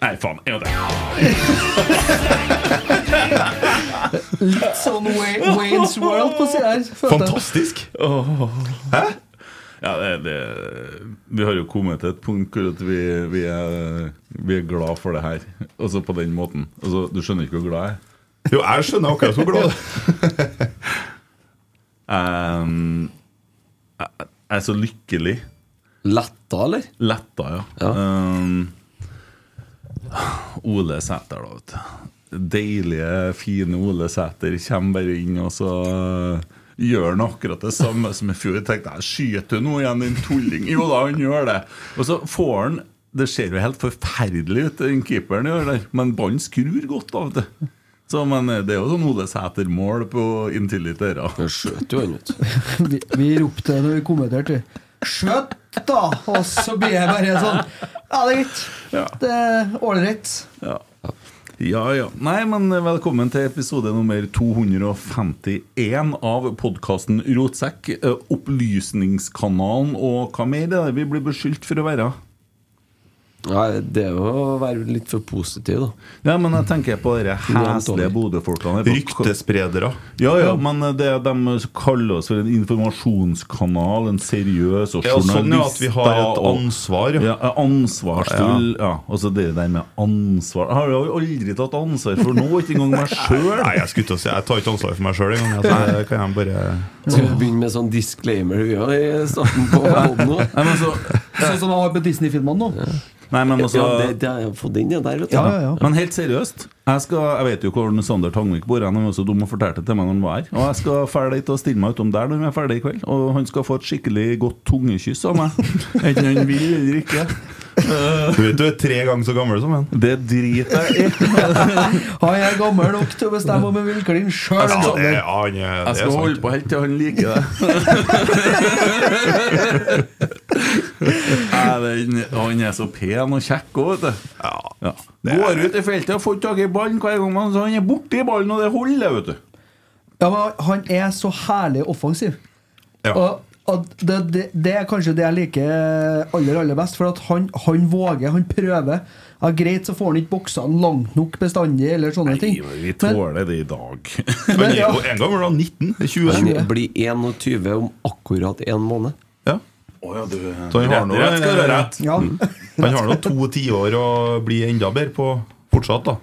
Nei, faen. En gang til. Litt sånn Way- Waynes World på sida her. Fantastisk! Hæ? Ja, det, det, vi har jo kommet til et punkt hvor at vi, vi, er, vi er glad for det her. Altså på den måten. Altså, du skjønner ikke hvor glad jeg er? Jo, jeg skjønner akkurat hvor glad du er. Um, jeg, jeg er så lykkelig. Letta, eller? Letta, ja. Um, Ole Sæter, da, vet du. Deilige, fine Ole Sæter kommer bare inn, og så uh, gjør han akkurat det samme som i fjor. Jeg tenkte jeg skyter nå igjen, din tulling. Jo da, han gjør det. Og så får han Det ser jo helt forferdelig ut, den keeperen gjør der, men ballen skrur godt, da, det. Så, men eh, det er jo sånn Ole Sæter-mål på Intility Era. Det Skjøt jo han, vet Vi, vi ropte når vi kommenterte Skjøtt, da! Og så blir jeg bare sånn Ja, det er greit. Ja. Det er ålreit. Ja. ja ja. Nei, men velkommen til episode nummer 251 av podkasten Rotsekk. eh, Opplysningskanalen og hva mer er det vi blir beskyldt for å være? Nei, det er jo å være litt for positiv, da. Ja, men jeg tenker på de heslige Bodø-folkene. Ryktespredere. Ja, ja, men det er de kaller oss for en informasjonskanal, en seriøs og Ja, sånn ja, at vi har et ansvar, ja. Ja, ansvarsfull. Ja. Og så det der med ansvar Jeg har jo aldri tatt ansvar for noe, ikke engang meg sjøl. Nei, jeg skulle til å si Jeg tar ikke ansvar for meg sjøl engang. Altså, det kan jeg bare Skal vi begynne med sånn disclaimer vi har i starten på poden nå? Nei, men så Sånn som de har på Disney-filmene nå. Nei, men altså Ja, det, det har jeg fått inn der, vet du. Ja, ja, ja. Men helt seriøst, jeg, skal, jeg vet jo hvor Sander Tangvik bor. Han var så dum og fortalte det til meg når han var her. Og jeg skal ferdig til å stille meg utom der når vi er ferdig i kveld. Og han skal få et skikkelig godt tungekyss av meg. Enten han vil eller ikke. Du vet du er tre ganger så gammel som han. Det driter jeg i. Han er gammel nok til å bestemme om han vil kline sjøl. Ja, det, ja, han det Jeg er skal sant. holde på helt til han liker det. Nei, den- Han er så pen og kjekk òg, vet du. Ja. Går ut i feltet og får tak i ballen hver gang, man, så han er borti ballen, og det holder, vet du. Ja, men han er så herlig offensiv. Ja. Og det, det, det er kanskje det jeg liker aller aller best. For at han, han våger, han prøver. Ja, Greit, så får han ikke boksene langt nok bestandig, eller sånne ting. Nei, ting. vi Men- tåler det i dag. Han er jo en gang var han 19. er 20. Han blir 21 om akkurat en måned. Ja. Oh, ja, du Så han har nå Rett rett. Ja. Han har nå to tiår å bli enda bedre på fortsatt, da.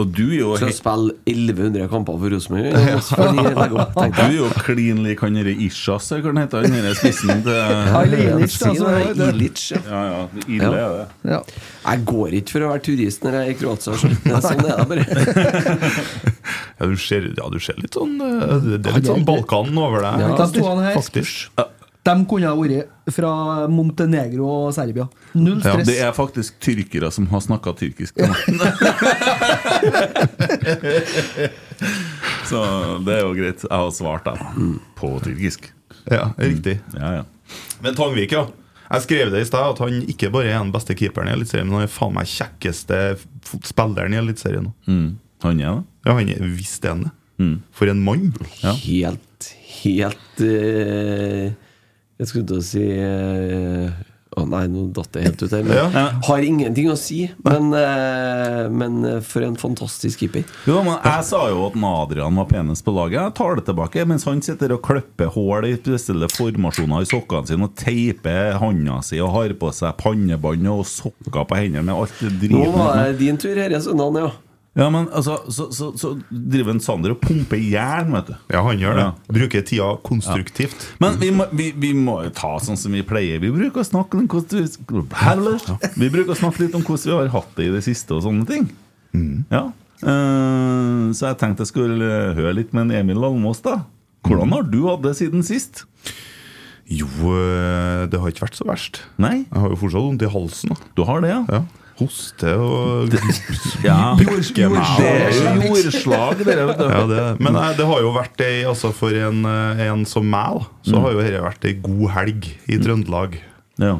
Og du er jo Skal spille 1100 kamper for Rosenborg. Du er jo klin lik han derre Ishas, eller hva han heter, han derre spissen til Ilic, da, Si så det, det- Ilic, ja. Ja, ja, ille er det. Ja. Jeg går ikke for å være turist når jeg er i Kroatia. så det er Sånn er det bare. Ja, du ser, ja, du ser litt sånn eh, Det er litt sånn Balkan over deg. Ja. Faktisk. De kunne ha vært fra Montenegro og Serbia. Null Ja, stress. Det er faktisk tyrkere som har snakka tyrkisk. Ja. Så det er jo greit. Jeg har svart da på tyrkisk. Ja, riktig. Ja, ja. Men Tangvik, ja. Jeg skrev det i stad, at han ikke bare er den beste keeperen i Eliteserien, men han er faen meg kjekkeste spilleren i Eliteserien. Mm. Han er det. Ja, han er visst det. Mm. For en mann! Ja. Helt, helt eh, Jeg skulle til å si eh, Å nei, nå datt det helt ut her. Ja. Har ingenting å si, men, eh, men eh, for en fantastisk keeper. Jo, men Jeg sa jo at Adrian var penest på laget. Jeg tar det tilbake. Mens han sitter og klipper hull i spesielle formasjoner i sokkene sine og teiper handa si og har på seg pannebånd og sokker på hendene med alt det Nå driten. var det din tur her i søndagen, ja. Ja, men altså, så, så, så driver en Sander og pumper jern, vet du. Ja, han gjør det. Ja. Bruker tida konstruktivt. Men vi må, vi, vi må jo ta sånn som vi pleier. Vi bruker å snakke vi, vi bruker å snakke litt om hvordan vi har hatt det i det siste og sånne ting. Ja. Uh, så jeg tenkte jeg skulle høre litt med en Emil Almås, da. Hvordan har du hatt det siden sist? Jo, eh, det har ikke vært så verst. Nei? Jeg har jo fortsatt vondt i halsen. da Du har det, ja? ja. Hoste og Ja. Jordslag. Det jordslag, dere, vet du. Ja, det, men eh, det har jo vært ei, altså for en, eh, en som meg, så så har jo dette vært ei god helg i Trøndelag. Ja.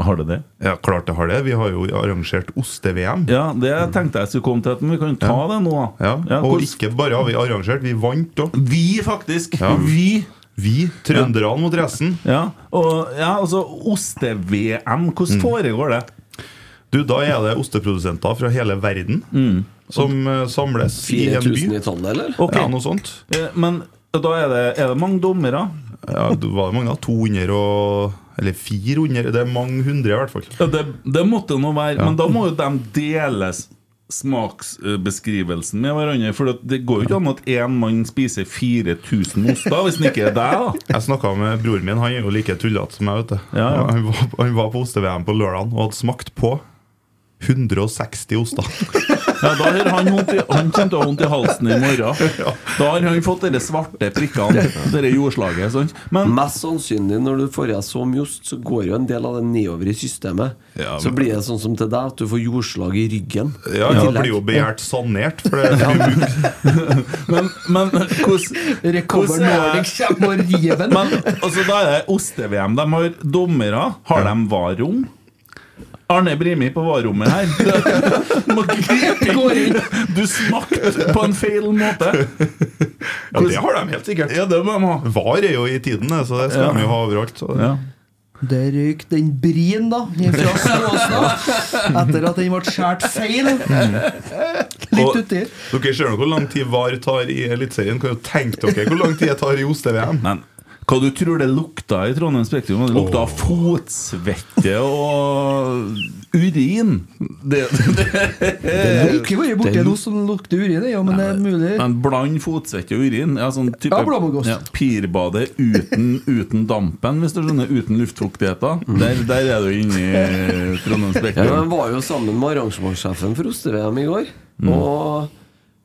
Har det det? Ja, klart det har det. Vi har jo arrangert oste-VM. Ja, det tenkte jeg skulle komme til, men vi kan ta det nå. Ja. Ja, og ikke bare har vi arrangert, vi vant òg. Vi, faktisk! Ja. Vi! Vi, trønderne mot resten. Ja, og ja, altså Oste-VM, hvordan foregår det? Du, Da er det osteprodusenter fra hele verden som eh, samles i en by. 4000 i tallet, eller? Okay. Ja, noe sånt. Eh, Men da er det, er det mange dommere? Ja, det var mange da? 200 og Eller 400? Det er mange hundre, i hvert fall. Ja, det, det måtte nå være, men da må jo de dele smaksbeskrivelsen med hverandre. For det går jo ikke an at én mann spiser 4000 oster, hvis den ikke er deg, da. Jeg snakka med broren min, han er jo like tullete som meg. vet du Ja, ja. Han, var, han var på oste-VM på lørdag og hadde smakt på 160 oster. Ja, da har han, vondt i, han kommer til å ha vondt i halsen i morgen. Da har han fått de svarte prikkene, det jordslaget. Sånn. Men Mest sannsynlig når du får i deg så mye ost, så går jo en del av det nedover i systemet. Ja, Så blir det sånn som til deg, at du får jordslag i ryggen. Ja, i Det blir jo begjært sanert. For det er mye. Men, men hvordan Recover er- Nordic kommer og river den. Men altså, da er det oste-VM. De har dommere. Har de varrom? Arne Brimi på varrommet her. Du smakte på en feil måte. Ja, det har de helt sikkert. Ja, det må de ha. VAR er jo i tiden, så det skal Ja. de jo ha overalt. Så. Ja. Det røyk den brien, da, fra Snåsa. Etter at den ble skåret feil. Litt Og- uti. Dere ser nå hvor lang tid VAR tar i Eliteserien. Kan jo tenke dere hvor lang tid det tar i OSTVM. Men hva du tror det lukta i Trondheim Spektrum? Det lukta av fotsvette og urin. Det, det, Det har ikke vært borti noe som lukter urin, ja, men det er mulig. Men bland fotsvette og urin. Ja, sånn type, Ja, ja Pirbade uten, uten dampen, hvis du skjønner. Uten luftfuktigheten. Der, der er du inne i Trondheim Ja, men Jeg var jo sammen med arrangementssjefen for oste-VM i går, og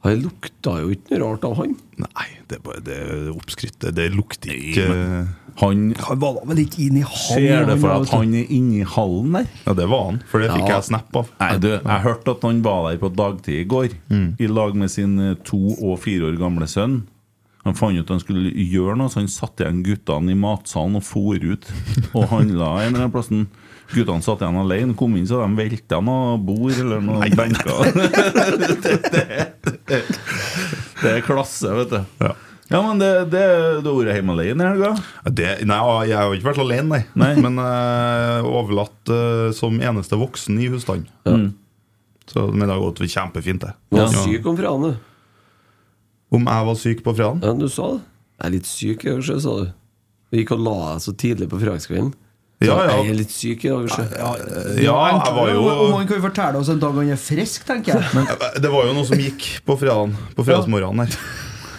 han lukta jo ikke noe rart av han. Nei, det er bare det er. Det lukter ikke Han Han var da vel ikke inn i han. ser det for deg at han er inni hallen der. Ja, det var han, for det fikk Ja. jeg snap av. Nei, du, jeg hørte at han var der på dagtid i går, i lag med sin eh, to og fire år gamle sønn. Han fant ut at han skulle gjøre noe, så han satte igjen guttene i matsalen og for ut og handla en eller annen plassen. Guttene satt igjen alene, kom inn så de velta noe bord eller noen benker. det, det, det er klasse, vet du. Ja. Ja, men det, det, du har vært hjemme alene i helga? Ja, nei, jeg har ikke vært alene, nei. Nei. Men uh, overlatt uh, som eneste voksen i husstanden. Så, men det har gått kjempefint, det. Du var Ja. syk om fredagen, du. Om jeg var syk på fredagen? Ja, du sa det. Jeg er litt syk, også, sa du. Du gikk og la deg så tidlig på fredagskvelden. Ja, ja. Jeg er litt syk i dag, kanskje. Ja, jeg var jo Om han kan fortelle oss en dag han er frisk, tenker jeg. Det var jo noe som gikk på fredagen På fredagsmorgenen her.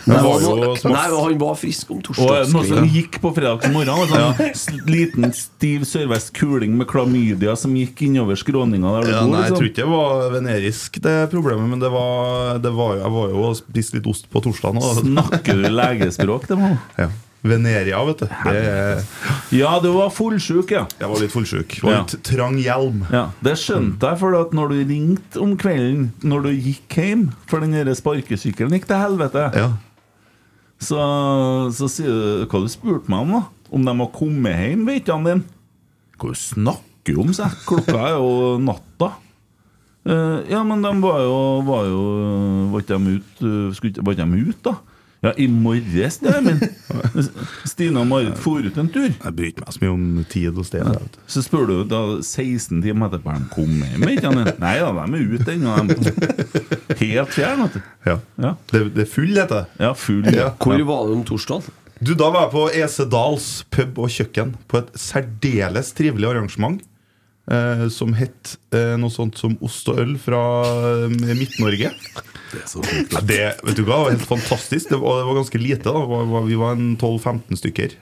Nei, var han jo var- Nei, han var frisk om Og noe som gikk på fredagsmorgenen. Sånn ja. Liten stiv sørvest kuling med klamydia som gikk innover skråninga der Ja, nei, jeg liksom. tror ikke det var venerisk, det problemet, men det var, det var Jeg var jo og spiste litt ost på torsdag. Snakker du legespråk, det må Ja. Veneria, vet du. Det Ja, du var fullsjuk, ja. jeg var litt fullsjuk. Var Ja. litt trang hjelm. Ja, Det skjønte jeg, for at når du ringte om kvelden Når du gikk hjem For den sparkesykkelen gikk til helvete Ja. Så, så sier du Hva du spurte meg om da? Om de har kommet hjem, vet han din Hva du snakker om, sa jeg Klokka er jo natta Eh, Ja, men de var jo Var jo Var ikke de ute, eh, Var ikke de ut da? Ja, i morges, det min Stine og Marit for ut en tur Jeg bryr ikke meg så mye om tid og sted. Ja. så spør du da 16 timer etterpå Er de kom hjem, ikke? Nei da, de er ute ennå Helt fjern, Ja. Ja, Det, det er full, heter det. ja full Ja. Hvor var du om torsdag? Du, Da var jeg på Esedals pub og kjøkken på et særdeles trivelig arrangement. Eh, som het eh, noe sånt som ost og øl fra eh, Midt-Norge. Ja, det, vet du hva, det var helt fantastisk. Det var, det var ganske lite. da Vi var en 12-15 stykker.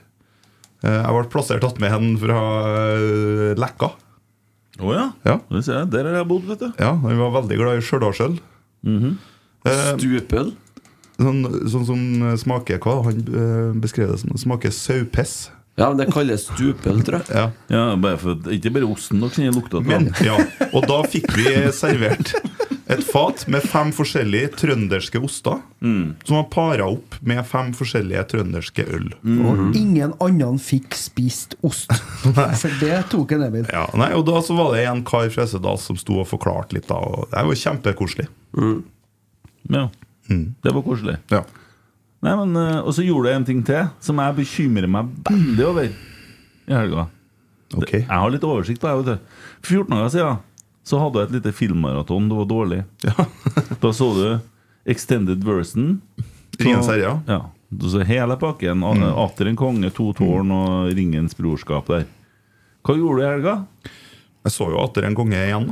Eh, jeg ble plassert attmed en fra eh, Å oh, Ja. det ser jeg. der har jeg bodd, vet du Ja, Han var veldig glad i Stjørdalsøl. Eh, Stupøl? sånn, sånn som smaker hva? Han beskrev det som smaker saupess. Ja, men det kalles stupøl, tror jeg. Ja. Ja, bare for, Ikke bare osten dere kjenner lukta ja, og da fikk vi servert et fat med fem forskjellige trønderske oster. Som var para opp med fem forskjellige trønderske øl. Og ingen annen fikk spist ost. For det tok en Emil. Ja, nei, og da så var det en kar fra Esedal som sto og forklarte litt. da og Det var kjempekoselig. Ja, Det var koselig Ja. Nei, men, eh, Og så gjorde jeg en ting til Som jeg bekymrer meg veldig over I helga Okay. Jeg har litt oversikt da, vet 14 dager siden Så hadde jeg et lite filmmaraton Det var dårlig Ja. Da så du Extended version Ringens herre, ja. Du så hele pakken mm. Atter en konge, to tårn og ringens brorskap der Hva gjorde du i helga? Jeg så jo atter en konge igjen.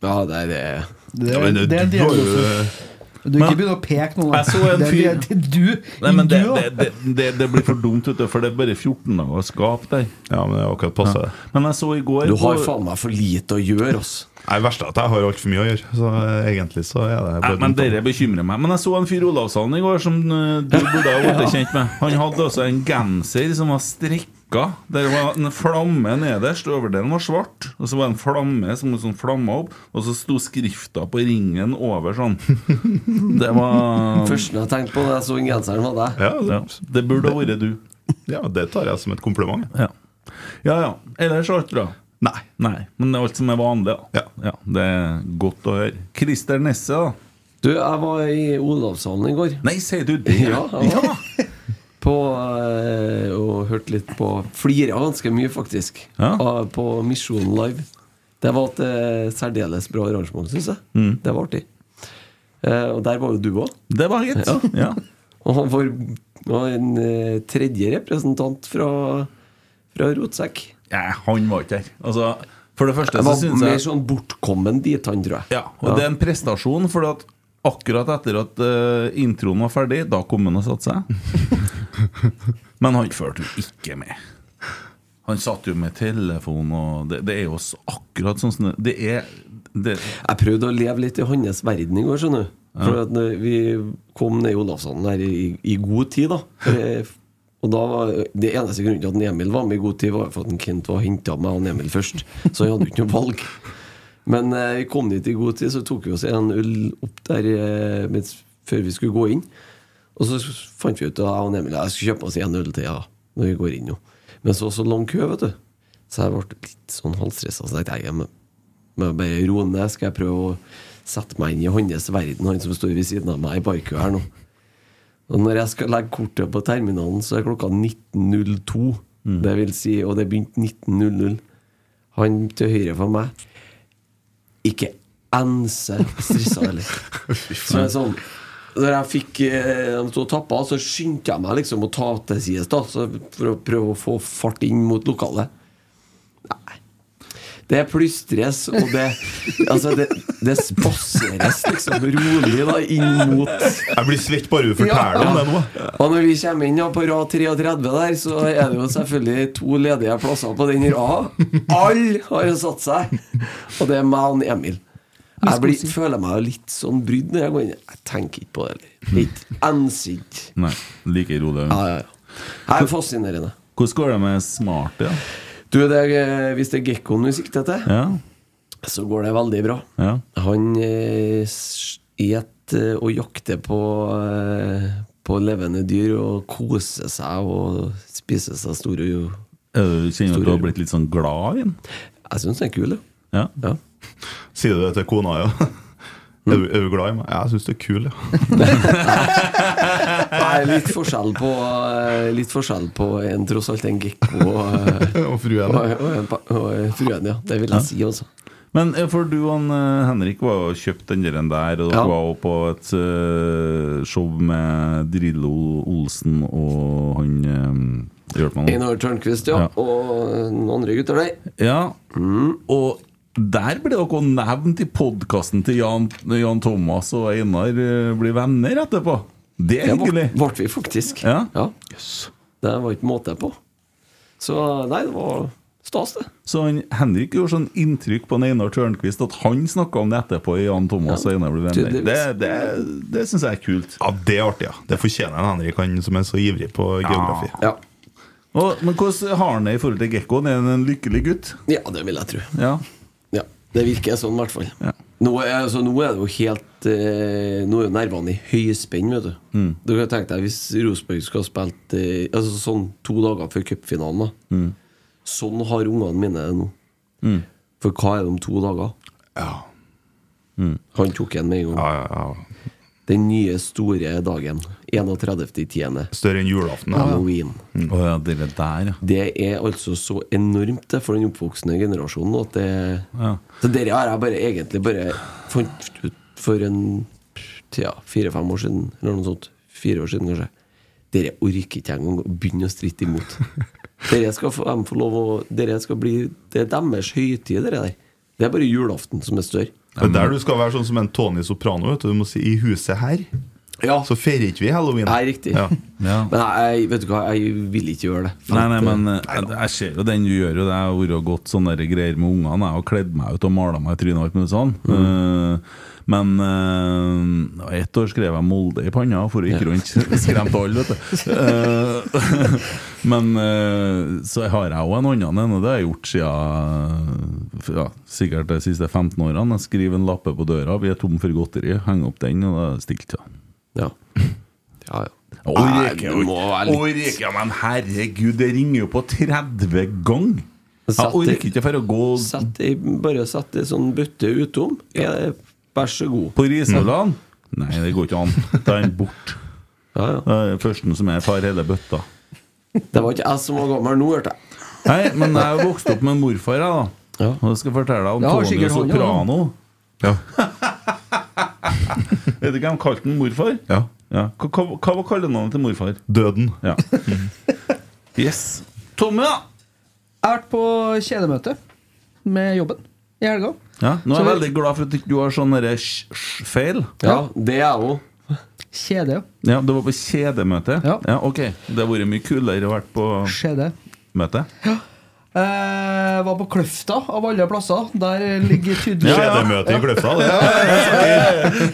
Ja, det er det. Det, Ja, men det er det, du del har jo- også. men, ikke begynne å peke nå. Jeg så en Det fyr- det det, Du, Nei, men det, det, det, blir for dumt, vet du, for det er bare 14 dager skap der. Ja, men det er akkurat passe. Ja. Men jeg så i går Du har faen meg for lite å gjøre, ass. Nei, Det verste er at jeg har altfor mye å gjøre. Så egentlig så er det Nei, men. Dere bekymrer meg. Men jeg så en fyr Olavshallen i går som eh, du burde ha blitt kjent med. Han hadde også en genser som var strikka. Der var en flamme nederst. Overdelen var svart. Og så var det en flamme som sånn flamma opp, og så sto skrifta på ringen over sånn. Det var Første jeg tenkte på da jeg så den genseren, var deg. Ja, ja, det, Det burde ha vært du. ja, det tar jeg som et kompliment. Ja ja. ja. Ellers er alt bra. Nei. Nei, men det er alt som er vanlig. Da. Ja. Det er godt å høre. Christer Nesse, da? Du, jeg var i Olavshallen i går. Nei, sier du det? Ja, var. På, eh, og hørte litt på Flira ganske mye, faktisk. Ja. På Misjon Live. Det var et eh, særdeles bra arrangement, syns jeg. Mm. Det var artig. Eh, og der var jo du òg. Det var gitt. Ja. Ja. Og han var, en tredje representant fra, fra Rotsekk. Ja, han var ikke der. Altså, for det første så syns mer jeg sånn bortkommen dit, han, tror jeg. Ja, og det er en prestasjon, for at akkurat etter at uh, introen var ferdig, da kom han og satte seg. Men han fulgte jo ikke med. Han satt jo med telefon, og det, det er jo akkurat sånn det, er det, Jeg prøvde å leve litt i hans verden i går, skjønner du. For at vi kom ned i Olavshallen her i, i god tid, da. Og da var Det eneste grunnen til at Emil var med i god tid, var for at en Kent var henta med han Emil først. Så han hadde ikke noe valg. Men eh, vi kom dit i god tid, så tok vi oss en øl opp der eh, mens, før vi skulle gå inn. Og så fant vi ut at jeg og Emil jeg skulle kjøpe oss en øl til ja, når vi går inn nå. Men så så lang kø, vet du. Så jeg ble litt sånn halvstressa. Så tenkte jeg jeg må bare roe ned. Skal jeg prøve å sette meg inn i hans verden, han som står ved siden av meg i barkø her nå. Og når jeg skal legge kortet på terminalen, så er klokka 19.02. Det vil si, og det begynte 19.00. Han til høyre for meg ikke ense stressa heller. Så jeg sånn Når jeg fikk de to å tappe av, så skyndte jeg meg liksom å ta til sides da, så for å prøve å få fart inn mot lokalet. Nei. Det plystres, og det Altså, det, det spasseres liksom rolig da inn mot Jeg blir svett bare du forteller om det nå. Og når vi kommer inn ja, på rad 33 der, så er det jo selvfølgelig to ledige plasser på den rada. Alle har jo satt seg! Og det er meg og Emil. Jeg blir, føler meg litt sånn brydd når jeg går inn. Jeg tenker ikke på det. litt Litt enser. Nei, like rolig. Ja, ja, ja. Jeg er fascinerende. Hvordan går det med smarte? Ja? Du, det er, hvis det er gekkoen vi sikter til, Ja. så går det veldig bra. ja. Han eh, et eh, og jakter på, eh, på levende dyr og koser seg og spiser seg store. Er Kjenner du at du har blitt litt sånn glad i den? Jeg syns den er kul, ja. Ja. Ja. Sier du det til kona, ja? Er du, er du glad i meg? Jeg syns du er kul, ja. Nei, litt forskjell på eh, Litt forskjell på en tross alt en gekko og, Og fruen. og, og, og fruen, ja. Det vil jeg si, altså. Men eh, for du og eh, Henrik var jo kjøpt den der, og dere Ja. var jo på et eh, show med Drillo Olsen og han meg. Einar Tørnquist, ja. Ja. Og noen andre gutter der. Ja, og der ble dere nevnt i podkasten til Jan, Jan Thomas og Einar eh, blir venner etterpå. Det er hyggelig. Det ble, vi faktisk. Ja. Det var ikke måte på. Så nei, det var stas, det. Så han, Henrik gjorde sånn inntrykk på Einar Tørnquist at han snakka om det etterpå i Jan Thomas og Einar blir venner. Det, det, det syns jeg er kult. Ja, Det er artig, ja. Det fortjener en Henrik, han som er så ivrig på geografi. Ja. Og, men hvordan har han det i forhold til Gekkoen? Er han en lykkelig gutt? ja, det vil jeg tro. Ja. Det virker sånn, i hvert fall. Ja. Nå, altså, nå er det jo helt eh, Nå er jo nervene i høyspenn, vet du. Mm. Du kan tenke deg hvis Rosenborg skulle ha spilt eh, Altså sånn to dager før cupfinalen, da. Mm. Sånn har ungene mine det nå. For hva er det om to dager? Ja. Han tok en med en gang. Ja, ja, ja. Den nye, store dagen. 31.10. Større enn julaften. Ja. Halloween. Oh, ja, det der, ja. Det er altså så enormt for den oppvoksende generasjonen at det Ja. Så dere har jeg bare egentlig bare fant ut for en ja, fire-fem år siden, eller noe sånt. Fire år siden, kanskje. Dere orker ikke engang å begynne å stritte imot. Dere skal få, de få lov å Dere skal bli Det er deres høytid, dere der. Det er bare julaften som er større. Det er der du skal være sånn som en Tony Soprano. Vet du. du må si 'i huset her'. Ja. Så feirer ikke vi halloween. Nei, riktig. Ja. ja. Men jeg, vet du hva, jeg vil ikke gjøre det. Nei, nei, men eh, jeg, jeg ser jo den du gjør jo det. Har vært gått sånne greier med ungene. Jeg har kledd meg ut og mala meg i trynet og alt mulig sånn. Eh, men uh, ett år skrev jeg Molde i panna for å gikk rundt. Skremte alle, vet du. Uh, men uh, så har jeg òg en annen en, og det har jeg gjort siden ja, sikkert de siste 15 årene. Jeg skriver en lappe på døra. Vi er tom for godteri. Henger opp den, og da er det stilt. Ja. ja. ja, ja. Orker det ikke. ikke, men herregud, det ringer jo på 30 ganger! Jeg orker ikke for å gå Sett bare sett ei sånn bøtte utom. Er det, vær så god. på Riseholland. Nei, det går ikke an. Da er han bort. Ja, ja. Det er Førsten som er, tar hele bøtta. Det var ikke jeg som var gammel nå, hørte jeg. Nei, men jeg er vokst opp med morfar, jeg, da. Ja. Og jeg skal fortelle deg om Ja, Tony. Soprano. Ja. Vet du hva de kalte den morfar? Ja. Ja. Hva, hva, hva var kallenavnet til morfar? Døden. Ja. Yes. Tommy, da? Jeg har vært på kjedemøte med jobben i helga. Ja, nå er jeg veldig glad for at ikke du har sånn sj-sj-feil. Ja, det er jeg òg. Kjede, ja. Ja, Du var på kjedemøte? Ja. ok Det har vært mye kulere å vært på kjedemøte. møte. Eh, var på Kløfta, av alle plasser. Der ligger tydelig Kjedemøte i Kløfta. Det.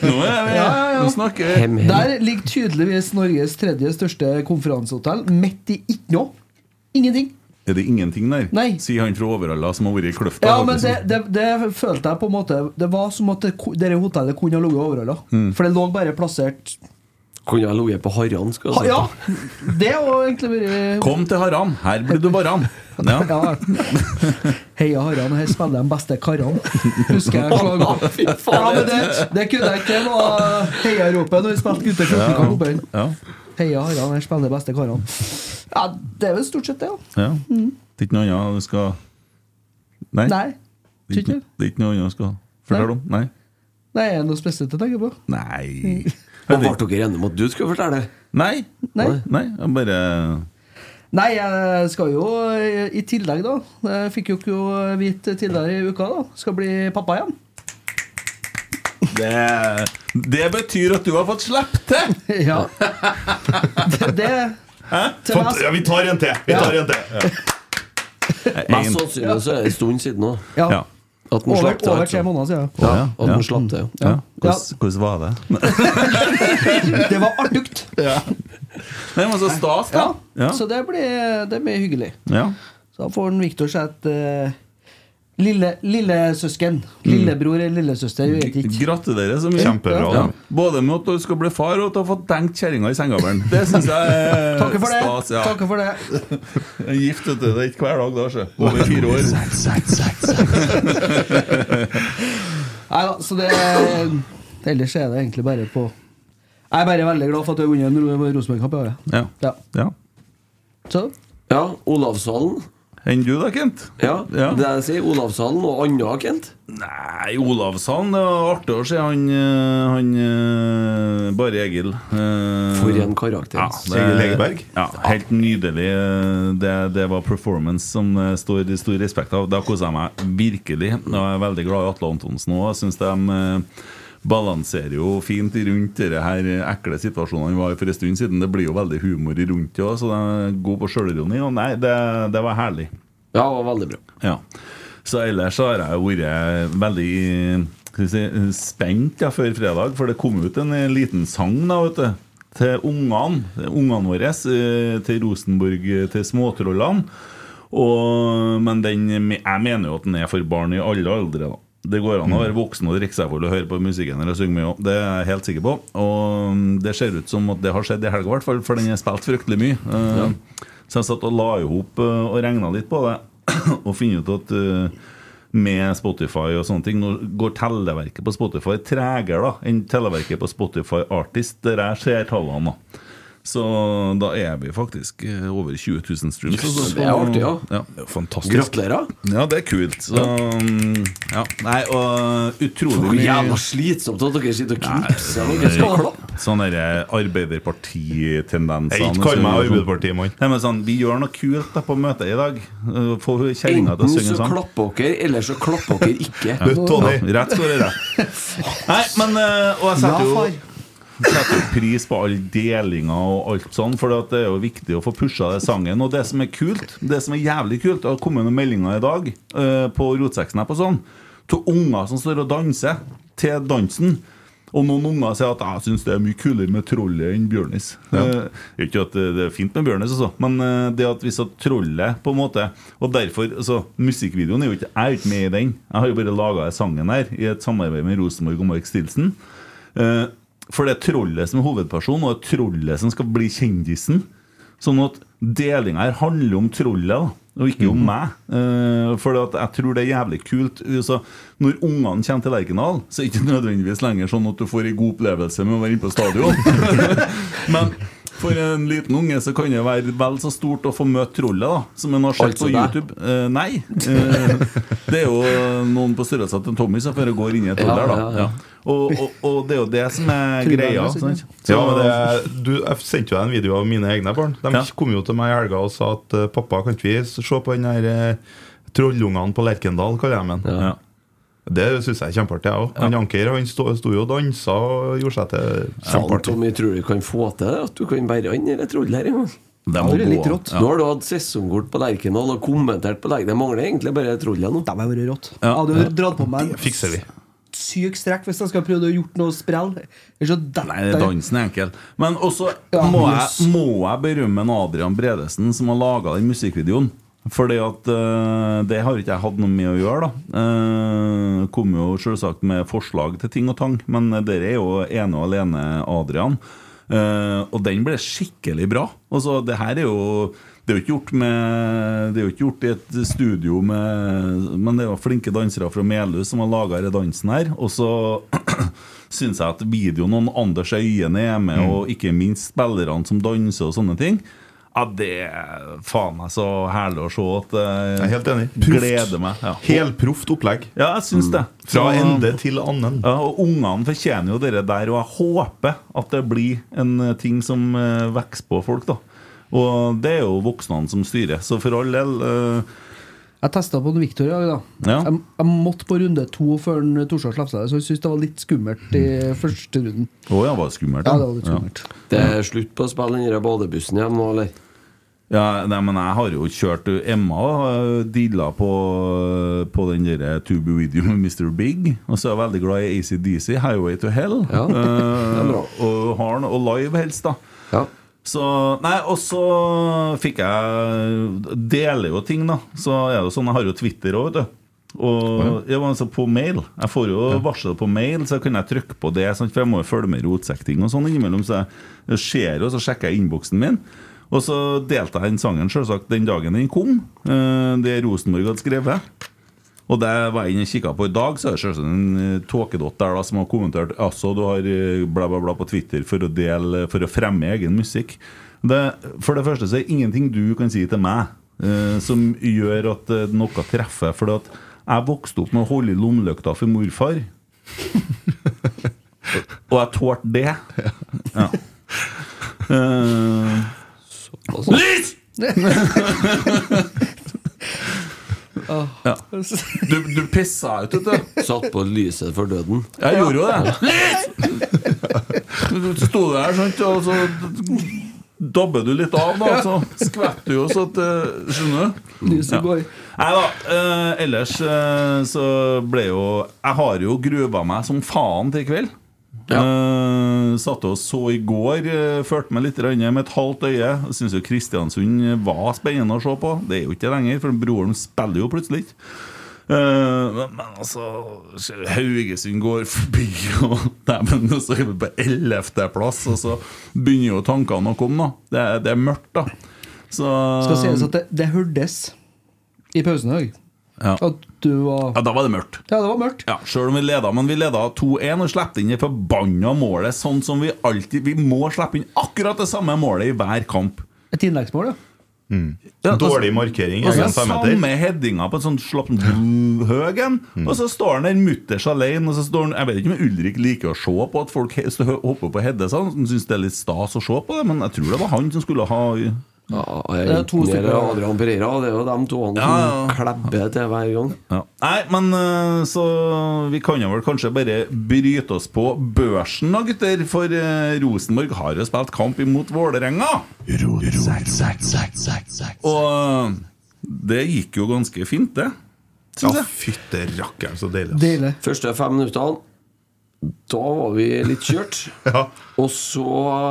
Nå er vi Ja, ja, ja. Nå snakker vi. Der ligger tydeligvis Norges tredje største konferansehotell, midt i ikke noe. Ingenting. Er det ingenting der? Nei. Sier han fra Overhalla som har vært i Kløfta. Ja, men det, det, det følte jeg på en måte Det var som at det, dette hotellet kunne ha ligget overalt. Mm. For det lå bare plassert Kunne ha ligget på Haran, skal jeg si. Ja! Det har egentlig vært Kom til Haran, her blir du varan. Ja. Ja. Heia Haran, her spiller de beste karene. Husker jeg faen, Ja, men det, det kunne jeg ikke. Var heiaropet når vi spilte gutter 14 Ja, her. Ja. Heia Harald, han spiller de beste karene. Ja, det er vel stort sett det, ja. ja. Det er ikke noe annet du skal Nei? Nei. Det er ikke, det er ikke noe annet du skal fortelle om? Nei? Nei, er det noe spesielt å tenke på? Nei Og ble dere enige om at du skulle fortelle det? Nei. Nei. Nei, jeg bare Nei, jeg skal jo i tillegg, da Jeg fikk jo ikke vite tidligere i uka, da. Skal bli pappa igjen. Det, det betyr at du har fått slippe til! Ja. Det, det til Fant, ja, vi tar en til! Vi Ja. tar en til. Ja. Mest sannsynlig så er det en stund siden nå. Ja. Ja. At den Over, slapp til. over altså. tre måneder siden. Ja, Ja, at ja. den slapp til. Ja. Ja. Hvordan, hvordan var det? Det var artig. Nei, men så stas, da. Ja. Ja. Så det blir, det blir hyggelig. Ja. Så da får den Viktor seg et uh, lille, lillesøsken. Lillebror eller lillesøster, Jeg vet ikke. Gratulerer så mye. Kjempebra. Ja. Både med at du skal bli far, og at du har fått tenkt kjerringa i sengegavlen. Det syns jeg er Takk for det. stas. Ja. Takk for det. Gift, vet du. Det er ikke hver dag, da. sjø. Over fire år. Nei da, så det Ellers er det egentlig bare på Jeg er bare veldig glad for at du har vunnet en Ro- Rosenborg-kamp i år. Ja. Ja. ja. Så Ja, Olavshallen. Enn du da, Kent? Ja, Ja. det jeg sier, Olavshallen og Anna, Kent. Nei, Olavshallen Det var artig å se han, eh, han eh, Bare Egil. eh, For en karakter. Ja, det, Egil Hegerberg? Ja, helt nydelig. Det, det var performance som det står i stor respekt av. Da kosa jeg meg virkelig. Og jeg er veldig glad i Atle Antonsen òg. Jeg syns de balanserer jo fint rundt de her ekle situasjonene vi var i for en stund siden. Det blir jo veldig humor rundt det òg, så de er gode på sjølironi. Og nei, det, det var herlig. Ja, det var veldig bra. Ja. Så ellers har jeg vært veldig si, spent ja, før fredag, for det kom ut en liten sang da, vet du, til ungene, ungene våre, eh, til Rosenborg, til småtrollene. Og, men den, jeg mener jo at den er for barn i alle aldre. da det går an å være voksen og drikke seg full og høre på musikken eller synge mye. Det er jeg helt sikker på. Og mm, det ser ut som at det har skjedd i helga, i hvert fall, for den er spilt fryktelig mye. Ja. Så jeg satt og la i hop eh, og regna litt på det, og finner ut at eh, med Spotify og sånne ting Nå går telleverket på Spotify tregere da enn telleverket på Spotify Artist, der jeg ser tallene. da så da er vi faktisk eh, over 20 000 streams. altså. det er artig, ja. ja. Det er Fantastisk. Gratulerer. Ja, det er kult. Så, mm, ja. Nei, og utrolig mye jævla slitsomt at dere sitter og knipser når dere skal klappe. Sånne der Arbeiderpartitendenser. Jeg ikke kall meg Arbeiderpartimann. Nei, men sånn, Vi gjør noe kult da på møtet i dag. Uh, Få kjerringa til å Enten synge så sang. klapper dere, eller så klapper dere ikke. Ja. Tony. Ja, rett skal være rett. Nei, men Og jeg setter jo. Setter pris på all delinga og alt sånn, for det er jo viktig å få pusha det sangen. Og det som er kult, det som er jævlig kult, det har kommet noen meldinger i dag eh, på her og sånn, til unger som står og danser til dansen. Og noen unger sier at jeg syns det er mye kulere med trollet enn Bjørnis. Eh, ikke at det det er fint med Bjørnis, altså, men eh, det at hvis at trollet på en måte Og derfor, altså Musikkvideoen er jo ikke Jeg er ikke med i den. Jeg har jo bare laga sangen her i et samarbeid med Rosenborg og Mark Stilson. Eh, for det er trollet som er hovedpersonen, og trollet som skal bli kjendisen. Sånn at delinga her handler om trollet, og ikke om meg. Eh, for jeg tror det er jævlig kult. Så når ungene kommer til Lerkendal, så er det ikke nødvendigvis lenger sånn at du får en god opplevelse med å være inne på stadion. Men for en liten unge så kan det være vel så stort å få møte trollet, da, som en har sett Altså på. YouTube. Eh, nei. Eh, det er jo noen på størrelse til Tommy som går inn i et troll der, da. Ja. Og, og, og det er jo det som er greia. sikkert. Ja, men det, du, jeg sendte jo deg en video av mine egne barn. De Ja. kom jo til meg i helga og sa at eh, pappa, kan ikke vi se på den der eh, Trollungene på Lerkendal, kaller jeg. Ja. Det syns jeg er kjempeartig, jeg òg. Han Anker han sto, sto jo og dansa og gjorde seg til kjempeartig. Tommy, tror du kan få til det? At du kan være han eller trollet her en gang? Det må det litt rått. Ja. Nå har du hatt sesongkort på Lerkendal og kommentert på Lerkendal. Det mangler egentlig bare trollet nå. Det har vært rått. Ja. Jeg hadde dratt på meg Det fikser vi. Syk strekk hvis jeg skal prøve å gjort noe sprell. Nei, dansen er enkel. Men også Ja, må, jeg, må jeg berømme Adrian Bredesen, som har laga den musikkvideoen. Fordi at uh, Det har ikke jeg hatt noe med å gjøre. da uh, Kom jo selvsagt med forslag til ting og tang, men dere er jo ene og alene Adrian. Uh, og den ble skikkelig bra. Altså, det her er jo det er jo ikke gjort med Det er jo ikke gjort i et studio med Men det var flinke dansere fra Melhus som har laga denne dansen her. Og så syns jeg at videoen om Anders Øyen er med, og ikke minst spillerne som danser og sånne ting. Ja, det er faen meg så herlig å se at eh, Jeg er helt enig. Gleder meg. Ja. Helproft opplegg. Ja, jeg syns det. Fra ende til annen. Ja, og Ungene fortjener jo dere der, og jeg håper at det blir en ting som eh, vokser på folk. da Og det er jo voksne som styrer, så for all del eh, Jeg testa på en Victor i dag. da Ja. jeg, jeg måtte på runde to før en Torstad slapp seg, så jeg syntes det var litt skummelt i første runden. Oh, ja, var det skummelt? Ja, det var litt skummelt. Det er slutt på å spille den badebussen hjem nå, eller? Ja, nei, men jeg har jo kjørt Emma uh, deala på, på den der To Be With You med Mr. Big. Og så er jeg veldig glad i ACDC, Highway to Hell. Ja, Eh, og, har og live helst, da. Ja. Så, nei, og så fikk jeg Deler jo ting, da. Så er det jo sånn, jeg har jo Twitter òg, vet du. Og jeg var altså på mail. Jeg får jo varsel på mail, så kan jeg trykke på det. Sant? For jeg må jo følge med rotsekting og sånn innimellom. Så jeg ser jo, så sjekker jeg innboksen min. Og så delte jeg den sangen selvsagt den dagen den kom. eh, Det Rosenborg hadde skrevet. Og det var jeg inne og kikka på i dag, så er det selvsagt en eh, tåkedott der da som har kommentert Altså, du har eh, bla, bla, bla på Twitter for å, dele, for å fremme egen musikk. Det, for det første så er det ingenting du kan si til meg eh, som gjør at eh, noe treffer. For at jeg vokste opp med å holde i lommelykta for morfar. Og jeg tålte det. Ja. Eh, Lys! ja. Du, du pissa ut, vet du. Satt på lyset for døden. Jeg gjorde jo det. Lys! Du sto der, sant, og så dabber du litt av, da. Så skvetter du jo så at eh, Skjønner du? Lyset går. Nei da. eh, ellers eh, så ble jo Jeg har jo gruva meg som faen til i kveld. Eh, satt og så i går, uh, følte meg litt grann med et halvt øye. Syns jo Kristiansund var spennende å se på. Det er jo ikke det lenger, for broren spiller jo plutselig ikke. Uh, men, altså Haugesund går forbi, og Dæven, så er vi på ellevteplass, og så begynner jo tankene å komme. da Det, er- det er mørkt, da. Så Skal sies at det, det hørtes i pausen i dag ja. at du var ja, da var det mørkt. Ja, det var mørkt. Ja, Sjøl om vi leda, men vi leda 2-1 og slapp inn det forbanna målet sånn som vi alltid Vi må slippe inn akkurat det samme målet i hver kamp. Et innleggsmål, ja. Ja, Dårlig markering. Og så egen samme headinga på en sånn slapp høg en. Og så står han der mutters alene. Og så står han, jeg vet ikke om Ulrik liker å se på at folk hopper på Hedde. Han syns det er litt stas å se på det, men jeg tror det var han som skulle ha Ja, Det er to stykker. Adrian Pereira. Det er jo de to han Ja, ja. klebber til hver gang. Ja. Nei, men eh, så vi kan jo vel kanskje bare bryte oss på børsen da, gutter. For eh, Rosenborg har jo spilt kamp imot Vålerenga. Og det gikk jo ganske fint, det. Ja, Synes jeg. fytte rakkeren, så deilig. Deilig. Første fem minuttene Da var vi litt kjørt. Ja. Og så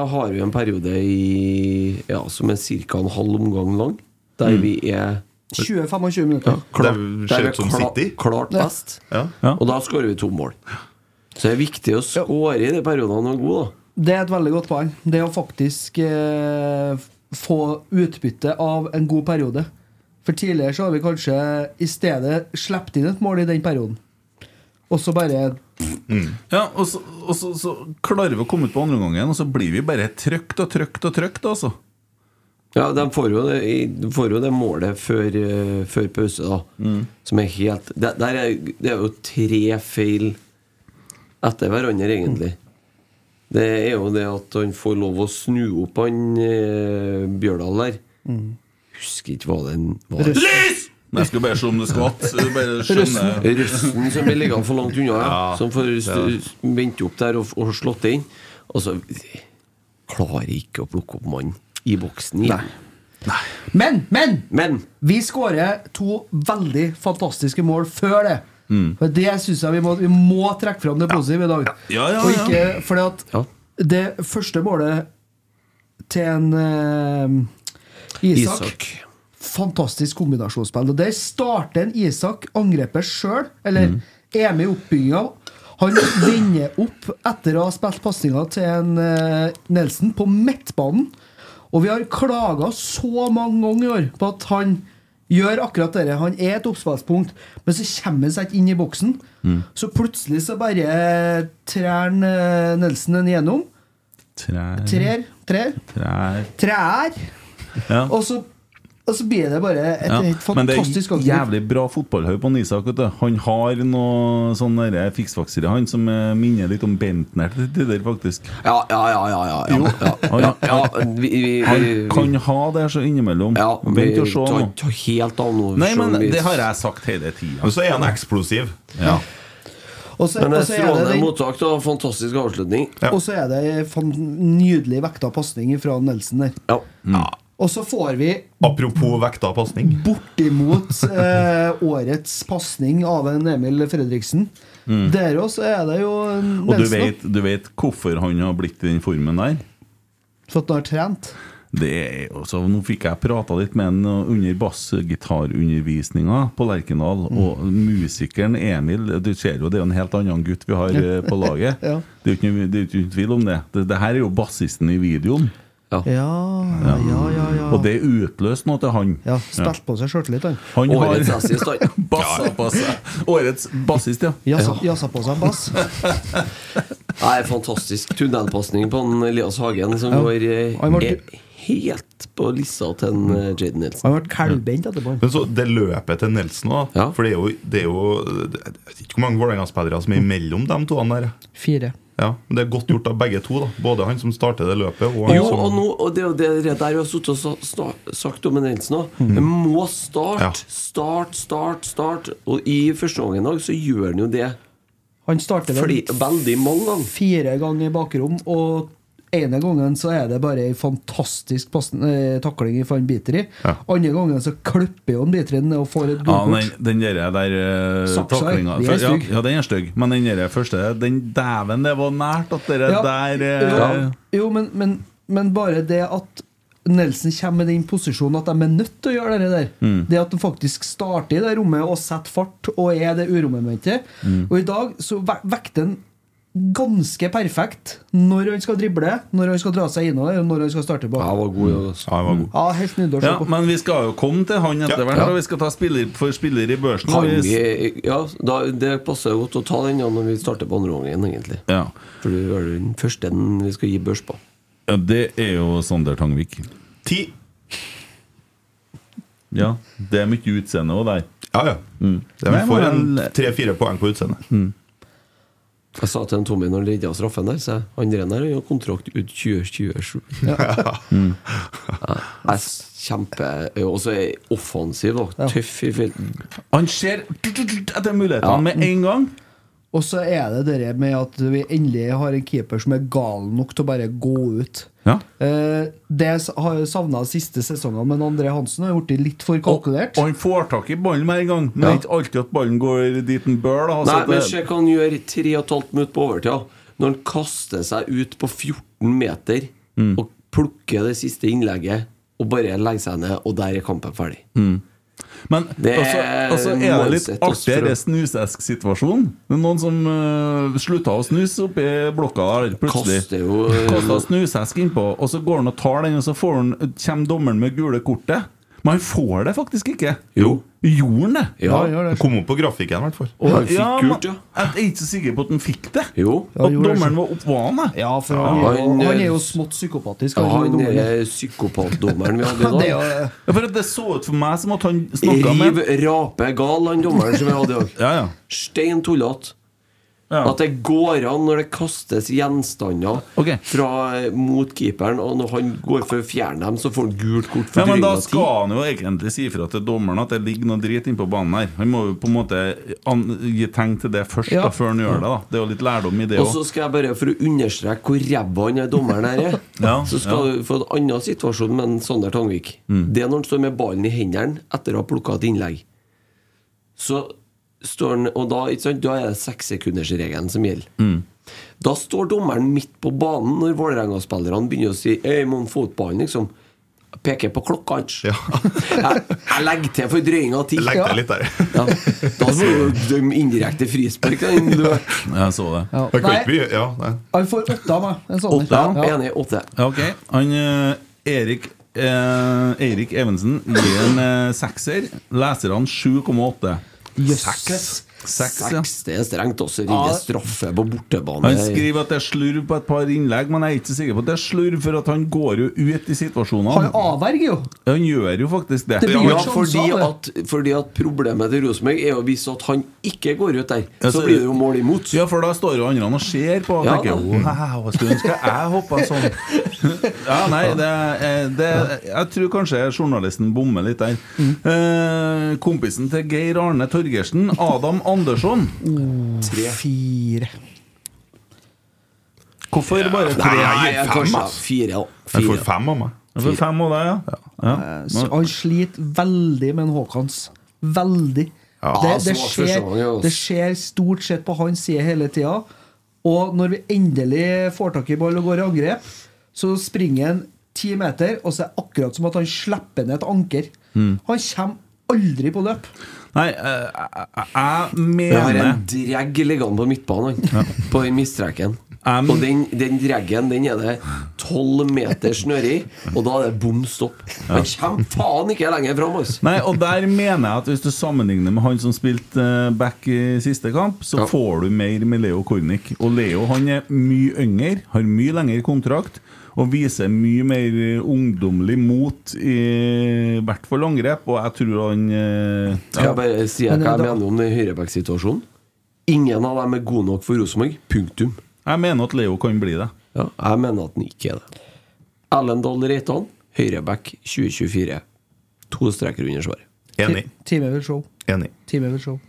har vi en periode i Ja, som er ca. en halv omgang lang, der vi er 20-25 minutter. klart, Det der ser vi ut som er kla- City. klart best. Ja. Og da skårer vi to mål. Så det er viktig å skåre i de periodene og er god, da. Det er et veldig godt poeng. Det å faktisk eh, få utbytte av en god periode. For tidligere så har vi kanskje i stedet sluppet inn et mål i den perioden. Og så bare Ja, og så, og så, så klarer vi å komme ut på andre gangen, og så blir vi bare trøkt og trøkt og trøkt, altså. Ja, de får jo det, de får jo det målet før, eh, før pause, da. Som er helt det, der er, det er jo tre feil etter hverandre, egentlig. Det er jo det at han får lov å snu opp han eh, Bjørdal der. Husker ikke hva den var. Lys! Men jeg skulle bare se om det skvatt. Røsten som blir liggende for langt unna, ja. som får vente opp der og, og slått inn. Og så klarer ikke å plukke opp mannen i boksen igjen. Men, men! Men Vi skårer to veldig fantastiske mål før det. Mm. For Det syns jeg vi må, vi må trekke fram det positive i dag. Ja, ja, Og ja. ikke fordi at Ja. det første målet til en uh, Isak, Isak Fantastisk kombinasjonsspill. Og Der starter en Isak angrepet sjøl, eller Mm. er med i oppbygginga. Han vender opp etter å ha spilt pasninga til en eh, Nelson på midtbanen. Og vi har klaga så mange ganger i år på at han gjør akkurat dette. Han er et oppspillspunkt, men så kommer han seg ikke inn i boksen. Så plutselig så bare trær eh, Nelson den gjennom. Trær, Trær. Trær. trær trær. Ja. Og, så, og så blir det bare et Ja, helt Men det er jævlig bra fotballhøy på Isak. vet Han har noe sånn derre fiksfakser i han som eh, minner litt om Bentner til tider, faktisk. Ja, ja, ja, ja, ja, ja, ja, Han, ja, ja vi, vi, han kan ha det så innimellom. ja, Vent og se tar nå. helt av noe, Nei, men det har jeg sagt hele tida. Og så er han eksplosiv. Ja. Og så, Men det er strålende mottak og fantastisk avslutning. Ja. og så er det en nydelig vekta pasning fra Nelson der. Ja. Og så får vi Apropos vekta pasning. bortimot eh, årets pasning av en Emil Fredriksen. Der også er det jo Mm. Og du vet, du vet hvorfor han har blitt i den formen der? for at han har trent. Det er jo så, Nå fikk jeg prata litt med han under bassgitarundervisninga på Lerkendal. Mm. Og musikeren Emil Du ser jo det er en helt annen gutt vi har eh, på laget. Ja. Det er jo ikke, ikke tvil om det. det. Det her er jo bassisten i videoen. Ja, ja, ja. ja, Og det utløste noe til han. ja Spilte på seg sjøltillit, han. Han Årets bassist, han. bassa på seg. Årets bassist, ja. Jazza, jazza på seg bass. Nei, fantastisk tunnelpasning på en Elias Hagen som Ja. går eh, Han helt på lissa til en eh, Jaden Nelson. Han ble kalvbent etterpå. Men så det løpet til Nelson òg, Ja. for det er jo, det er jo Jeg vet ikke hvor mange Vålerenga-spillere som er imellom de to der. Fire. Ja, men Det er godt gjort av begge to. da Både han som starter det løpet, og han Jo, som og, nå, og det er det det der vi har sittet og sagt om en Nilsen òg. Mm. Det må starte, Ja. start, start, start. Og i første omgang i dag så gjør han jo det Han starter vel fordi, veldig mange ganger. fire ganger i bakrom, og ene gangen så er det bare ei fantastisk eh, takling for han biter i. Ja. Andre gangen så klipper han biter inn og får et Ja, den, den der, der uh, taklinga de er ja, ja, den er stygg. Men den der første Den dæven, det var nært at dere Ja, der eh. Jo, men, men, men bare det at Nelson kommer med den posisjonen at de er nødt til å gjøre det der. Mm. Det at de faktisk starter i det rommet og setter fart og er det uromomentet. Mm. Og i dag så vekter han ganske perfekt når han skal drible, når han skal dra seg innover, og når han skal starte bak. Ja, var god. ja. Han var god. Ja, helt nydelig å se Ja, på. men vi skal jo komme til han etter hvert, ja. og vi skal ta spiller for spiller i børsen. Han, ja, da, det passer godt å ta den ja, når vi starter på andre omgangen, egentlig. ja. For du er den første den vi skal gi børs på. ja, det er jo Sander Tangvik. Ti. Ja, det er mye utseende òg der. Ja, ja. Mm. Det får en tre-fire poeng på utseendet. Jeg sa til en Tommy når han redda straffen der, så jeg, han der har jo kontrakt ut 2027. Mm. Ja, jeg er kjempe Og så er offensiv og tøff i filmen. Han ser etter mulighetene Ja. med en gang. Og så er det det med at vi endelig har en keeper som er gal nok til å bare gå ut. Ja. Eh, det har jeg savna siste sesongen, men André Hansen har gjort det litt for kalkulert. og han får tak i ballen med en gang. Men Ja. det er ikke alltid at ballen går dit den bør. Da. Nei, Altså, men det- se hva han gjør i og et halvt på overtida. Når han kaster seg ut på 14 meter Mm. og plukker det siste innlegget og bare legger seg ned, og der er kampen ferdig. Men også, er også er det litt artig det snusesk-situasjonen. Det er noen som uh, slutta å snuse oppi blokka der plutselig. Kaster jo eh, Kasta snusesk innpå, og så går han og tar den, og så får han, kommer dommeren med gule kortet. Men han får det faktisk ikke. Jo. Gjorde han det? Ja. Ja, gjør det. Kom opp på grafikken, i hvert fall. Og han fikk Ja, gult, ja. Jeg er ikke så sikker på at han fikk det. Jo. Ja, At gjorde dommeren var oppvarende. Ja, for han, er jo, han, han er jo smått psykopatisk. Ja, han han er psykopatdommeren vi hadde i dag. Ja, for at Det så ut for meg som at han snakka med Riv rape gal, han dommeren som vi hadde i dag. Ja, ja. Stein tullete. Ja. At det går an når det kastes gjenstander okay. fra, mot keeperen, og når han går for å fjerne dem, så får han gult kort for Ja, men Da skal han jo egentlig si fra til dommeren at det ligger noe drit innpå banen her. Han må jo på en måte gi tegn til det først, Ja. da, før han gjør det. da Det er jo litt lærdom i det Og så skal jeg bare, for å understreke hvor ræva han er dommeren her er, Ja, så skal du få en annen situasjon med en Sander Tangvik. Mm. Det er når han står med ballen i hendene etter å ha plukka et innlegg. Så står han Og da, ikke sant, da er det sekssekundersregelen som gjelder. Mm. Da står dommeren midt på banen når Vålerenga-spillerne begynner å si Øy, må fotballen, liksom. Peker på klokka hans. Ja. jeg, jeg legger til for drøyinga av tid. Legg til litt der. Ja. Da får jo dømme indirekte frispark. den. Jeg så det. ja. Nei, Ja, nei. han får åtte av meg. Sånn. Åtte, Ja. enig. Åtte. Okay. Han uh, Erik uh, Eirik Evensen gir en uh, sekser. Leserne 7,8. Yes. Sag es. Seks, ja. Seks, det er strengt også. Ja. Ringe straffe på bortebane. Han skriver at det er slurv på et par innlegg, men jeg er ikke sikker på at det er slurv, for at han går jo ut i situasjonene. Han avverger jo. Han gjør jo faktisk det. Det blir jo Ja, fordi at, fordi at problemet til Rosenborg er å vise at han ikke går ut der, så blir det jo mål imot. Ja, for da står jo andre og ser på og Ja, tenker. Wow, skulle ønske jeg hoppa sånn. Ja, nei, det, det Jeg tror kanskje journalisten bommer litt der. Eh, kompisen til Geir Arne Torgersen, Adam Andersson. Fire. Hvorfor bare tre? Nei, jeg fem, kanskje fire. Jeg får fem av meg. Jeg får fem av deg, ja. ja. ja. Så Han sliter veldig med en Håkans. Veldig. Ja, det, det, skjer, ja, ass. det skjer stort sett på hans side hele tida. Og når vi endelig får tak i ball og går i angrep, så springer han ti meter, og så er det akkurat som at han slipper ned et anker. Mm. Han kommer aldri på løp. Nei, jeg jeg, jeg Vi har en dregg liggende på midtbanen, ja. På den midtstreken. Um, og den, den dreggen den er det tolv meter snøre i, og da er det bom stopp. Han kommer faen ikke lenger fram, altså. Nei, og der mener jeg at hvis du sammenligner med han som spilte eh, back i siste kamp, så Ja. får du mer med Leo Kornic. Og Leo han er mye yngre, har mye lengre kontrakt og viser mye mer ungdommelig mot, i hvert fall angrep. Og jeg tror han eh, Skal jeg bare si hva jeg mener om den høyreback-situasjonen? Ingen av dem er gode nok for Rosenborg. Punktum. Jeg mener at Leo kan bli det. Ja, jeg mener at han ikke er det. Ellendal Reitan, høyreback 2024. To streker under svaret. Enig. Time vil show. Enig. Time vil show.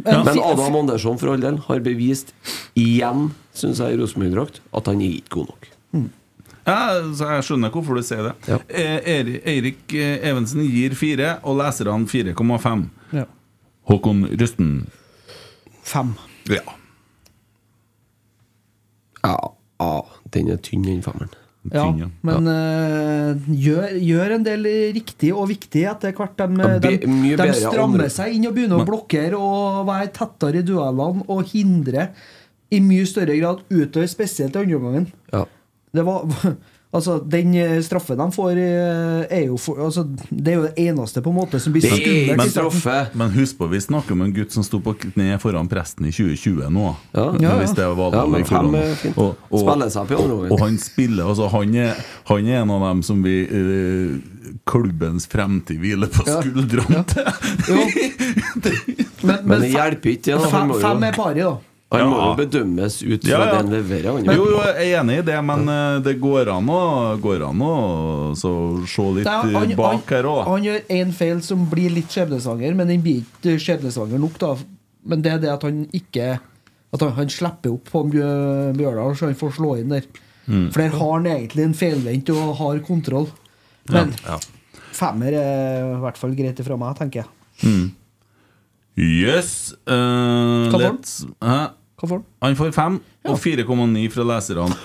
Men Adam Andersson for all del har bevist igjen, syns jeg, i Rosenborg-drakt, at han er ikke god nok. Ja, så Jeg skjønner hvorfor du sier det. Ja. Eh, Eirik eh, Evensen gir fire, og leserne 4,5. Ja. Håkon Rusten. Fem. Ja. Ja, ja den er tynn, den femmeren. Ja, men ja. men eh, gjør, gjør en del riktig og viktig etter hvert. De, Ja, de, de strammer andre. seg inn og begynner å blokkere og være tettere i duellene og hindre i mye større grad utover, spesielt i andre omgangen. Ja. Det var Altså, Den eh, straffen de får, eh, er jo for, altså, Det er jo det eneste på en måte som blir skummelt. i straffe. Men husk på, vi snakker om en gutt som sto på kne foran presten i 2020 nå. Ja. Men Ja, ja. Hvis det var Ja, men fem fint. Og, og, han spiller altså han er, han er en av dem som vi uh, Klubbens fremtid hviler på Ja. skuldrene til. men, Men, Men det hjelper ikke. Fem, fem er pari, da. Han må jo bedømmes ut fra Ja, ja. det han leverer. Jo, jo, jeg er enig i det, men eh, det går an å, går an å så, se litt eh, han, bak her òg. han gjør én feil som blir litt skjebnesvanger, men den blir ikke skjebnesvanger nok. da Men det er det at han ikke At han, han slipper opp på Bjø- Bjørdal, så han får slå inn der. Mm. For der har han egentlig en feilvendt og har kontroll. Men Ja. femmer er i hvert fall greit ifra meg, tenker jeg. Mm. Yes, Hva får han? Hva får han? Han får fem, og 4,9 fra leserne.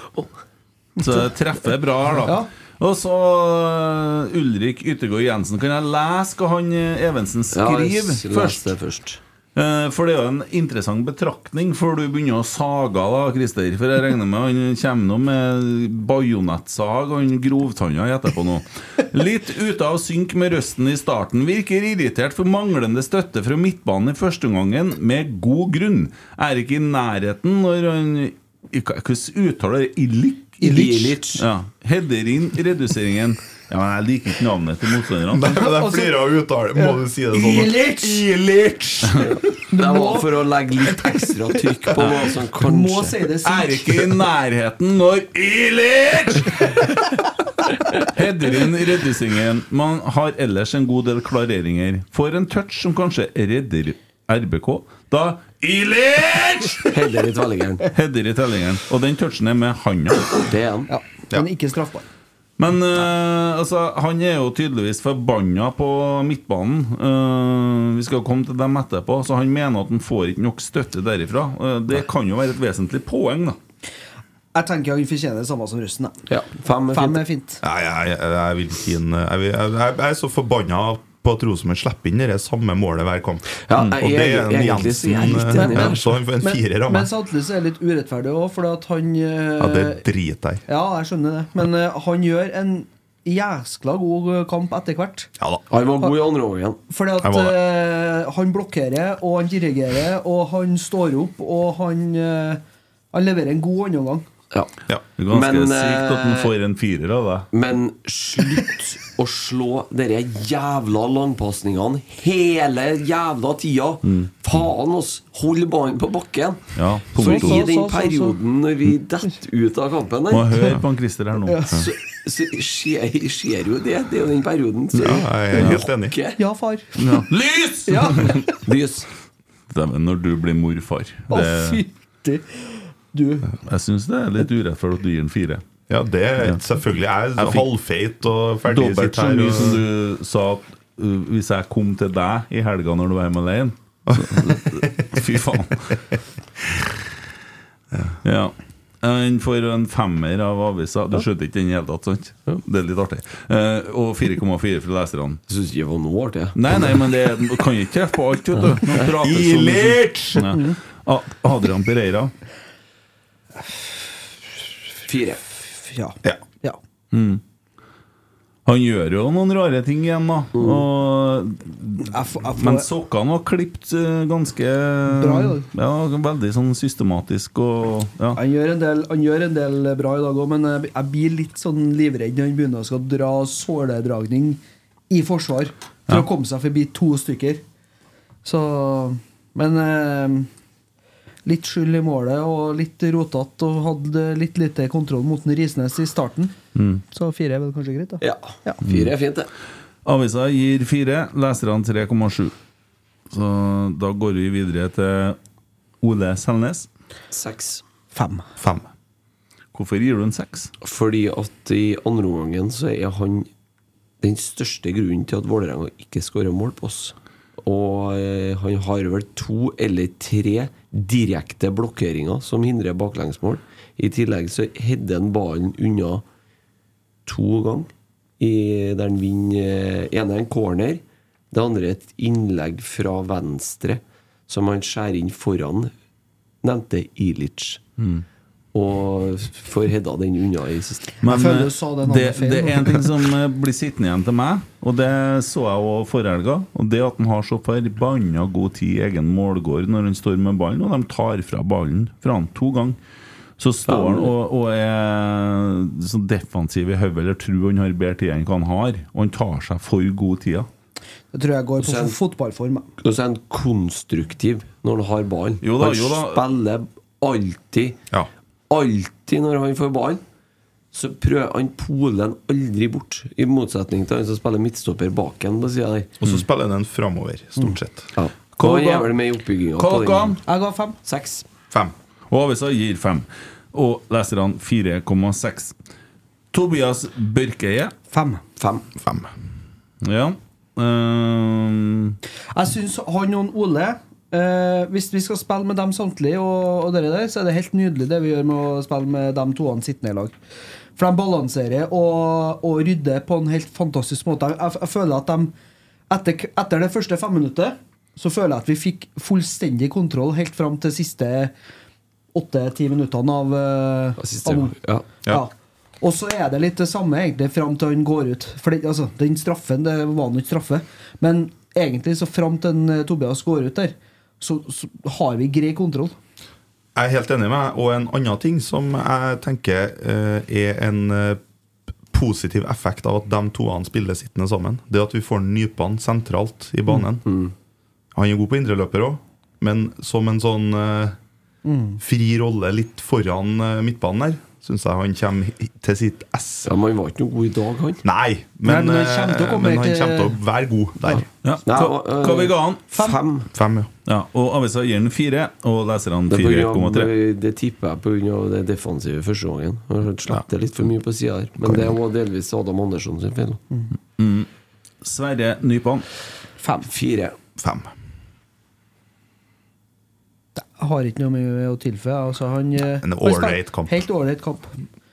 Så det treffer bra her, da. Ja. Og så uh, Ulrik Yttergård Jensen. Kan jeg lese hva han eh, Evensen Ja, jeg skriver s- først? det først. Eh, For det er jo en interessant betraktning før du begynner å saga, da, Christer. For jeg regner med han kommer nå med bajonettsag og han grovtanna etterpå nå. Litt ute av synk med røsten i starten. Virker irritert for manglende støtte fra midtbanen i førsteomgangen, med god grunn. Er ikke i nærheten når han Hvordan uttaler det? Ilic? Ilic. Ja. Header inn reduseringen. Ja, men Jeg liker ikke navnet til motstanderne. De flirer av uttale. Må du si det sånn? Ilic! Ilic! Det var for å legge litt ekstra trykk på hva som Du må si det Er sikkert. ikke i nærheten når Ilic Header inn redusingen. Man har ellers en god del klareringer. Får en touch som kanskje redder RBK. Da Ilic heller i tvellingeren i. Og den touchen er med handa. Det er han. Ja, men ikke straffbar. Men uh, altså, han er jo tydeligvis forbanna på midtbanen. Uh, vi skal komme til dem etterpå. Så han mener at han får ikke nok støtte derifra. Uh, det kan jo være et vesentlig poeng, da. Jeg tenker han fortjener det samme som russen. Ja, fem er Fem fint. er fint. Nei, jeg, jeg, jeg vil jeg, jeg jeg er så forbanna på at Rosenborg slipper inn det samme målet hver kamp. Ja, Mm. jeg Og det er- en Jensen, ja. Så han får en firer av men meg. samtidig så er det litt urettferdig òg, for at han eh, Ja, det driter jeg. Ja, jeg skjønner det. Men uh, han gjør en jæskla god kamp etter hvert. Ja da. Han var god i andre omgang. Fordi at uh, eh, han blokkerer, og han dirigerer, og han står opp, og han, uh, han leverer en god andreomgang. Ja. Ja. Det er ganske Men, sykt at han eh, får en firer av deg. Men slutt å slå dere jævla langpasningene hele jævla tida. Faen, oss! Hold ballen på bakken. Ja, Så i den så, så. perioden når vi detter ut av kampen Må høre på han Christer her nå. så, så skjer, skjer jo det. Det er jo den perioden. Så Ja, jeg er helt enig. Ja, far. Lys! Ja. Lys. Dæven, når du blir morfar. Å, Det, fytti. Du. jeg syns det er litt urettferdig at du gir en fire. Ja, det er selvfølgelig. Jeg er halvfeit og ferdig Dobbelt så her mye som du sa at uh, hvis jeg kom til deg i helga når du var hjemme alene. Fy faen. Ja. Han får en femmer av avisa. Du skjønte ikke den i det hele tatt, sant? Det er litt artig. Uh, og 4,4 fra leserne. Jeg syns ikke det var noe artig. Nei, nei, men det kan ikke treffe på alt, vet du. Ja. Adrian Pereira. Fire. Ja. Ja. ja. Han gjør jo noen rare ting igjen, da. Og, Jeg får, jeg men får, sokkene var klipt eh, ganske Bra i dag. Ja, veldig sånn systematisk og ja. han, gjør en del, han gjør en del bra i dag òg, men jeg, jeg blir litt sånn livredd når han begynner å skal dra såledragning i forsvar for Ja. å komme seg forbi to stykker. Så Men eh, litt skyld i målet og litt rotete og hadde litt lite kontroll mot Risnes i starten. Mm. Så fire er vel kanskje greit, da. Ja. Ja. Fire er fint, det. Avisa gir fire, leserne 3,7. Så da går vi videre til Ole Selnes. Seks. Fem. Fem. Hvorfor gir du en seks? Fordi at i andre omgangen så er han den største grunnen til at Vålerenga ikke skårer mål på oss. Og eh, han har vel to eller tre direkte blokkeringer som hindrer baklengsmål. I tillegg så hedder han ballen unna to ganger. Der han vinner eh, ene en corner, det andre et innlegg fra venstre som han skjærer inn foran nevnte Ilic. Og får hedda den unna i siste. Men det er en ting som eh, blir sittende igjen til meg, og det så jeg òg forrige helga. Og det at han har så forbanna god tid i egen målgård når han står med ballen, og de tar fra ballen fra han to ganger. Så står han og, og er sånn defensiv i hodet, eller tror han har bedre tid enn hva han har. Og han tar seg for god tid. Det tror jeg går på en, fotballform. jeg. Og så er han konstruktiv når han har ballen. Han jo da. spiller alltid Ja. Alltid når han får ballen, så prøver han poler han aldri bort. I motsetning til han som spiller midtstopper bak en på sida der. Og så spiller han den framover, stort sett. Ja. Hva er vel med i oppbygginga på den. Jeg ga fem. Seks. Fem. Og avisa gir fem. Og leserne 4,6. Tobias Børkeie. Fem. Fem. Fem. Ja. Um. Jeg syns han og Ole eh, Hvis vi skal spille med dem samtlige, og, og dere der, så er det helt nydelig det vi gjør med å spille med dem toene sittende i lag. For de balanserer og, og rydder på en helt fantastisk måte. Jeg, jeg, føler at de etter, etter det første femminuttet så føler jeg at vi fikk fullstendig kontroll helt fram til siste åtte-ti minuttene av, uh, Siste, av ja. ja. Og så er det litt det samme egentlig fram til han går ut. For det, altså, Den straffen, det var nå ikke straffe. Men egentlig så fram til en, eh, Tobias går ut der, så, så har vi grei kontroll. Jeg er helt enig med deg. Og en annen ting som jeg tenker eh, er en eh, positiv effekt av at de toene spiller sittende sammen, det er at vi får Nypan sentralt i banen. Han er god på indreløper òg, men som en sånn mm. fri rolle litt foran eh, midtbanen der, syns jeg han kommer til sitt ess. ja, men han var ikke noe god i dag, han. Nei, Nei, men, men han kommer til å eh, komme men han kommer til å være god der. ja. Nei, Hva, eh, hva vi ga han? Fem. Fem, ja. Ja, og avisa gir den fire, og leserne Det, er på 4,3. det tipper jeg pga. det defensive første gangen. Han det litt for mye på sida her. Men det var delvis Adam Andersson sin feil. Sverre Nypan. Fem. Fire. Fem. Jeg har ikke noe mye å tilføye. Altså, han, eh, En han ålreit kamp. Helt ålreit kamp.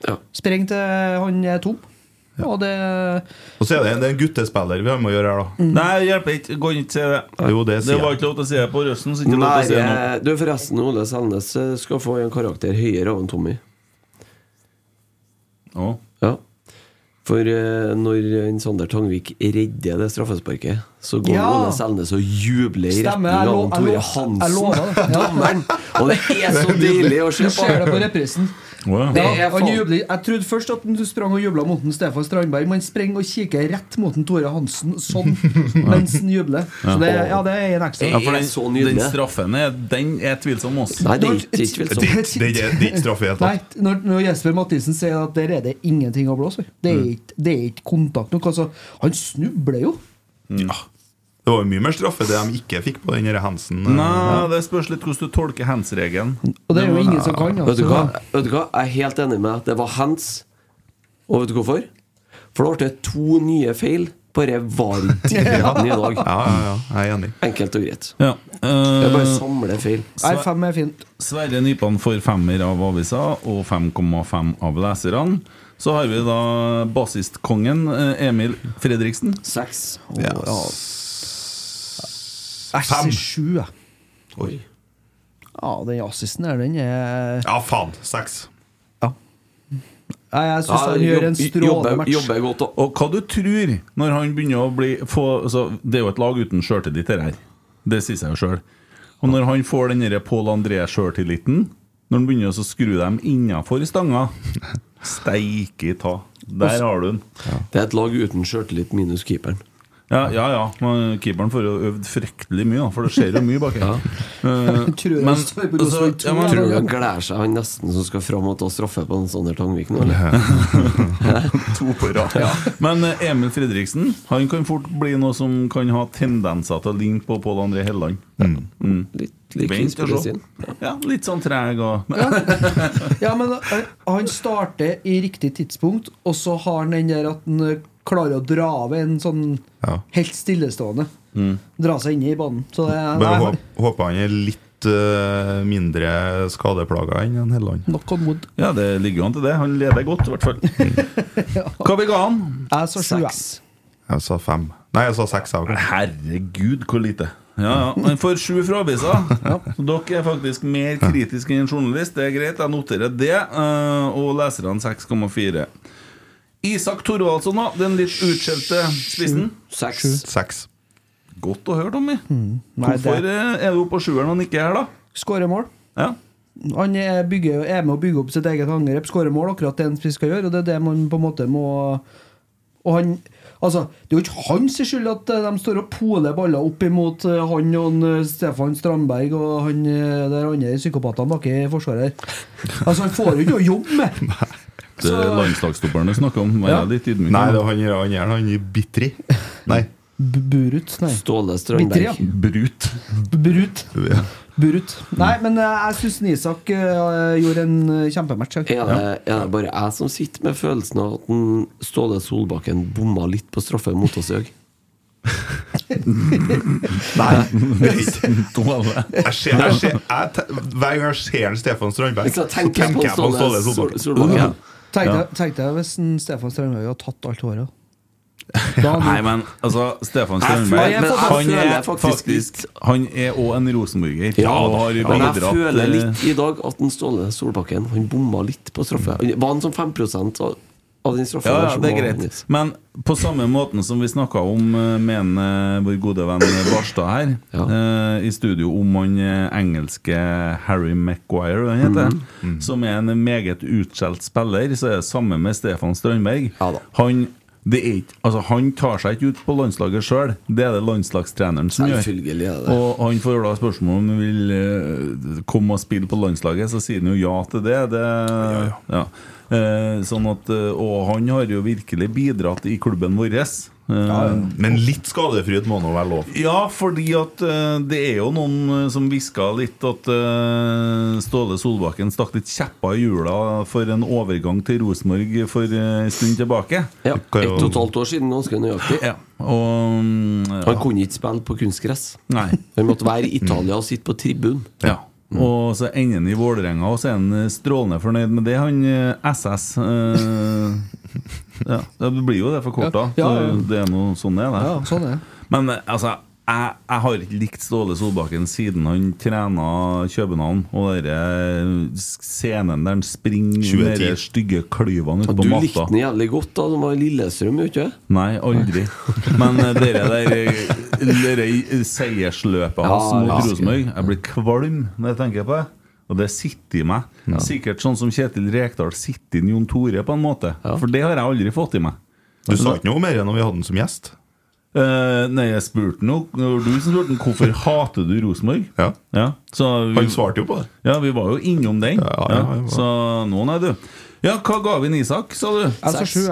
Ja. Spreng til han er tom. Og det Og så er det, det er en guttespiller vi har med å gjøre her, da. Nei, det hjelper ikke. Går ikke til si det. Jo, det Det var ikke lov til å si det på røsten. Så ikke lov til å si det nå. Du, forresten, Ole Selnes eh, skal få en karakter høyere av en Tommy. Å, Ja. For uh, når en Sander Tangvik redder det straffesparket, så går Ja. Ole Selnes og jubler i retning jeg av Tore. Hansen, dommeren. Og det er så deilig å se Du ser det på! På ja. Ja, han faen- Jeg trodde først at han sprang og jubla mot en Stefan Strandberg, men han sprenger og kikker rett mot en Tore Hansen sånn mens han jubler. Så det, ja, det er en ekstra. Ja, for er den, den straffen er, den er tvilsom. Også. Nei, det er ikke, er vel Det, det, det, det er ikke straffe i når, når Jesper Mathisen sier at der er det ingenting å blåse for. Det er ikke, det er ikke kontakt nok. Altså, han snubler jo. Ja. Det var jo mye mer straffe det de ikke fikk på den Hansen. eh, Nei, det spørs litt hvordan du tolker hands-regelen. Og det er jo ingen som kan. Vet du, Altså. hva? vet du hva? Jeg er helt enig med at det var hands. Og vet du hvorfor? For det ble to nye feil bare VAR-tidligere i dag. Ja, ja, ja, jeg er enig. Enkelt og greit. Ja. er bare samle samler feil. Nei, fem er fint. Sverre Nypan får femmer av avisa og 5,5 av leserne. Så har vi da bassistkongen eh, Emil Fredriksen. Seks. Ja. Jeg Fem. sier sju, jeg. Oi. Ja, den assisten der, den er Ja, faen. Seks. Nei, Jeg syns Ja, han gjør en strålende match. jobber godt også. Og hva du tror når han begynner å bli få, altså, Det er jo et lag uten sjøltillit, det her. Det sier seg jo sjøl. Og når han får den Pål André-sjøltilliten, når han begynner å skru dem innafor stanga Steike ta. Der har du den. Det er et lag uten sjøltillit minus keeperen. Ja, ja, ja. Men keeperen får jo øvd fryktelig mye, da, for det skjer jo mye baki. Ja. Uh, men altså, ja, men- Tror du han gleder seg, han nesten som skal fram og ta straffe på en Sander Tangvik nå? Eller? To på rad. Men eh, Emil Fredriksen Han kan fort bli noe som kan ha tendenser til å ligne på Pål André Helleland. Mm. Litt lik Vent og se. sin. Ja, litt sånn treg og Ja, men han- Han starter i riktig tidspunkt, og så har han den der at han klarer å dra av en sånn Ja. helt stillestående. Dra seg inn i banen. Så det Bare nei, håp, håper han er litt eh, mindre skadeplaga enn en Helland. Knock on wood. Ja, det ligger jo an til det. Han leder godt, i hvert fall. Hva vi ga han? Jeg sa. Seks. Jeg sa fem. Nei, jeg sa seks. Jeg. Herregud, hvor lite. Ja, ja. Han får sju fra avisa. Så Dere er faktisk mer kritiske enn en journalist. Det er greit, jeg noterer det. eh, Og leserne 6,4. Isak Thorvaldsson, da. Den litt utskjelte spissen. Seks. Seks. Godt å høre, Tommy. Nei, Hvorfor det er du oppe på sjueren og han ikke er her, da? Skårer mål. Ja. Han er, bygger, er med å bygge opp sitt eget angrep, skårer mål, akkurat det en spiss skal gjøre. Og det er det man på en måte må Og han Altså, Det er jo ikke hans skyld at eh, de står og poler baller opp imot eh, han og han, eh, Stefan Strandberg og han der andre psykopatene baki i forsvaret. Altså, han får jo ikke noe jobb med! Det er landslagsstopperen du snakker om. Vær Ja. litt ydmyk. Nei, det er han gjør han i Bitri. Nei. B- Burut, nei. Ståle Strømberg. ja. Brut. Brut. Ja. Burut. Nei, men eh, jeg syns Isak eh, gjorde en eh, kjempematch. jeg. Er det, er det bare jeg som sitter med følelsen av at Ståle Solbakken bomma litt på straffe mot oss i dag? Nei. Jeg ser, jeg ser, jeg, hver gang jeg ser Stefan Strandberg, Så så tenker jeg på jeg Ståle Solbakken. Tenk deg hvis en Stefan Strandberg hadde tatt alt håret. Nei, men altså Stefan Strømberg Han er faktisk Han er òg en rosenborger. Ja, og har men jeg føler eh, litt i dag at den Ståle Solbakken Han bomma litt på straffe. Var han som 5 av, av? Ja, ja, det er greit. Men på samme måten som vi snakka om eh, med eh, vår gode venn Barstad her, Ja. eh, i studio om han eh, engelske Harry Maguire, han heter, Mm. som er en meget utskjelt spiller, så er det samme med Stefan Strandberg. Ja da. han, det er ikke, altså, han tar seg ikke ut på landslaget sjøl, det er det landslagstreneren som gjør. Og han får da spørsmål om han vil eh, komme og spille på landslaget, så sier han jo ja til det. det ja. Eh, sånn at, eh, og han har jo virkelig bidratt i klubben vår. Ja, Men litt skadefryd må nå være lov. ja, fordi at eh, det er jo noen eh, som hviska litt at eh, Ståle Solbakken stakk litt kjepper i hjula for en overgang til Rosenborg for eh, en stund tilbake. Ja, Ett og et halvt år siden, ganske nøyaktig. Ja, og ja. Han kunne ikke spille på kunstgress. Nei. Han måtte være i Italia og sitte på tribunen. Ja. Og så ender han i Vålerenga, og så er han eh, strålende fornøyd med det. Han eh, SS eh, Ja, det blir jo det forkorta. Ja, ja, ja. Det er noe sånn det er. det. Ja, sånn er. Men eh, altså, jeg, jeg har ikke likt Ståle Solbakken siden han trena København. Og den scenen der han springer 2010. med de stygge klyvene ute Ja, på du likte den jævlig godt da den var i Lillestrøm, gjorde du ikke? Nei, aldri. Men det dere der eh, seiersløpet hans Ja, mot ja. Rosenborg Jeg blir kvalm når jeg tenker på det. Og det sitter i meg. Sikkert sånn som Kjetil Rekdal sitter i Jon Tore, på en måte. For det har jeg aldri fått i meg. Du sa ikke noe mer når vi hadde den som gjest. Eh, nei, jeg spurte noe du spurte den, hvorfor hater du Rosenborg. Ja. så vi, Han svarte jo på det. Ja, vi var jo innom den. Ja, ja, Ja, ja, ja. Så nå, nei, du. Ja, hva ga vi Isak, sa du? Jeg sa sju.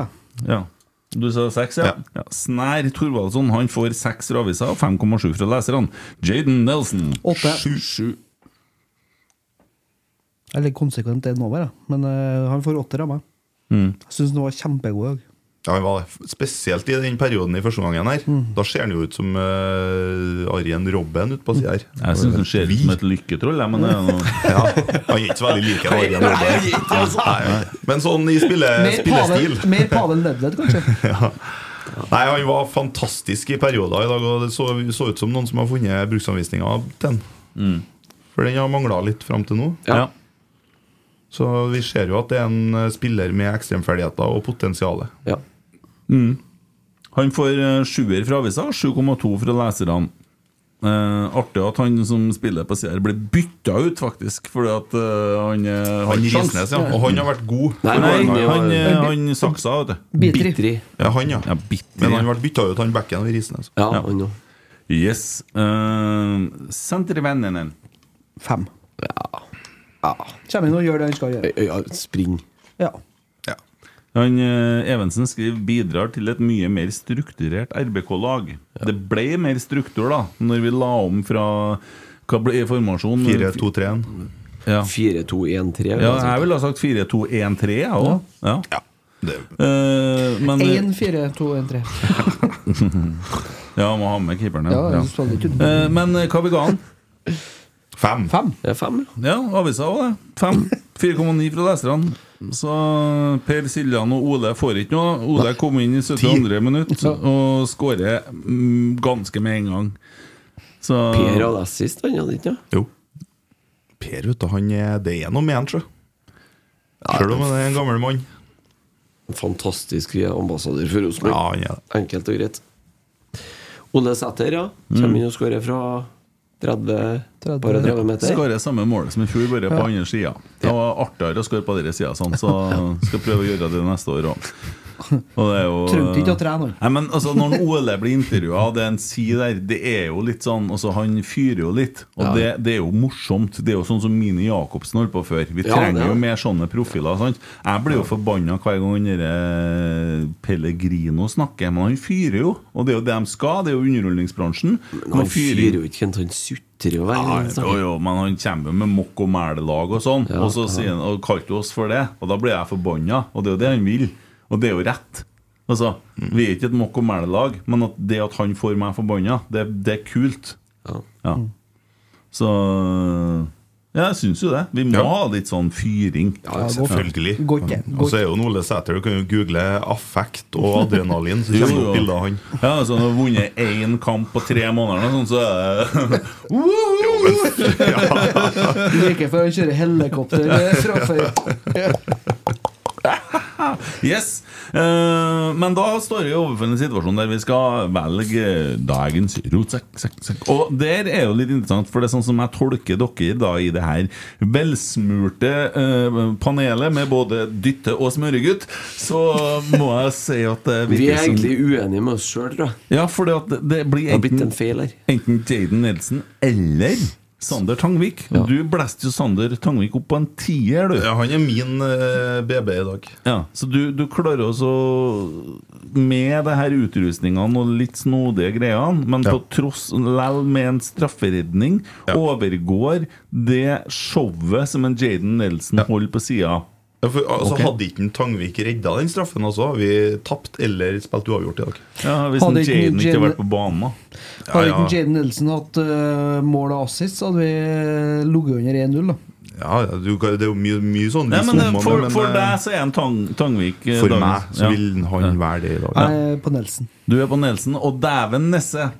Ja. Du sa seks, ja. Ja. ja. Snær Thorvaldsson han får seks fra avisa og 5,7 fra leserne. Jaden Nelson Åtte. Sju. Jeg er litt konsekvent det nå, bare. Men uh, han får åtter av meg. Mm. Jeg syns han var kjempegod i dag. Ja, han var. Spesielt i den perioden i første gangen her. Da ser han jo ut som uh, Arjen Robben utpå sida her. Jeg syns han ser ut som et lykketroll, jeg, men det er noe Ja, han er ikke så veldig lik Arjen Robben. Nei, Men sånn i spille, Mer spillestil Pavel, mer Pavel Nedved, kanskje. Nei, Han var fantastisk i perioder i dag, og det så, så ut som noen som har funnet bruksanvisninga til den. For den har mangla litt fram til nå. Ja. Så vi ser jo at det er en spiller med ekstremferdigheter og potensial. Ja. Han får eh, sjuer fra avisa, 7,2 fra leserne. Eh, artig at han som spiller på sida, ble bytta ut, faktisk. Fordi at uh, han har Han sjans- Risnes, ja. Og han har vært god. Nei, Nei, han var- han, eh, han saksa, vet du. Bitri. Ja, han, ja. Ja, bitri. Men han ble bytta ut, han backen ved Risnes. Ja, Ja. han ja. Yes. Uh, Sentervennene. Fem. Ja. Kommer inn og gjør det han skal gjøre. Ja, spring. Ja. Ja. Han, eh, Evensen skriver bidrar til et mye mer strukturert RBK-lag. Det ble mer struktur da Når vi la om fra Hva ble formasjonen? 4-2-3-1. Ja. 4-2-1-3. ja, jeg ville ha sagt 4-2-1-3, jeg òg. Ja. Ja. Det, Uh, men 1, 4, 2, 1, 3. Ja, må ha med keeperen. Ja, Ja. ja. Eh, men hva vi ga han? fem. Fem. Det er fem, ja. Ja, avisa òg det. 4,9 fra leserne. Så Per Siljan og Ole får ikke noe. Ole kom inn i 72. minutt og skårer mm, ganske med en gang. Så Per hadde assist, han hadde ikke? Jo. Per, vet du, han er, det er noe med han, sjø. Sjøl om han er en gammel mann. Fantastisk ambassadør for Rosenborg. Ja, er. Enkelt og greit. Ole Sæther, ja. Kommer inn og skårer fra 30, 30. bare 30 meter. skårer samme mål som i fjor, bare på andre sida. Det var artigere å skåre på denne sida, sånn, så skal prøve å gjøre det neste år òg. Og det er jo Trengte ikke å trene, han. Nei, men altså, Når Ole blir intervjua, det han sier der, det er jo litt sånn altså, Han fyrer jo litt. Og Ja. det, det er jo morsomt. Det er jo sånn som Mini Jacobsen holdt på før. Vi trenger er jo mer sånne profiler. Sant? Jeg blir jo forbanna hver gang han Pellegrino snakker, men han fyrer jo. Og det er jo det de skal, det er jo underholdningsbransjen. Men han fyrer jo ikke, han sutter jo Ja, jo, jo, men han kommer jo med mokk og mælelag og sånn. Ja, og så sier han, og kalte oss for det. Og da blir jeg forbanna. Og det er jo det han vil. Og det er jo rett. Altså, Vi er ikke et mokk og mælelag, men at det at han får meg forbanna, det, det er kult. Ja. Ja. Så Ja, jeg syns jo det. Vi må Ja. ha litt sånn fyring. Ja, selvfølgelig. Og så er jo Ole Sæter, du kan jo google affekt og adrenalin, så kommer det opp bilder av han. Ja, altså Når du har vunnet én kamp på tre måneder, sånn, så er det Like før han kjører helikopter eh, framfor. Yes. Uh, men da står vi overfor en situasjon der vi skal velge dagens rotsekk. sekk, sekk. Og der er jo litt interessant, for det er sånn som jeg tolker dere da i det her velsmurte uh, panelet med både dytte og smøregutt, så må jeg si at det Vi virker er som egentlig uenige med oss sjøl, tror jeg. Ja, for det, det blir Det har blitt enten, en feil her. enten Jaden Nelson eller Sander Tangvik. Ja. Du blæste jo Sander Tangvik opp på en tier, du. Ja, han er min uh, BB i dag. Ja, så du, du klarer også Med det her utrustningene og litt snodige greiene, men Ja. på tross Lell med en strafferedning Ja. overgår det showet som en Jaden Nelson Ja. holder på sida. Ja, for, altså, okay. Hadde ikke en Tangvik redda den straffen, altså, vi tapt eller spilt uavgjort i dag. Ja, hvis Hadde Jaden ikke hadde vært på banen, da. Hadde ja. ikke Jaden Nelson hatt uh, mål og assist, så hadde vi eh, ligget under 1-0. da Ja, ja, du, Det er jo mye, mye sånn ja, men, for, men, for eh, deg så er en tang, Tangvik For dagens- meg så ja. vil han være det i dag. Jeg er på Nelson. Du er på Nelson, og dæven nesse!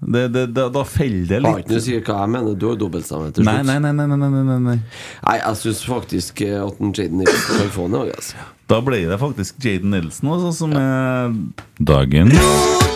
Det, det, da, da feller det Har litt. ikke noe å si hva jeg mener. Du har dobbeltstemme til slutt. nei, nei. nei, nei, nei, nei, nei. Nei, jeg syns faktisk eh, at Jaden Nilsen kan få den. Altså. Da ble det faktisk Jaden Nilsen også, som er dagens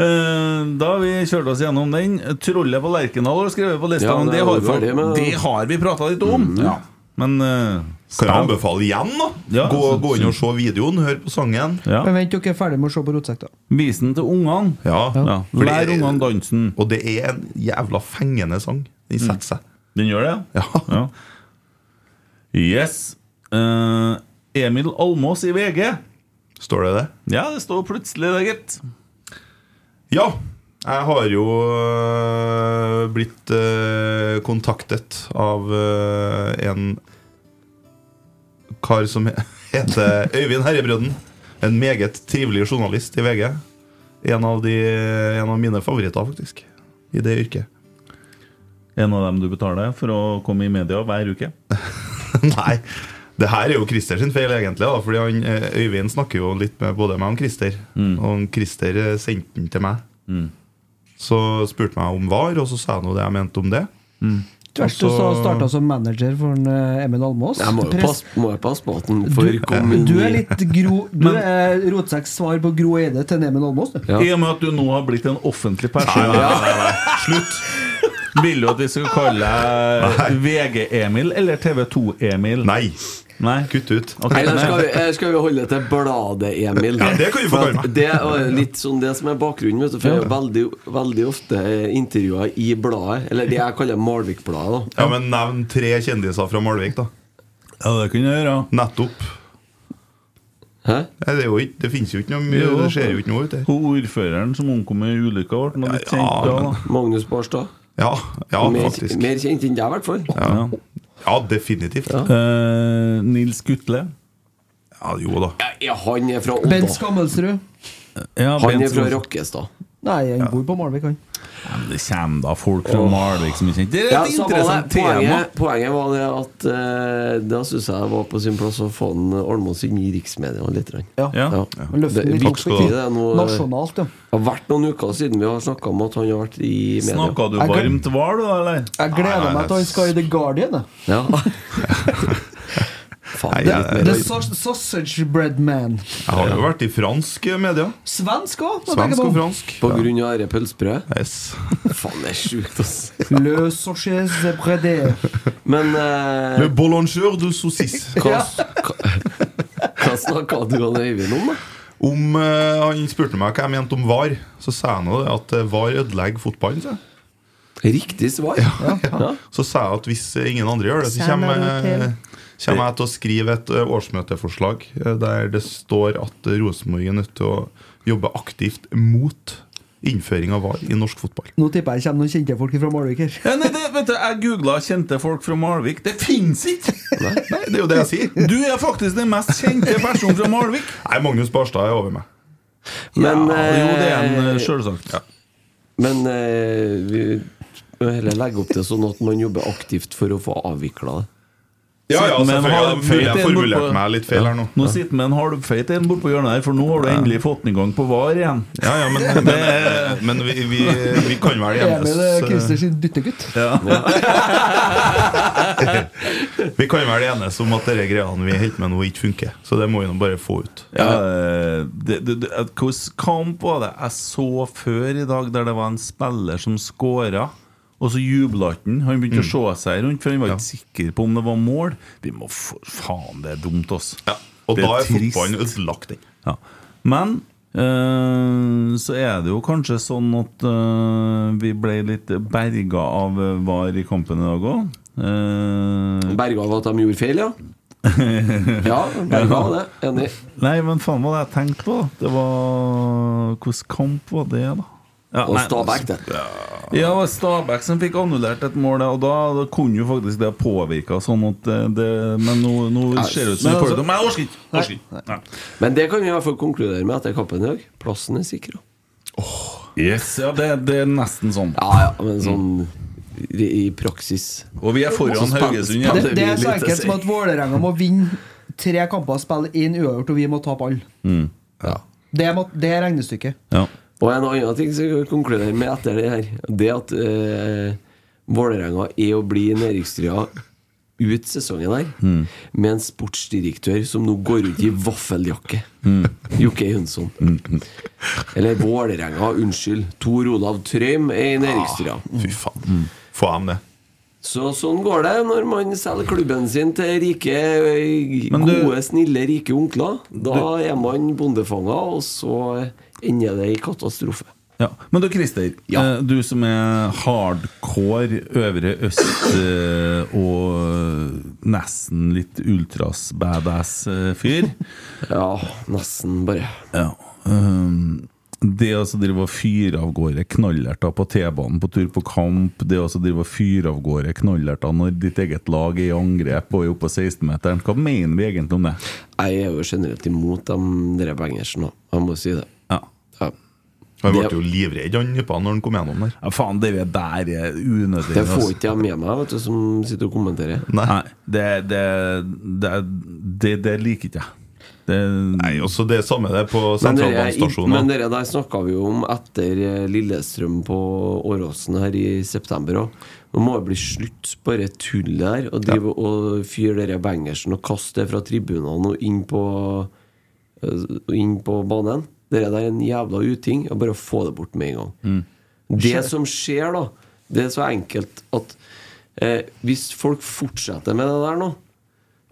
Eh, Da har vi kjørt oss gjennom den. Trollet på Lerkendal har skrevet på lista. Ja, men det det har, jo med- det har vi prata litt om. Ja. Men uh, Kan jeg anbefale igjen, da? Ja, gå, så- gå inn og se videoen, hør på sangen. ja. Men vent, dere er ferdig med å se på Rotsekk, da. Vis den til ungene. Ja, Ja. Lær ungene dansen. Og det er en jævla fengende sang. Den setter seg. Den gjør det, Ja. ja? Yes. Uh, Emil Almås i VG. Står det det? Ja, det står plutselig det, gitt. Ja. Jeg har jo øh, blitt øh, kontaktet av øh, en kar som heter Øyvind Herrebrøden. En meget trivelig journalist i VG. En av, de, en av mine favoritter, faktisk, i det yrket. En av dem du betaler for å komme i media hver uke. Nei, det her er jo Christer sin feil, egentlig. da Fordi han, eh, Øyvind snakker jo litt med både meg og Christer. Og Christer eh, sendte den til meg. Så spurte meg om VAR, og så sa jeg nå det jeg mente om det. Tvers du så starta som manager for en, uh, Emil Almås. Jeg må jo passe, passe på at han får komme inn Du er litt gro Du er Rotsekks svar på Gro Eide til Emil Almås. Ja. I og med at du nå har blitt en offentlig person Nei, nei, nei, Slutt! Vil du at vi skal kalle deg VG-Emil eller TV2-Emil? Nei, Nei. kutt ut. Okay. Eller nei. skal vi, skal vi holde det til Bladet-Emil? Ja, det kan vi få høre kalle meg. Det er litt sånn det som er bakgrunnen. Vet du, for jeg er veldig, veldig ofte intervjua i bladet, eller det jeg kaller Malvik-bladet. Ja, men Nevn tre kjendiser fra Malvik, da. Ja, det kunne jeg gjøre. Nettopp. Hæ? Nei, det, er jo ikke, det finnes jo ikke noe mye, det skjer jo ikke noe ut. Hun ordføreren som omkom i ulykka, ble nå litt Ja, kjent men- da. Magnus Barstad. Ja, ja mer, faktisk. mer kjent enn deg, i hvert fall. Ja, ja definitivt. Ja. Uh, Nils Gutle. jo da. Ja, han er fra Bent Odda. Skammelsrud. Ja, Han Bent er fra. Rakkestad. Nei, han bor på Malvik, han. Men det kommer da folk fra Malvik som er. Det er et ja, interessant det. tema. poenget, poenget var det at uh, da syns jeg det var på sin plass å få en Almås inn i riksmedia litt. Ja. Ja. Ja. Er litt opp det noe- Nasjonalt, ja. Det har vært noen uker siden vi har snakka om at han har vært i media. Snakka du varmt var, du, eller? Jeg gleder meg til han skal i The Guardian. jeg. Ja. Faen, det, det det, The Sausage Bread Man. Jeg har jo vært i fransk media. Svensk òg, Svensk og fransk. På grunn av dette pølsebrødet? Yes. Faen, det er sjukt, ass. Le sausage Bredé. Men uh, Le boulanger du saucisse. hva, hva, hva snakka du og Øyvind om, da? Om, uh, han spurte meg hva jeg mente om VAR. Så sa jeg nå det at eh, VAR ødelegger fotballen. jeg. Riktig svar. Ja. Så sa jeg at hvis eh, ingen andre gjør det, så kommer, eh, kommer jeg til å skrive et eh, årsmøteforslag eh, der det står at eh, Rosenborg er nødt til å jobbe aktivt mot innføring av VAR i norsk fotball. Nå tipper jeg det kommer noen kjente folk fra Malvik her. Ja, nei, det, vet du, Jeg googla kjente folk fra Malvik. Det fins ikke! Nei, det er jo det jeg sier. Du er faktisk den mest kjente personen fra Malvik. Nei, Magnus Barstad er over meg. Men, ja, jo, det er en sjølsagt. Ja. Men eh, vi heller legge opp til sånn at man jobber aktivt for å få avvikla det. Ja, ja, selvfølgelig. Jeg har bortpå- meg litt feil her nå. Nå sitter med en halvfeit en bortpå hjørnet her, for nå har du endelig fått den i gang på VAR igjen. Ja, ja, men, men, men vi, vi, vi kan vel Emil er enes Christer sin dyttegutt. Vi kan vel enes om at de greiene vi holder med nå, ikke funker. Så det må vi nå bare få ut. Ja, eh, Hvilken kamp var det jeg så før i dag, der det var en spiller som scora? Og så jubla ikke han. Han begynte å se seg rundt, for han var ikke sikker på om det var mål. Vi må for, Faen, det er dumt, ass. Og Det da er er fotballen ødelagt, den. Ja. Men øh, så er det jo kanskje sånn at øh, vi ble litt berga av eh, VAR i kampen i dag òg. Berga av at de gjorde feil, ja? Ja, berga av det. Enig. Nei, men faen hva jeg tenkte på. Det var Hvilken kamp var det, da? Ja, Og Stabæk, det. Ja, det var Stabæk som fikk annullert et mål, og da, da kunne jo faktisk det påvirka sånn at det, det Men nå, nå ser det ut som men vi altså- det Men jeg orker ikke! Ikke. Nei. Men det kan vi i hvert fall konkludere med etter kampen i dag. Plassen er sikra. Yes, ja, det, det er nesten sånn. Ja, ja, men sånn i, i praksis. Og vi er foran Haugesund. Ja. Det, det er så enkelt som at Vålerenga må vinne tre kamper, spille én uavgjort, og vi må tape alle. Mm. Ja. Det, må- det er regnestykket. Ja. Og en annen ting som jeg kan konkludere med etter det her, det at eh, Vålerenga er å bli Næringsstria ut sesongen her, Mm. med en sportsdirektør som nå går ut i vaffeljakke. Mm. Jokke Jønsson. Eller Vålerenga, unnskyld. Tor Olav Trøim er i nedrykkstrua. Fy faen. Få ham det. Så sånn går det når man selger klubben sin til rike, Men du- gode, snille, rike onkler. Da er man bondefanga, og så ender det i katastrofe. Ja. Men du Christer, Ja. eh, du som er hardcore Øvre Øst eh, og nesten litt ultras badass eh, fyr Ja, nesten bare. ja. um, Det å drive og fyre av gårde knallerter på T-banen på tur på kamp, det å drive og fyre av gårde knallerter når ditt eget lag er i angrep og er oppe på 16-meteren, hva mener vi egentlig om det? Jeg er jo generelt imot de der bangersene, da. jeg må si det. Ja. Ja. Han ble jo livredd han nypa når han kom gjennom der. Ja, faen, det der er unødvendig. Det får altså. ikke jeg med meg, vet du, som sitter og kommenterer. Nei, det, det, det, det, det liker ikke jeg. Det, Nei, også det samme det på sentralbanestasjonen. men det der snakka vi jo om etter eh, Lillestrøm på Åråsen her i september òg. Nå må det bli slutt bare tullet der. Og drive og fyre dere bangersen og kaste det fra tribunene og inn på, eh, inn på banen. Dere der er en jævla uting. Og bare få det bort med en gang. Det som skjer, da, det er så enkelt at eh, hvis folk fortsetter med det der nå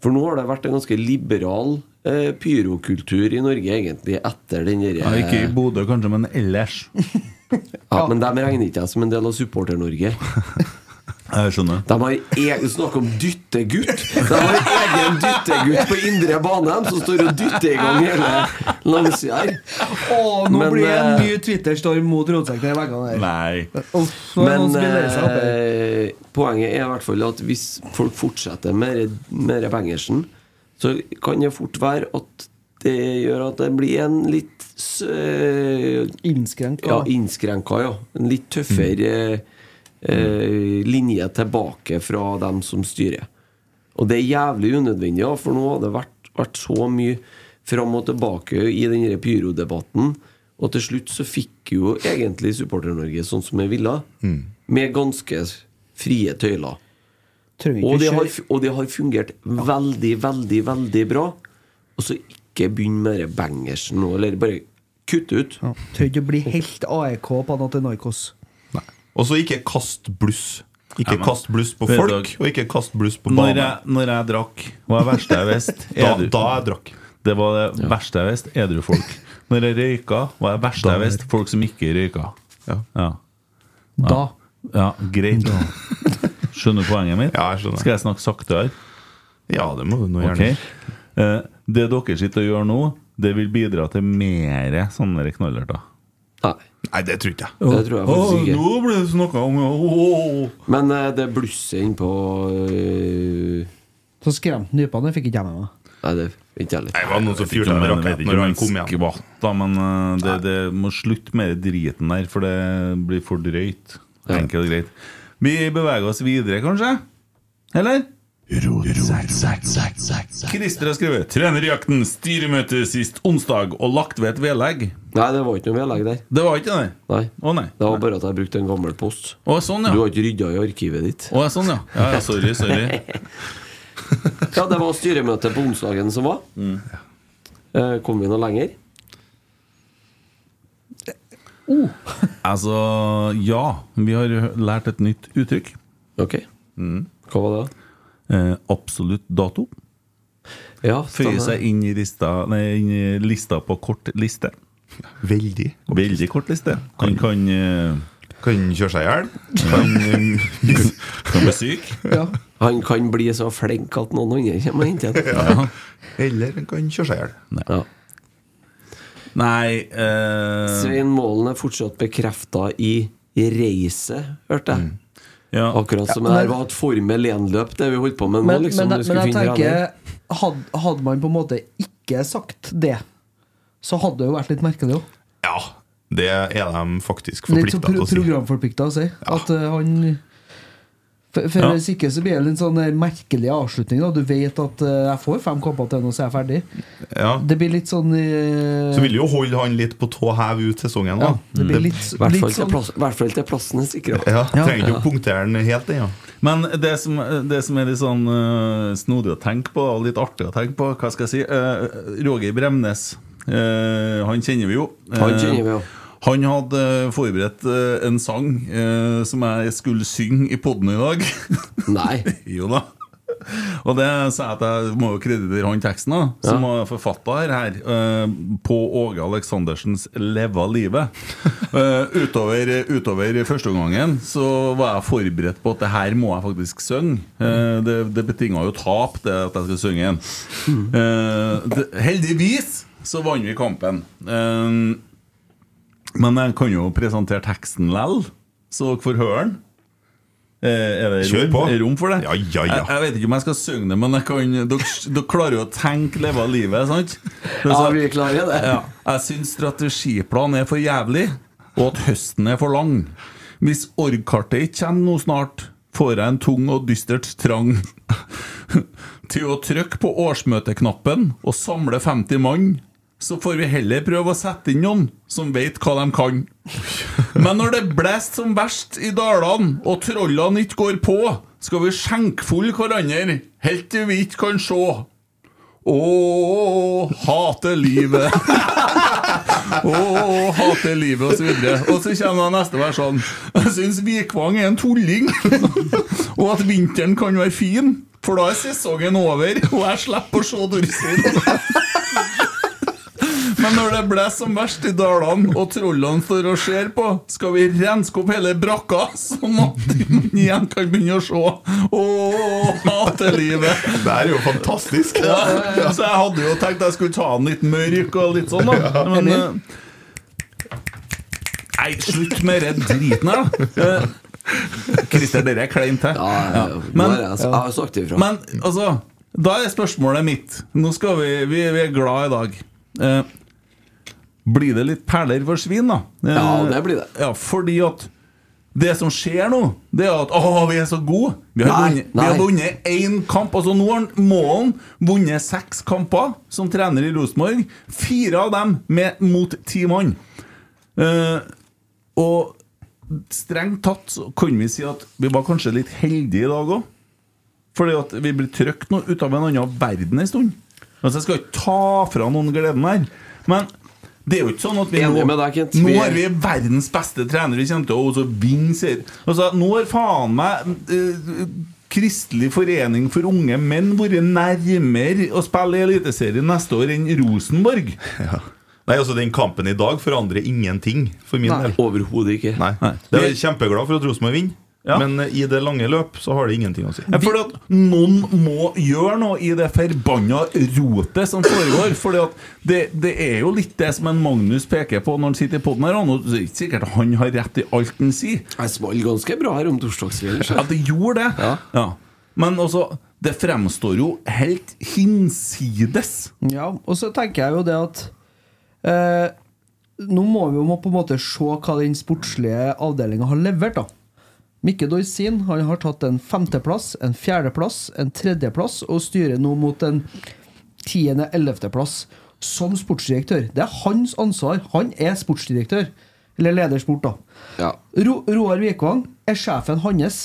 For nå har det vært en ganske liberal eh, pyrokultur i Norge, egentlig, etter den derre ja, ikke i Bodø, kanskje, men ellers. ja, Men dem regner ikke jeg som en del av Supporter-Norge. Jeg skjønner. De har egen Snakk om dyttegutt! De har egen dyttegutt på indre bane som står og dytter i gang hele langsida her. Å, nå Men, blir det en eh, ny Twitter-storm mot rotsekken i veggene der. Nei. Noen Men her. eh, poenget er i hvert fall at hvis folk fortsetter med med Bengersen, bangersen, så kan det fort være at det gjør at det blir en litt s- eh, Innskrenka. Ja, innskrenka, ja. En litt tøffere eh, linje tilbake fra dem som styrer. Og det er jævlig unødvendig, ja, for nå har det vært, vært så mye fram og tilbake i den pyrodebatten. Og til slutt så fikk jo egentlig Supporter-Norge sånn som jeg ville, med ganske frie tøyler. Og det, har, og det har fungert veldig, veldig, veldig bra. Og så ikke begynn med det bangersen nå, eller bare kutt ut. ja. Trenger ikke å bli helt AEK på Panathinaikos. Og så ikke kast bluss. Ikke Ja, kast bluss på folk, og ikke kast bluss på Når jeg, når jeg drakk, var det verste jeg visste Da, edru- da jeg drakk. Det var det verste jeg visste, edru folk. Når jeg røyka, var det verste jeg visste, folk som ikke røyka. Ja. Ja, Da. ja greit. Skjønner du poenget mitt? Ja, jeg skjønner. Skal jeg snakke saktere? Ja, det må du nå gjerne. Eh, det dere sitter og gjør nå, det vil bidra til mer sånne knallerter. Nei. Nei, det tror ikke jeg. Det tror jeg faktisk ikke. nå ble det snakka om åh. Men eh, det blusset innpå uh, Så skremte nypene, det fikk ikke jeg med meg. Nei, det ikke jeg heller. Det var noen som fyrte med rakett når han kom igjen. da, men uh, det, det må slutte med den driten der, for det blir for drøyt. Enkelt og greit. Vi beveger oss videre, kanskje? Eller? Christer har skrevet 'Trenerjakten styremøte sist onsdag og lagt ved et vedlegg'. Nei, det var ikke noe vedlegg der. Det var ikke det? Nei. Å nei. Det var bare at jeg brukte en gammel post. Å, sånn, ja. Du har ikke rydda i arkivet ditt. Å, sånn, ja. ja, ja sorry, sorry. Ja, det var styremøte på onsdagen som var. Mm. Eh, Kom vi noe lenger? Altså, ja. Vi har lært et nytt uttrykk. Ok. Hva var det? Eh, absolutt dato. Ja, Føyer seg inn i, lista, nei, inn i lista på kort liste. Veldig. Veldig kort liste. Han kan, eh, Kan kjøre seg i hjel. Kan eh, kan bli syk. Ja. Han kan bli så flink at noen andre kommer og henter ham. Ja. Eller han kan kjøre seg i hjel. Ja. Nei eh, Svein Målen er fortsatt bekrefta i reise, hørte jeg. ja. Akkurat som Ja, det her var et Formel 1-løp, det vi holdt på med nå. Men, liksom, men, men jeg tenker had, Hadde man på en måte ikke sagt det, så hadde det jo vært litt merkelig òg. Ja, det er de faktisk Litt forplikta til å si. programforplikta å si. At uh, han For, for Ja. Hvis ikke så blir det en sånn merkelig avslutning. Da. Du vet at uh, jeg får fem kamper til nå, så er jeg ferdig. Ja. Det blir litt sånn uh, Så vil jo holde han litt på tå hev ut sesongen. ja, Da. det blir litt, I hvert litt fall til sånn plass- hvert fall til plassen er sikra. Ja, Ja. Trenger ikke å punktere den helt ennå. Men det som, det som er litt sånn uh, snodig å tenke på, og litt artig å tenke på, hva skal jeg si eh, Roger Bremnes, eh, han kjenner vi jo. Han Eh, kjenner vi jo. Han hadde forberedt eh, en sang eh, som jeg skulle synge i poden i dag. Nei. jo da. Og det sa jeg at jeg må jo kreditere han teksten, da som var forfatter her, her, på Åge Aleksandersens 'Leva livet'. Eh, utover, utover førsteomgangen så var jeg forberedt på at det her må jeg faktisk synge. Eh, det det betinga jo tap, det at jeg skulle synge den. Eh, heldigvis så vant vi kampen. Eh, men jeg kan jo presentere teksten lell, så dere får høre den. Eh, er det Kjør rom, på. rom for det? Ja, ja, ja. Jeg, jeg vet ikke om jeg skal synge det, men jeg kan, dere, dere klarer jo å tenke 'leve livet', sant? Ja, vi klarer det. Ja, jeg syns strategiplanen er for jævlig, og at høsten er for lang. Hvis orgkartet ikke kommer nå snart, får jeg en tung og dystert trang til å trykke på årsmøteknappen og samle 50 mann. Så får vi heller prøve å sette inn noen som vet hva de kan. Men når det blåser som verst i dalene, og trollene ikke går på, skal vi skjenke full hverandre helt til vi ikke kan se. Å, hate livet. Å, hate livet, og så videre. Og så kommer neste vers sånn. Jeg syns Vikvang er en tulling. og at vinteren kan være fin, for da er sesongen over, og jeg slipper å se Dorsin. Men når det blåser som verst i dalene, og trollene står og ser på, skal vi renske opp hele brakka, sånn at man igjen kan begynne å se. Å, hate livet. Det er jo fantastisk. Ja, så jeg hadde jo tenkt jeg skulle ta den litt mørk og litt sånn, da. Men eh, Nei, slutt med den driten her, da. Eh, Christer, dere er kleint til. Ja, Men- jeg, jeg har sagt ifra. Men altså, da er spørsmålet mitt Nå skal vi Vi, vi er glad i dag. Eh, blir det litt perler for svin, da? Eh, Ja, det blir det. Ja, fordi at det som skjer nå, det er at Å, vi er så gode! Vi har Nei, vunnet- vi har vunnet én kamp. Altså Nå har Målen vunnet seks kamper som trener i Rosenborg. Fire av dem med mot ti mann. Uh, og strengt tatt så kan vi si at vi var kanskje litt heldige i dag òg. Fordi at vi blir trykt nå ut av en annen verden en stund. Altså Jeg skal ikke ta fra noen gleden her, men det er jo ikke sånn at vi Enig med deg, Kent. nå Vi- er vi verdens beste trener. Vi kommer til å også vinne. Altså, nå har faen meg uh, Kristelig forening for unge menn vært nærmere å spille i Eliteserien neste år enn Rosenborg. Nei, altså Den kampen i dag forandrer ingenting for min Nei. del. Overhodet ikke. Nei. Nei. Det er jeg kjempeglad for at Rosenborg vinner. Ja. Men eh, i det lange løp så har det ingenting å si. Ja, fordi at noen må gjøre noe i det forbanna rotet som foregår. Fordi at det, det er jo litt det som en Magnus peker på når han sitter i poden her. og Det er ikke sikkert han har rett i alt han sier. Jeg smalt ganske bra her om torsdagskvelden. Ja, det gjorde det. Ja. Men også, det fremstår jo helt hinsides. Ja, og så tenker jeg jo det at eh, Nå må vi jo på en måte se hva den sportslige avdelinga har levert, da. Mikke Dorsin han har tatt en femteplass, en fjerdeplass, en tredjeplass og styrer nå mot en tiende-ellevteplass som sportsdirektør. Det er hans ansvar. Han er sportsdirektør. Eller ledersport, da. Ja. Ro Roar Vikvang er sjefen hans.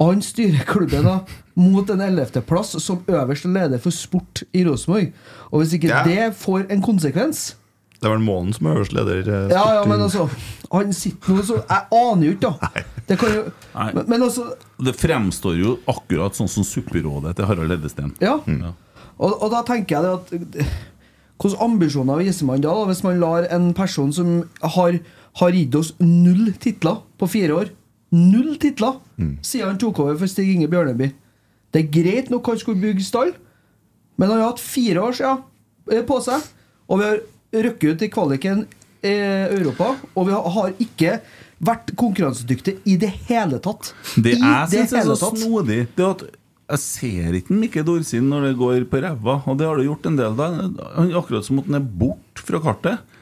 Og han styrer klubben da mot en ellevteplass som øverste leder for sport i Rosenborg. Og hvis ikke Ja. det får en konsekvens Det er vel Månen som er øverste leder. eh, Ja, ja, men altså Han sitter nå så Jeg aner jo ikke, da. Det kan jo Nei. men, men altså Det fremstår jo akkurat sånn som supperådet til Harald Eddestein. Ja. Og, og da tenker jeg det at Hvilke ambisjoner viser man da, da hvis man lar en person som har, har gitt oss null titler på fire år Null titler siden han tok over for Stig Inge Bjørneby. Det er greit nok han skulle bygge stall, men han har hatt fire år siden, eh, på seg. Og vi har røkket ut i kvaliken i Europa, og vi har, ikke vært konkurransedyktige i det hele tatt. Det jeg syns er så tatt. snodig, det er at jeg ser ikke Mikke Dorsin når det går på ræva, og det har det gjort en del da. Han er Akkurat som at han er borte fra kartet.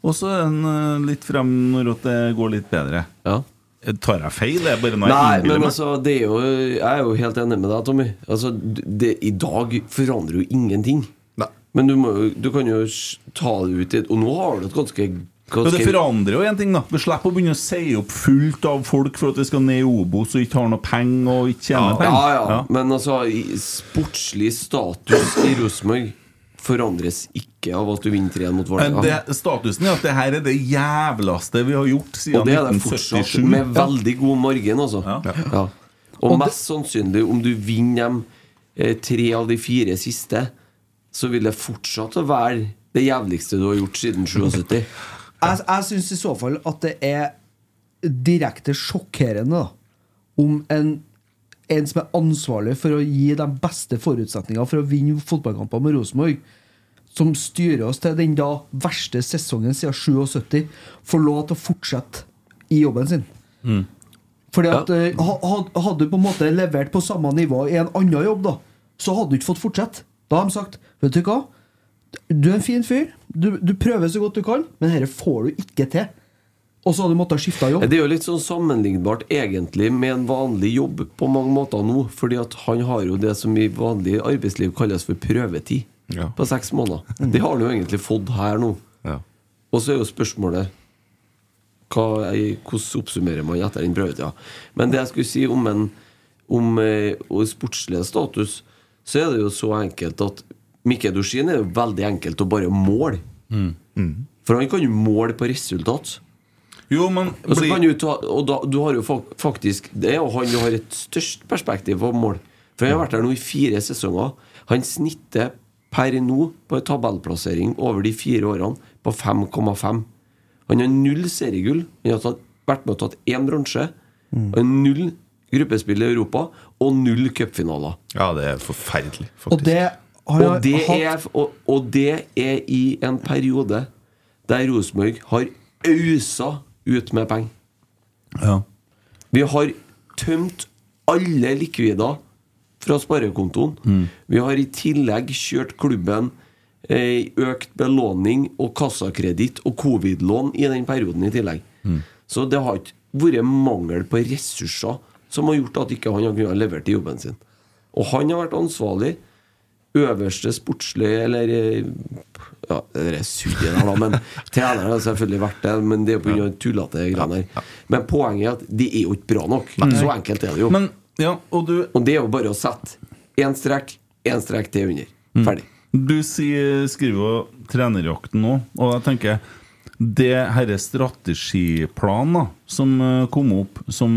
Og så er han eh, litt frem når det går litt bedre. Ja. Tar jeg feil? Det er bare noe Nei, men altså, det er jo, jeg er jo helt enig med deg, Tommy. Altså, det, I dag forandrer jo ingenting. Men du, må, du kan jo ta det ut i Og nå har du et ganske, Men det forandrer jo en ting, da. Vi slipper å begynne å si opp fullt av folk for at vi skal ned i Obos og ikke har noe penger og ikke tjener ja, penger. ja, Men altså, sportslig status i Rosenborg forandres ikke av at du vinner 3 mot Men Vålerenga. det, statusen er at det her er det jævlaste vi har gjort siden 1977. Og det er det fortsatt, 1977. med veldig god margin, altså. Ja. Ja. Og mest sannsynlig, om du vinner dem eh, tre av de fire siste, så vil det fortsatt å være det jævligste du har gjort siden 77. Jeg, jeg syns i så fall at det er direkte sjokkerende da, om en, en som er ansvarlig for å gi de beste forutsetningene for å vinne fotballkamper med Rosenborg, som styrer oss til den da verste sesongen siden 77, får lov til å fortsette i jobben sin. Fordi at eh, ha- ha- Hadde du på en måte levert på samme nivå i en annen jobb, da så hadde du ikke fått fortsette. Da har de sagt Vet du hva? Du er en fin fyr. Du, du prøver så godt du kan, men dette får du ikke til. Og så har du måttet skifte jobb. Det er jo litt sånn sammenlignbart egentlig med en vanlig jobb på mange måter nå. Fordi at han har jo det som i vanlig arbeidsliv kalles for prøvetid. Ja. På seks måneder. Det har han jo egentlig fått her nå. Ja. Og så er jo spørsmålet hva, Hvordan oppsummerer man etter den prøvetida? Men det jeg skulle si om, en, om om sportslig status, så er det jo så enkelt at Mikke Dorsin er jo veldig enkelt å bare måle. For han kan jo måle på resultat. Jo, men Og så kan du ta Og da, du har jo faktisk Det er jo han du har et størst perspektiv på mål. For han har vært der nå i fire sesonger. Han snitter per nå på en tabellplassering over de fire årene på 5,5. Han har null seriegull. Han har tatt, vært med og tatt én bronse. Mm. og Null gruppespill i Europa og null cupfinaler. ja, det er forferdelig, Og det har Og det, hatt- er, og, og det er i en periode der Rosenborg har ausa ut med penger. ja. Vi har tømt alle likvider fra sparekontoen. Vi har i tillegg kjørt klubben eh, i økt belåning og kassakreditt og covid-lån i den perioden i tillegg. Så det har ikke vært mangel på ressurser som har gjort at ikke han har kunnet levert i jobben sin. Og han har vært ansvarlig. Øverste sportslige Eller eh, Ja, det surret der, da. Men treneren har selvfølgelig vært det. Men det er pga. tullete greier her. Men poenget er at de er jo ikke bra nok. Så enkelt er det jo. Men, ja, og du Og det er jo bare å sette én strek, én strek til under. Ferdig. Du sier, skriver jo trenerjakten nå, og jeg tenker det herre strategiplanen da, som eh, kom opp, som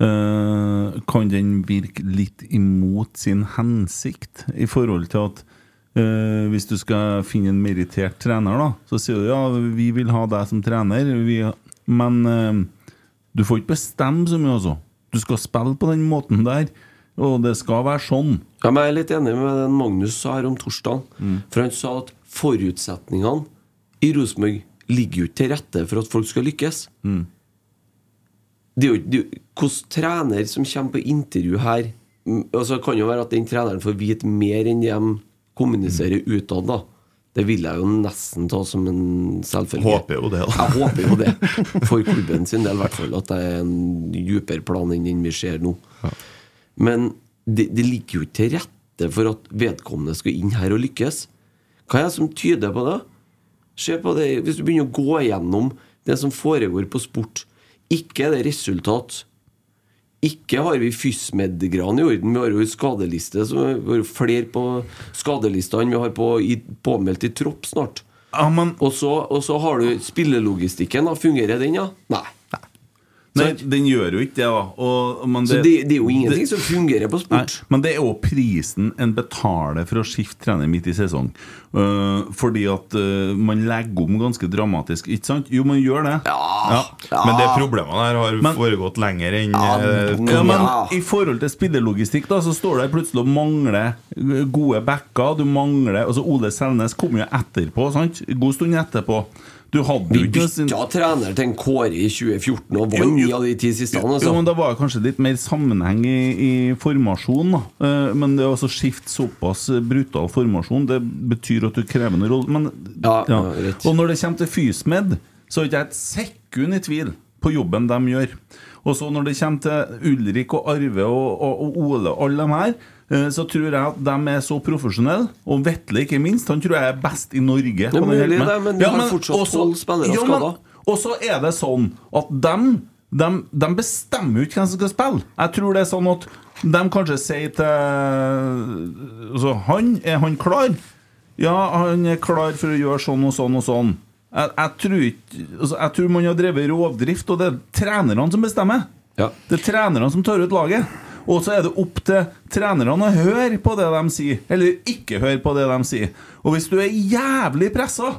eh, Kan den virke litt imot sin hensikt i forhold til at uh, hvis du skal finne en merittert trener, da, så sier du ja, vi vil ha deg som trener, vi, men uh, Du får ikke bestemme så mye, altså. Du skal spille på den måten der, og det skal være sånn. Ja, Jeg er litt enig med den Magnus sa her om torsdagen. For han sa at forutsetningene i Rosenborg ligger jo ikke til rette for at folk skal lykkes. Det er jo ikke er trener som kommer på intervju her mm, altså Det kan jo være at den treneren får vite mer enn de kommuniserer utad. da Det vil jeg jo nesten ta som en selvfølge. Håper jo det, da. Jeg håper jo det. For klubben sin del, i hvert fall. At det er en dypere plan enn den vi ser nå. Men det, det ligger jo ikke til rette for at vedkommende skal inn her og lykkes. Hva er det som tyder på det? Se på det, Hvis du begynner å gå igjennom det som foregår på sport, ikke det resultat. Ikke har vi FysMed-gran i orden. Vi har jo skadeliste vi har flere på skadelista enn vi har på, i, påmeldt i tropp snart. Ja, men Og så, og så har du spillelogistikken. da Fungerer den, ja? Nei. Nei, den gjør jo ikke det, da. Og, men Så det, det er jo ingenting som fungerer på Nei, men det er jo prisen en betaler for å skifte trener midt i sesong. Uh, fordi at uh, man legger om ganske dramatisk, ikke sant? Jo, man gjør det. Ja, Men det problemet der har Men- foregått lenger enn Ja, eh, men- Ja, men I forhold til spillelogistikk da, så står det plutselig og mangler gode backer. Du mangler altså Ole Selnes kom jo etterpå, sant? God stund etterpå. Du hadde Vi jo ikke sin- bytta trener til en Kåre i 2014 og Jo, vant ni av de ti siste. Jo, Altså. men Da var det kanskje litt mer sammenheng i, i formasjonen. da. Eh, Men det å skifte såpass brutal formasjon, det betyr at du krever en rolle. Men, Ja, ja. Og når det kommer til FysMed, så er ikke jeg et sekund i tvil på jobben de gjør. Og så når det kommer til Ulrik og Arve og, og, og Ole og alle dem her, så tror jeg at de er så profesjonelle, og Vetle ikke minst. Han tror jeg er best i Norge. Det er mulig det, men de har fortsatt også- 12 spillere Ja, skada. og så er det sånn at dem de, de bestemmer jo ikke hvem som skal spille. Jeg tror det er sånn at de kanskje sier til altså, Han, er han klar? Ja, han er klar for å gjøre sånn og sånn og sånn. Jeg, jeg, tror, ikke, altså, jeg tror man har drevet rovdrift, og det er trenerne som bestemmer. Ja. Det er trenerne som tar ut laget. Og så er det opp til trenerne å høre på det de sier, eller ikke høre på det de sier. Og hvis du er jævlig pressa,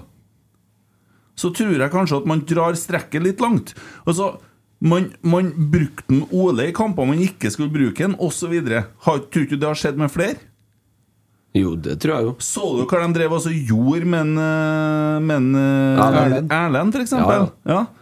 så tror jeg kanskje at man drar strekket litt langt. Altså, man, man brukte den Ole i kamper man ikke skulle bruke den, osv. Tror du ikke det har skjedd med flere? Jo, det tror jeg jo. Så du hva de drev og gjorde med en, eh, med en eh, Erlend. Erlend, eksempel? Ja, Ja, Eh,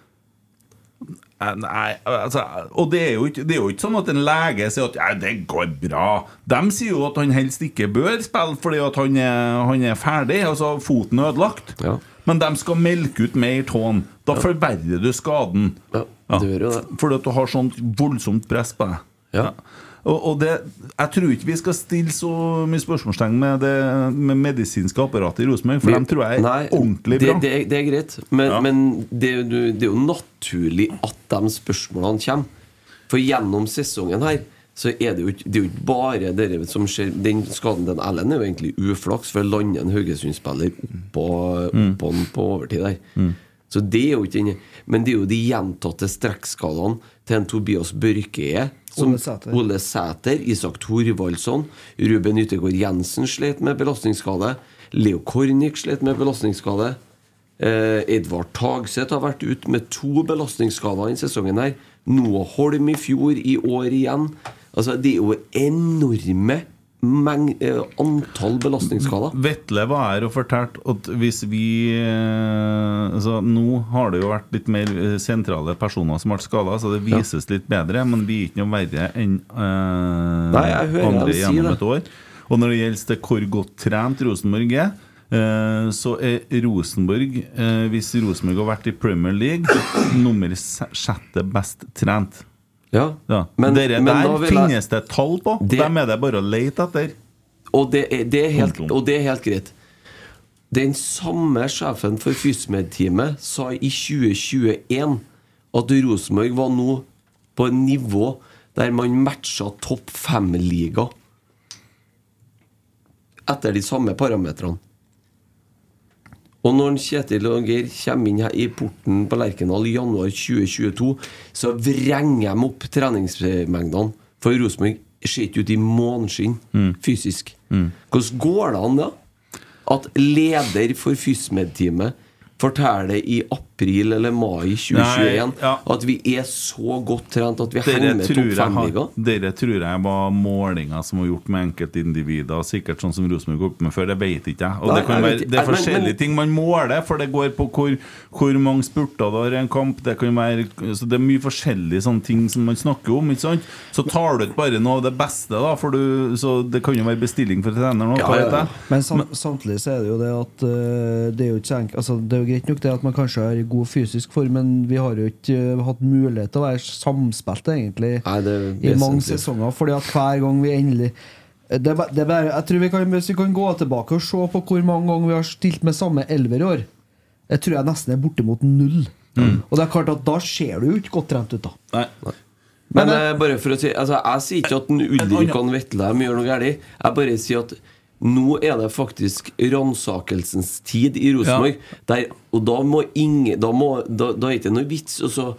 Nei, altså Og det er, jo ikke, det er jo ikke sånn at en lege sier at ja, det går bra. De sier jo at han helst ikke bør spille fordi at han er, han er ferdig. Altså foten er ødelagt. Ja. Men de skal melke ut mer tåen. Da forverrer du skaden. Ja, det gjør jo det. Fordi at du har sånt voldsomt press på deg. Ja. Og, og det, jeg tror ikke vi skal stille så mye spørsmålstegn med det med medisinske apparatet i Rosenborg, for dem tror jeg er Nei, ordentlig bra. Det, det er greit, men, Ja. men det, er jo- det naturlig at de spørsmålene kommer. For gjennom sesongen her så er det jo ikke, det jo ikke bare det som skjer Den skaden til Ellen er jo egentlig uflaks, for å lande en Haugesund-spiller oppå Mm. oppå han på overtid der. Så det er jo ikke inne. Men det er jo de gjentatte strekkskadene til en Tobias Børke som Ole Sæter. Ole Sæter, Isak Thorvaldsson, Ruben Yttergård Jensen slet med belastningsskade. Leo Kornic slet med belastningsskade. Eh, Edvard Tagseth har vært ute med to belastningsskader denne sesongen. her Noah Holm i fjor, i år igjen. Altså, Det er jo enorme antall belastningsskader. Vetle var her og fortalte at hvis vi eh, altså Nå har det jo vært litt mer eh, sentrale personer som ble skada, så det vises litt bedre, men vi er ikke noe verre enn eh, Nei, andre gjennom si et år. Og når det gjelder det hvor godt trent Rosenborg er, eh, så er Rosenborg, eh, hvis Rosenborg har vært i Premier League, nummer sjette best trent. Ja. Ja. Men- Dere men der jeg- finnes det tall på. Det- Dem er det bare å lete etter. Og det er, det er, helt, og det er helt greit. Den samme sjefen for FysMed-teamet sa i 2021 at Rosenborg var nå på et nivå der man matcha topp fem-liga. Etter de samme parametrene. Og når Kjetil og Geir kommer inn her i porten på Lerkendal i januar 2022, så vrenger de opp treningsmengdene. For Rosenborg ser ikke ut i måneskinn fysisk. Hvordan går det an, da? At leder for FysMed-teamet forteller i april eller mai 2021 Nei, ja. at vi er så godt trent at vi Dere henger med topp har, fem-liga? dere tror jeg var målinger som var gjort med enkeltindivider, sikkert sånn som Rosenborg har gjort med før. Det vet ikke jeg. Og Nei, det, kan jeg være, det er men- forskjellige men- ting man måler, for det går på hvor, hvor mange spurter du har i en kamp. Det kan være Så det er mye forskjellige sånne ting som man snakker om. Ikke sant? Så tar du ut bare noe av det beste, da, for du, så det kan jo være bestilling for treneren òg. Ja, ja, ja. Men sam samtidig så er det jo det at uh, det er jo ikke så enkelt altså, Det er jo greit nok det at man kanskje i god fysisk form, men vi har jo ikke eh, hatt mulighet til å være samspilte, egentlig, Nei, det i mange sesonger. Fordi at hver gang vi endelig eh, det er, det bare, jeg tror vi kan, Hvis vi kan gå tilbake og se på hvor mange ganger vi har stilt med samme elver i år, jeg tror jeg nesten er bortimot null. Og det er klart at da ser du jo ikke godt trent ut, da. Nei. Men Men, eh, bare for å si altså, Jeg sier ikke at en Ulrik og Vetle gjør noe galt. Jeg bare sier at nå er det faktisk ransakelsens tid i Rosenborg. Ja. Og da må ingen Da, må, da, da er det ikke noe vits å så,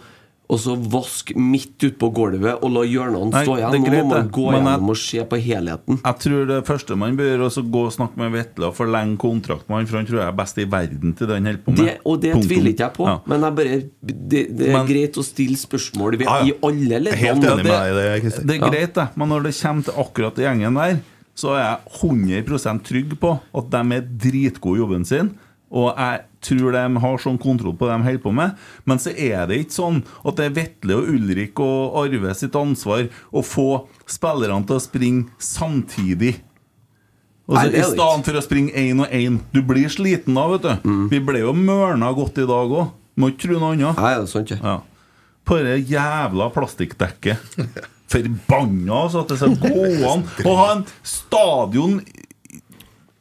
og så vask midt ute på gulvet og la hjørnene stå igjen. Nå må man gå gjennom og se på helheten. Jeg tror det første man bør gjøre, er gå og snakke med Vetle og forlenge kontrakten med han, for han tror jeg er best i verden til det han holder på med. Det, og det Punktum. tviler ikke jeg på, Ja. men jeg bare, det, det er Men- greit å stille spørsmål ved, Ja, ja. i alle leddene. Helt enig med deg i det, Kristin. det er greit, det. Men når det kommer til akkurat gjengen der, så er jeg 100% trygg på at de er dritgode i jobben sin. Og jeg tror de har sånn kontroll på det de holder på med. Men så er det ikke sånn at det er Vetle og Ulrik og Arve sitt ansvar å få spillerne til å springe samtidig. Altså, I stedet for å springe én og én. Du blir sliten da, vet du. Mm. Vi ble jo mørna godt i dag òg. Må ikke tro noe annet. Nei, det er sant, ikke. Ja. På det jævla plastikkdekket. Forbanna altså at det skal gå an å ha en stadion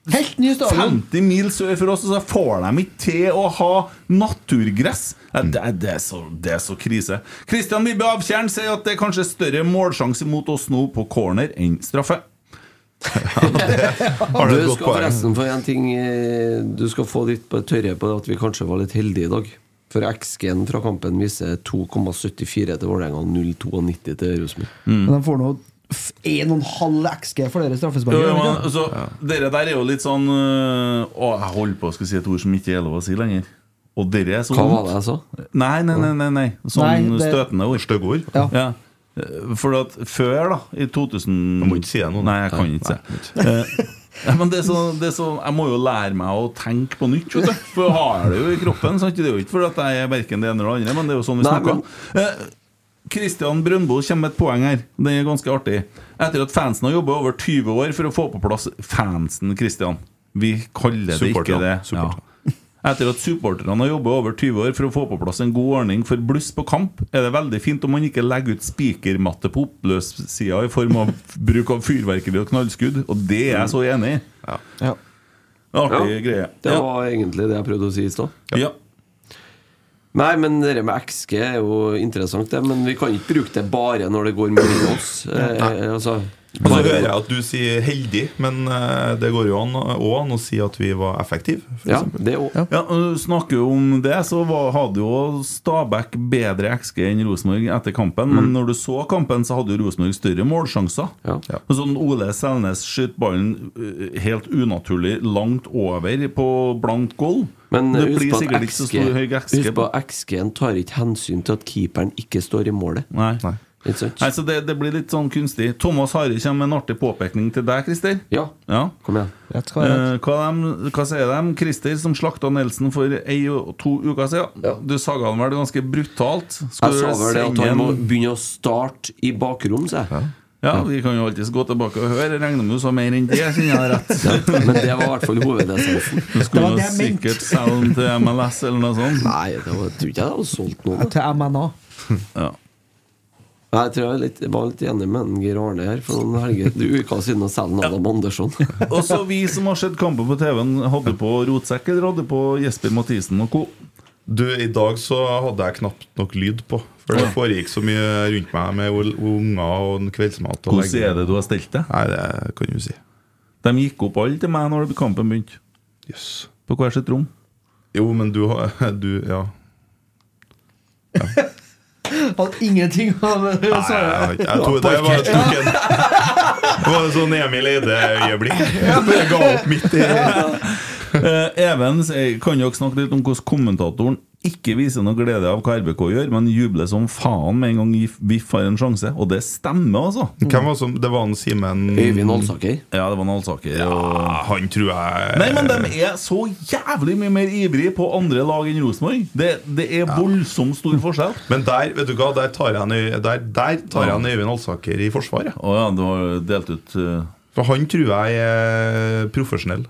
Helt ny stadion! 50 mil sør for oss, og så får de ikke til å ha naturgress. Ja, det, er- det, er så, det er så krise. Kristian Vibbe Avtjern sier at det er kanskje større målsjanse mot oss nå på corner enn straffe. Har du Du et godt skal poeng? forresten få en ting eh, Du skal få ditt tørre på at vi kanskje var litt heldige i dag. For XG-en fra kampen viser 2,74 til Vålerenga og 0,92 til Rosenborg. Men de får nå 1,5 XG for dere Jo, straffespark. ja. altså, Dere der er jo litt sånn øh, Å, jeg holder på å skulle si et ord som ikke er lov å si lenger. Og dere er sånn Hva var det jeg sa? Nei, nei, nei, nei, nei. Sånn Nei, det- støtende ord. Stygge ord? Ja. Ja. Eh, For at før, da, i 2000 Du må ikke si det nå. Nei, jeg kan ikke si det. Eh, Ja, men det er, så, det er så Jeg må jo lære meg å tenke på nytt, vet du. For jeg har det jo i kroppen. Sant? Det er jo ikke fordi at jeg er verken det ene eller det andre, men det er jo sånn vi Nei, snakker. Eh, Kristian Brøndbo kommer med et poeng her. Det er ganske artig. Etter at fansen har jobba over 20 år for å få på plass Fansen, Kristian. Vi kaller det ikke det. Supporterne. Etter at supporterne har jobba over 20 år for å få på plass en god ordning for bluss på kamp, er det veldig fint om man ikke legger ut spikermatte på oppløssida i form av bruk av fyrverkeri og knallskudd, og det er jeg så enig i. Ja. Artig Ja, greie. Det var egentlig det jeg prøvde å si i stad. Ja. Nei, men det med XG er jo interessant, det. Men vi kan ikke bruke det bare når det går mellom oss. Eh, altså, Og så hører jeg at du sier 'heldig', men eh, det går jo an, også an å si at vi var effektive. for Ja, det òg. Ja, og du snakker om det, så var, hadde jo Stabæk bedre XG enn Rosenborg etter kampen. Men når du så kampen, så hadde jo Rosenborg større målsjanser. Ja. Og Sånn Ole Selnes skyter ballen øh, helt unaturlig langt over på blankt gulv. Men det husk på at XG XG. Husk på at XG-en tar ikke hensyn til at keeperen ikke står i målet. Nei. Sant? Nei, så det, det blir litt sånn kunstig. Thomas Harry kommer med en artig påpekning til deg, Christer. Ja, Ja. kom igjen. Eh, hva, de, hva sier de? Christer som slakta Nelson for ei og to uker siden. Ja. Du saga han vel ganske brutalt. Skal Jeg sa vel det at han må begynne å starte i bakrom, sa jeg. Ja, vi kan jo alltids gå tilbake og høre. Jeg regner med du sa mer enn det, kjenner jeg rett. Men det var i hvert fall hovedessensen. Du skulle jo det sikkert selge den til MLS eller noe sånt. Nei, det var, jeg tror ikke jeg hadde solgt noe. Til MNA. Ja. Jeg tror jeg er litt, jeg var litt enig med en Geir Arne her for noen helger uker siden og selge Adam Andersson. Og så vi som har sett kampen på TV-en, hadde på rotsekk eller hadde på Jesper Mathisen og co. Du, I dag så hadde jeg knapt nok lyd på. For det foregikk så mye rundt meg med unger og kveldsmat. og Hvordan er det du har stelt det? Nei, det kan du si. De gikk opp alle til meg når kampen begynte. Yes. På hver sitt rom. Jo, men du har du, Ja. Hadde ingenting å svare. jeg, jeg, det var, tok en, det var sånn Emil Eide-øyeblikk. Jeg ga opp midt i uh, Even kan dere snakke litt om hvordan kommentatoren ikke viser noe glede av hva RBK gjør, men jubler som faen med en gang VIF har en sjanse. Og det stemmer, altså. Hvem var som, Det var en Simen Øyvind Alsaker. Ja, det var en Alsaker. Og... Ja, han tror jeg Nei, men de er så jævlig mye mer ivrig på andre lag enn Rosenborg. Det, det er voldsomt stor forskjell. Men der vet du hva, der tar jeg der, der tar jeg en Øyvind Alsaker i forsvaret. Å ja, du har delt ut uh... For han tror jeg er profesjonell.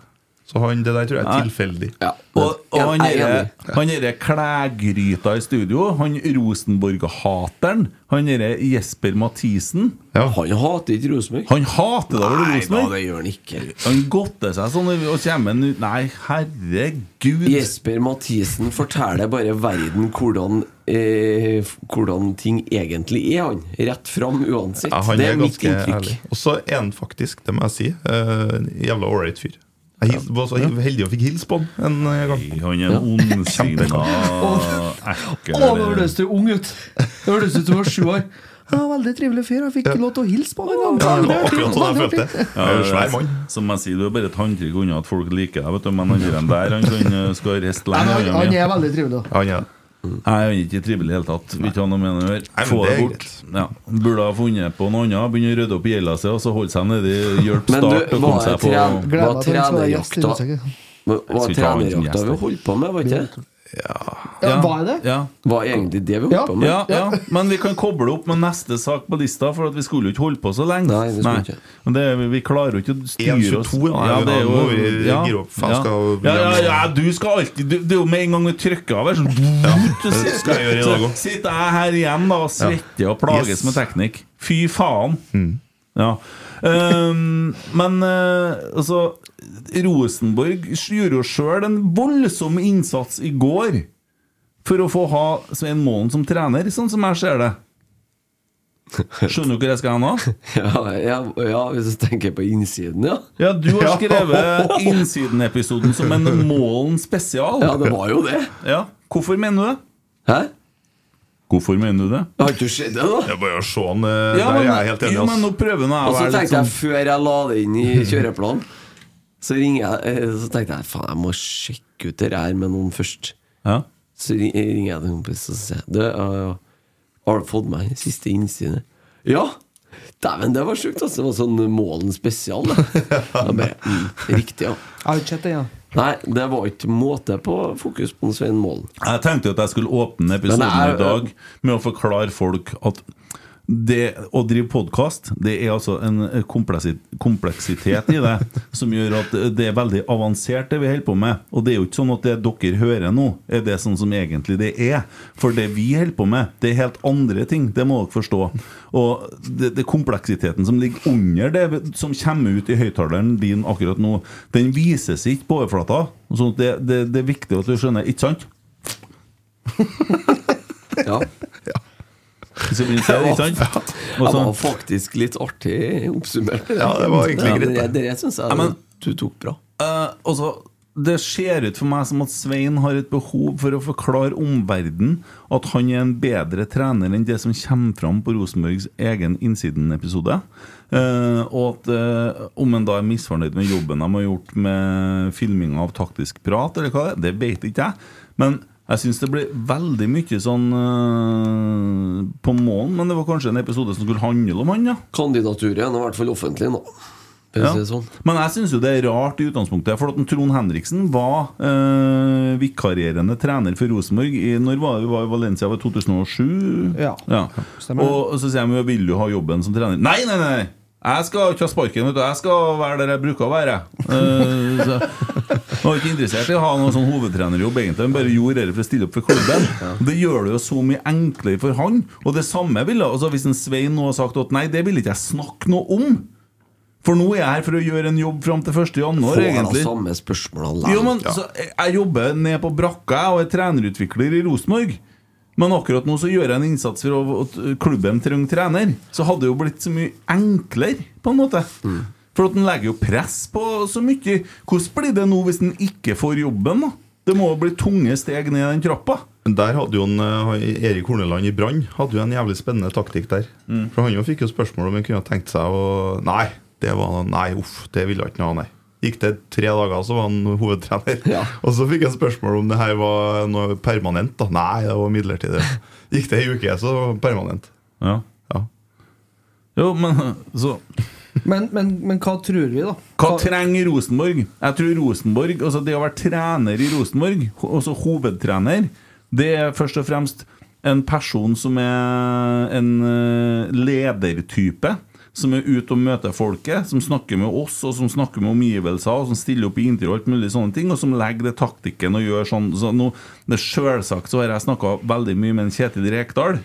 Så han, det der tror jeg er tilfeldig. Ja. Og, og han er derre klægryta i studio, han Rosenborg-hateren, han derre Jesper Mathisen Ja. Han hater ikke Rosenborg. Han hater da vel Nei da, det gjør han ikke. Han godter seg sånn og kommer ut Nei, herregud. Jesper Mathisen forteller bare verden hvordan, eh, hvordan ting egentlig er, han. Rett fram uansett. Ja, han det er er mitt inntrykk. Og så er han faktisk, det må jeg si, eh, en jævla ålreit fyr. Jeg hils- var så heldig og fikk hilse på han en gang. Han er ondsinna ekkel Å, nå hørtes du ung ut! Det hørtes ut som du var sju år. Ja, veldig trivelig fyr. Jeg fikk lov til å hilse på ham. en Ja, gang. det var akkurat sånn jeg følte. Som jeg sier, du er bare et håndtrykk unna at folk liker deg, vet du. Men han der, han eh, skal riste lenge. Han, han er veldig trivelig. Han er Han er ikke trivelig i det hele tatt. Vil ikke ha noe med det å gjøre. Få det bort. Ja. Burde ha funnet på noe annet. Begynne å rydde opp i gjelda si, og så holde seg nedi hjelp Men du, start og komme seg på Hva trenerjakta vi holdt på med, var ikke det? Ja, var det det? Ja. Var egentlig det vi holdt Ja. på med? Ja, ja, men vi kan koble opp med neste sak på lista, for at vi skulle jo ikke holde på så lenge. Nei, vi Nei. ikke. Men det, vi klarer jo ikke å styre oss. 1,22, ja, det er jo vi ja, opp, faen, ja. skal- ja, ja, ja, du skal alltid du, Det er jo med en gang vi trykker av her, sånn det skal jeg gjøre i dag Så sitter jeg her igjen da og svetter og plages Yes. med teknikk. Fy faen. Ja. Ehm, men uh, altså Rosenborg gjorde jo sjøl en voldsom innsats i går for å få ha Svein Målen som trener, sånn som jeg ser det. Skjønner du hvor jeg skal hen nå? Ja, ja, ja, hvis du tenker på innsiden, ja. Ja, du har skrevet Innsiden-episoden som en Målen spesial. Ja, det var jo det. Ja. Hvorfor mener du det? Hæ? Hvorfor mener du det? Har ikke du sett det, da? Det er bare å se han eh, Ja, Der er men, jeg helt enig. jo, men nå prøver jeg Og å så være litt tenkte jeg, sånn før jeg la det inn i kjøreplanen, så ringer jeg eh, Så tenkte jeg faen, jeg må sjekke ut det her med noen først. ja. Så ringer jeg til en kompis og sier du, Har du fått meg siste innsynet? Ja! Dæven, det var sjukt. Altså. Det var sånn Målen spesial. Da. Da bare, mm, riktig, ja. Jeg har ikke sett det, ja. Nei, det var ikke måte på fokus på Svein Målen. Jeg tenkte at jeg skulle åpne episoden er, i dag med å forklare folk at det å drive podkast, det er altså en kompleksitet i det som gjør at det er veldig avansert, det vi holder på med. Og det er jo ikke sånn at det dere hører nå, er det sånn som egentlig det er. For det vi holder på med, det er helt andre ting. Det må dere forstå. Og det, det kompleksiteten som ligger under det som kommer ut i høyttaleren din akkurat nå, den vises ikke på overflata. Så det, det, det er viktig at du skjønner, ikke sant? Ja. Så vi ser, ikke sant? Og Det så- var faktisk litt artig oppsummert. Ja, det var egentlig greit, Det, det. det syns jeg Ja, men- du tok bra. Uh, også, det ser ut for meg som at Svein har et behov for å forklare omverdenen at han er en bedre trener enn det som kommer fram på Rosenborgs egen Innsiden-episode. Uh, og at uh, om en da er misfornøyd med jobben de har gjort med filminga av taktisk prat, eller hva det er, det vet ikke jeg. Men jeg syns det ble veldig mye sånn eh, på månen. Men det var kanskje en episode som skulle handle om han, ja. Kandidaturet er i hvert fall offentlig nå. Ja. sånn. Men jeg syns jo det er rart i utgangspunktet. For at Trond Henriksen var eh, vikarierende trener for Rosenborg i Når var vi var i Valencia? Var det 2007? Ja. ja. Og så sier de jo 'vil du ha jobben som trener'? Nei, nei, nei! Jeg skal ikke ha sparken, vet du. Jeg skal være der jeg bruker å være. Uh, så jeg var ikke interessert i å ha noen sånn hovedtrenerjobb, egentlig. Han bare gjorde det for å stille opp for klubben. Det gjør det jo så mye enklere for han. Og det samme ville altså Hvis en Svein nå har sagt at nei, det vil ikke jeg snakke noe om. For nå er jeg her for å gjøre en jobb fram til 1. januar, Får egentlig. samme spørsmål Jo, men så, jeg- Jeg jobber ned på brakka jeg, og er trenerutvikler i Rosenborg. Men akkurat nå så gjør jeg en innsats for at klubben trenger trener. Så hadde det jo blitt så mye enklere, på en måte. For at den legger jo press på så mye. Hvordan blir det nå hvis den ikke får jobben? da? Det må jo bli tunge steg ned den trappa. Der hadde jo en, eh, Erik Horneland i Brann Hadde jo en jævlig spennende taktikk der. For han jo fikk jo spørsmål om han kunne tenkt seg å Nei, det var Nei, uff, det ville han ikke ha, nei. Gikk det tre dager, så var han hovedtrener. Og så fikk jeg spørsmål om det her var noe permanent. da Nei, det var midlertidig. Gikk det ei uke, så permanent. Ja. Jo, men så Men, men, men hva tror vi, da? Hva trenger Rosenborg? Jeg tror Rosenborg, altså Det å være trener i Rosenborg, ho- altså hovedtrener, det er først og fremst en person som er en eh, ledertype. Som er ute og møter folket, som snakker med oss og som snakker med omgivelser. Og som stiller opp i intervju og alt mulig sånne ting, og som legger det taktikken og gjør sånn. Så nå, det Selvsagt så har jeg snakka veldig mye med en Kjetil Rekdal.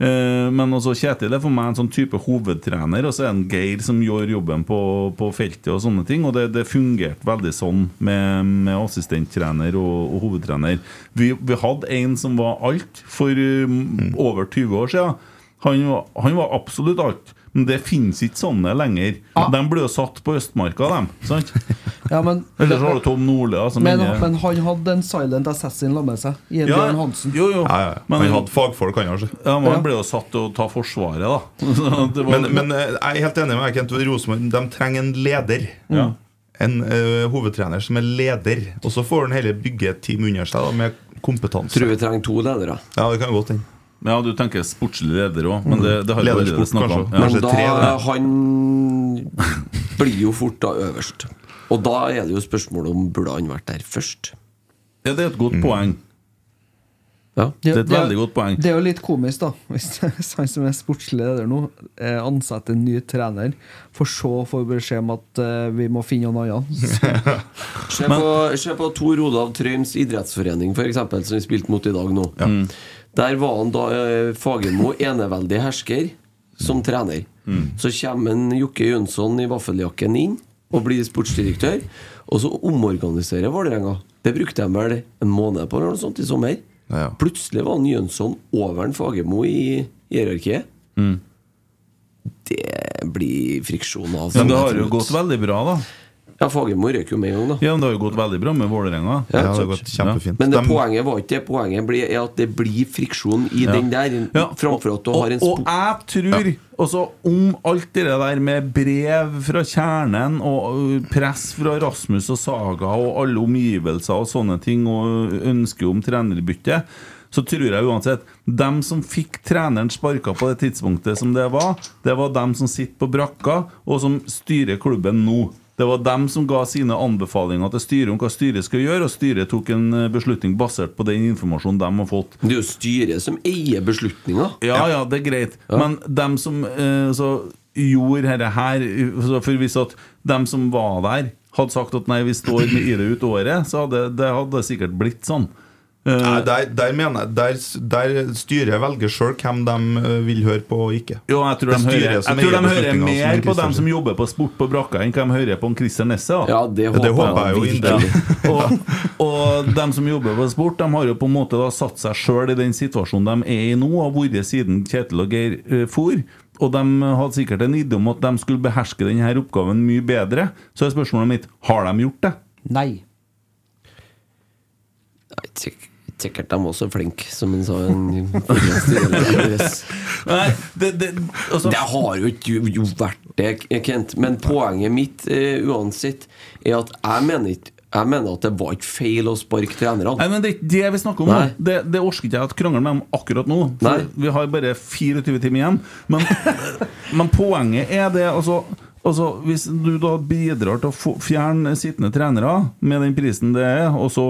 Eh, Men også Kjetil er for meg en sånn type hovedtrener, og så er det en Geir som gjør jobben på, på feltet. Og sånne ting Og det, det fungerte veldig sånn med, med assistenttrener og, og hovedtrener. Vi, vi hadde en som var alt for um, over 20 år siden. Han var, han var absolutt alt. Men det finnes ikke sånne lenger. De ble jo satt på Østmarka, dem. Sant? Ja, men, Eller så har du Tom Nordli. da, men, men han hadde en silent assassin la med seg. I en Ja, Bjørn Hansen. Jo, jo. Ja, ja. Men- han hadde fagfolk, han også. Ja, men Ja. Han ble jo satt til å ta Forsvaret, da. Det var- Men, men eh, jeg er helt enig med Kent Rosenborg. De trenger en leder. Ja. En eh, hovedtrener som er leder. Og så får han heller bygge et team under seg da, med kompetanse. Tror vi trenger to ledere. Ja, det kan godt hende. Ja, du tenker sportslig leder òg, men det, det har vi allerede snakka om. Ja. Men da, han blir jo fort da øverst. Og da er det jo spørsmålet om burde han vært der først. Ja, det er et godt poeng. Ja. Det er et veldig godt poeng. Det er jo litt komisk, da, hvis hvis han som er sportslig leder nå, eh, ansetter en ny trener, for så å få beskjed om at eh, vi må finne noen annen. Se på, se på Tor Olav Trøims idrettsforening, for eksempel, som vi spilte mot i dag nå. Der var han da eh, Fagermo eneveldig hersker som trener. Så kommer en Jokke Jønsson i vaffeljakken inn og blir sportsdirektør. Og så omorganiserer Vålerenga. Det brukte de vel en måned på eller noe sånt i sommer. Ja, ja. Plutselig var han Jønsson over en Fagermo i hierarkiet. Det blir friksjon av. Men det har jo gått veldig bra, da. Ja, Fagermo røk jo med en gang, da. Ja, men Det har jo gått veldig bra med Vålerenga. Ja, Ja, det har gått kjempefint. Men det poenget var ikke det. Poenget blir, er at det blir friksjon i den der, Ja, framfor at du og, har en og, og jeg tror også om alt det der med brev fra kjernen og press fra Rasmus og Saga og alle omgivelser og sånne ting og ønske om trenerbytte, så tror jeg uansett Dem som fikk treneren sparka på det tidspunktet som det var, det var dem som sitter på brakka og som styrer klubben nå. Det var dem som ga sine anbefalinger til styret om hva styret skal gjøre, og styret tok en beslutning basert på den informasjonen de har fått. Det er jo styret som eier beslutninga. Ja, ja, det er greit. Men dem som eh, så gjorde dette her For hvis at dem som var der, hadde sagt at nei, vi står med i det ut året, så hadde det hadde sikkert blitt sånn. Eh, Nei, der, der mener jeg Der, der styret velger sjøl hvem de eh, vil høre på og ikke. jo, jeg tror de er hører, jeg tror de hører mer på dem som jobber på Sport på brakka, enn hva de hører på en Christer Nesse. Ja, det håper, det håper jeg jo virkelig. inderlig. og, og dem som jobber på sport, De har jo på en måte da satt seg sjøl i den situasjonen de er i nå, og vært siden Kjetil og Geir uh, for. Og de hadde sikkert en idé om at de skulle beherske denne oppgaven mye bedre. Så er spørsmålet mitt har de gjort det. Nei. Nei, sik- Sikkert de også så flinke, som han sa. Nei, det, det, altså, Det har jo ikke vært det, Kent. Men poenget mitt eh, uansett er at jeg mener ikke jeg mener at det var ikke feil å sparke trenerne. Nei, men Det er ikke det vi snakker om nå. Nei. Det, det orker ikke jeg å krangle med dem akkurat nå. Vi har bare 24 timer igjen. Men, men poenget er det altså, altså Hvis du da bidrar til å fjerne sittende trenere med den prisen det er, og så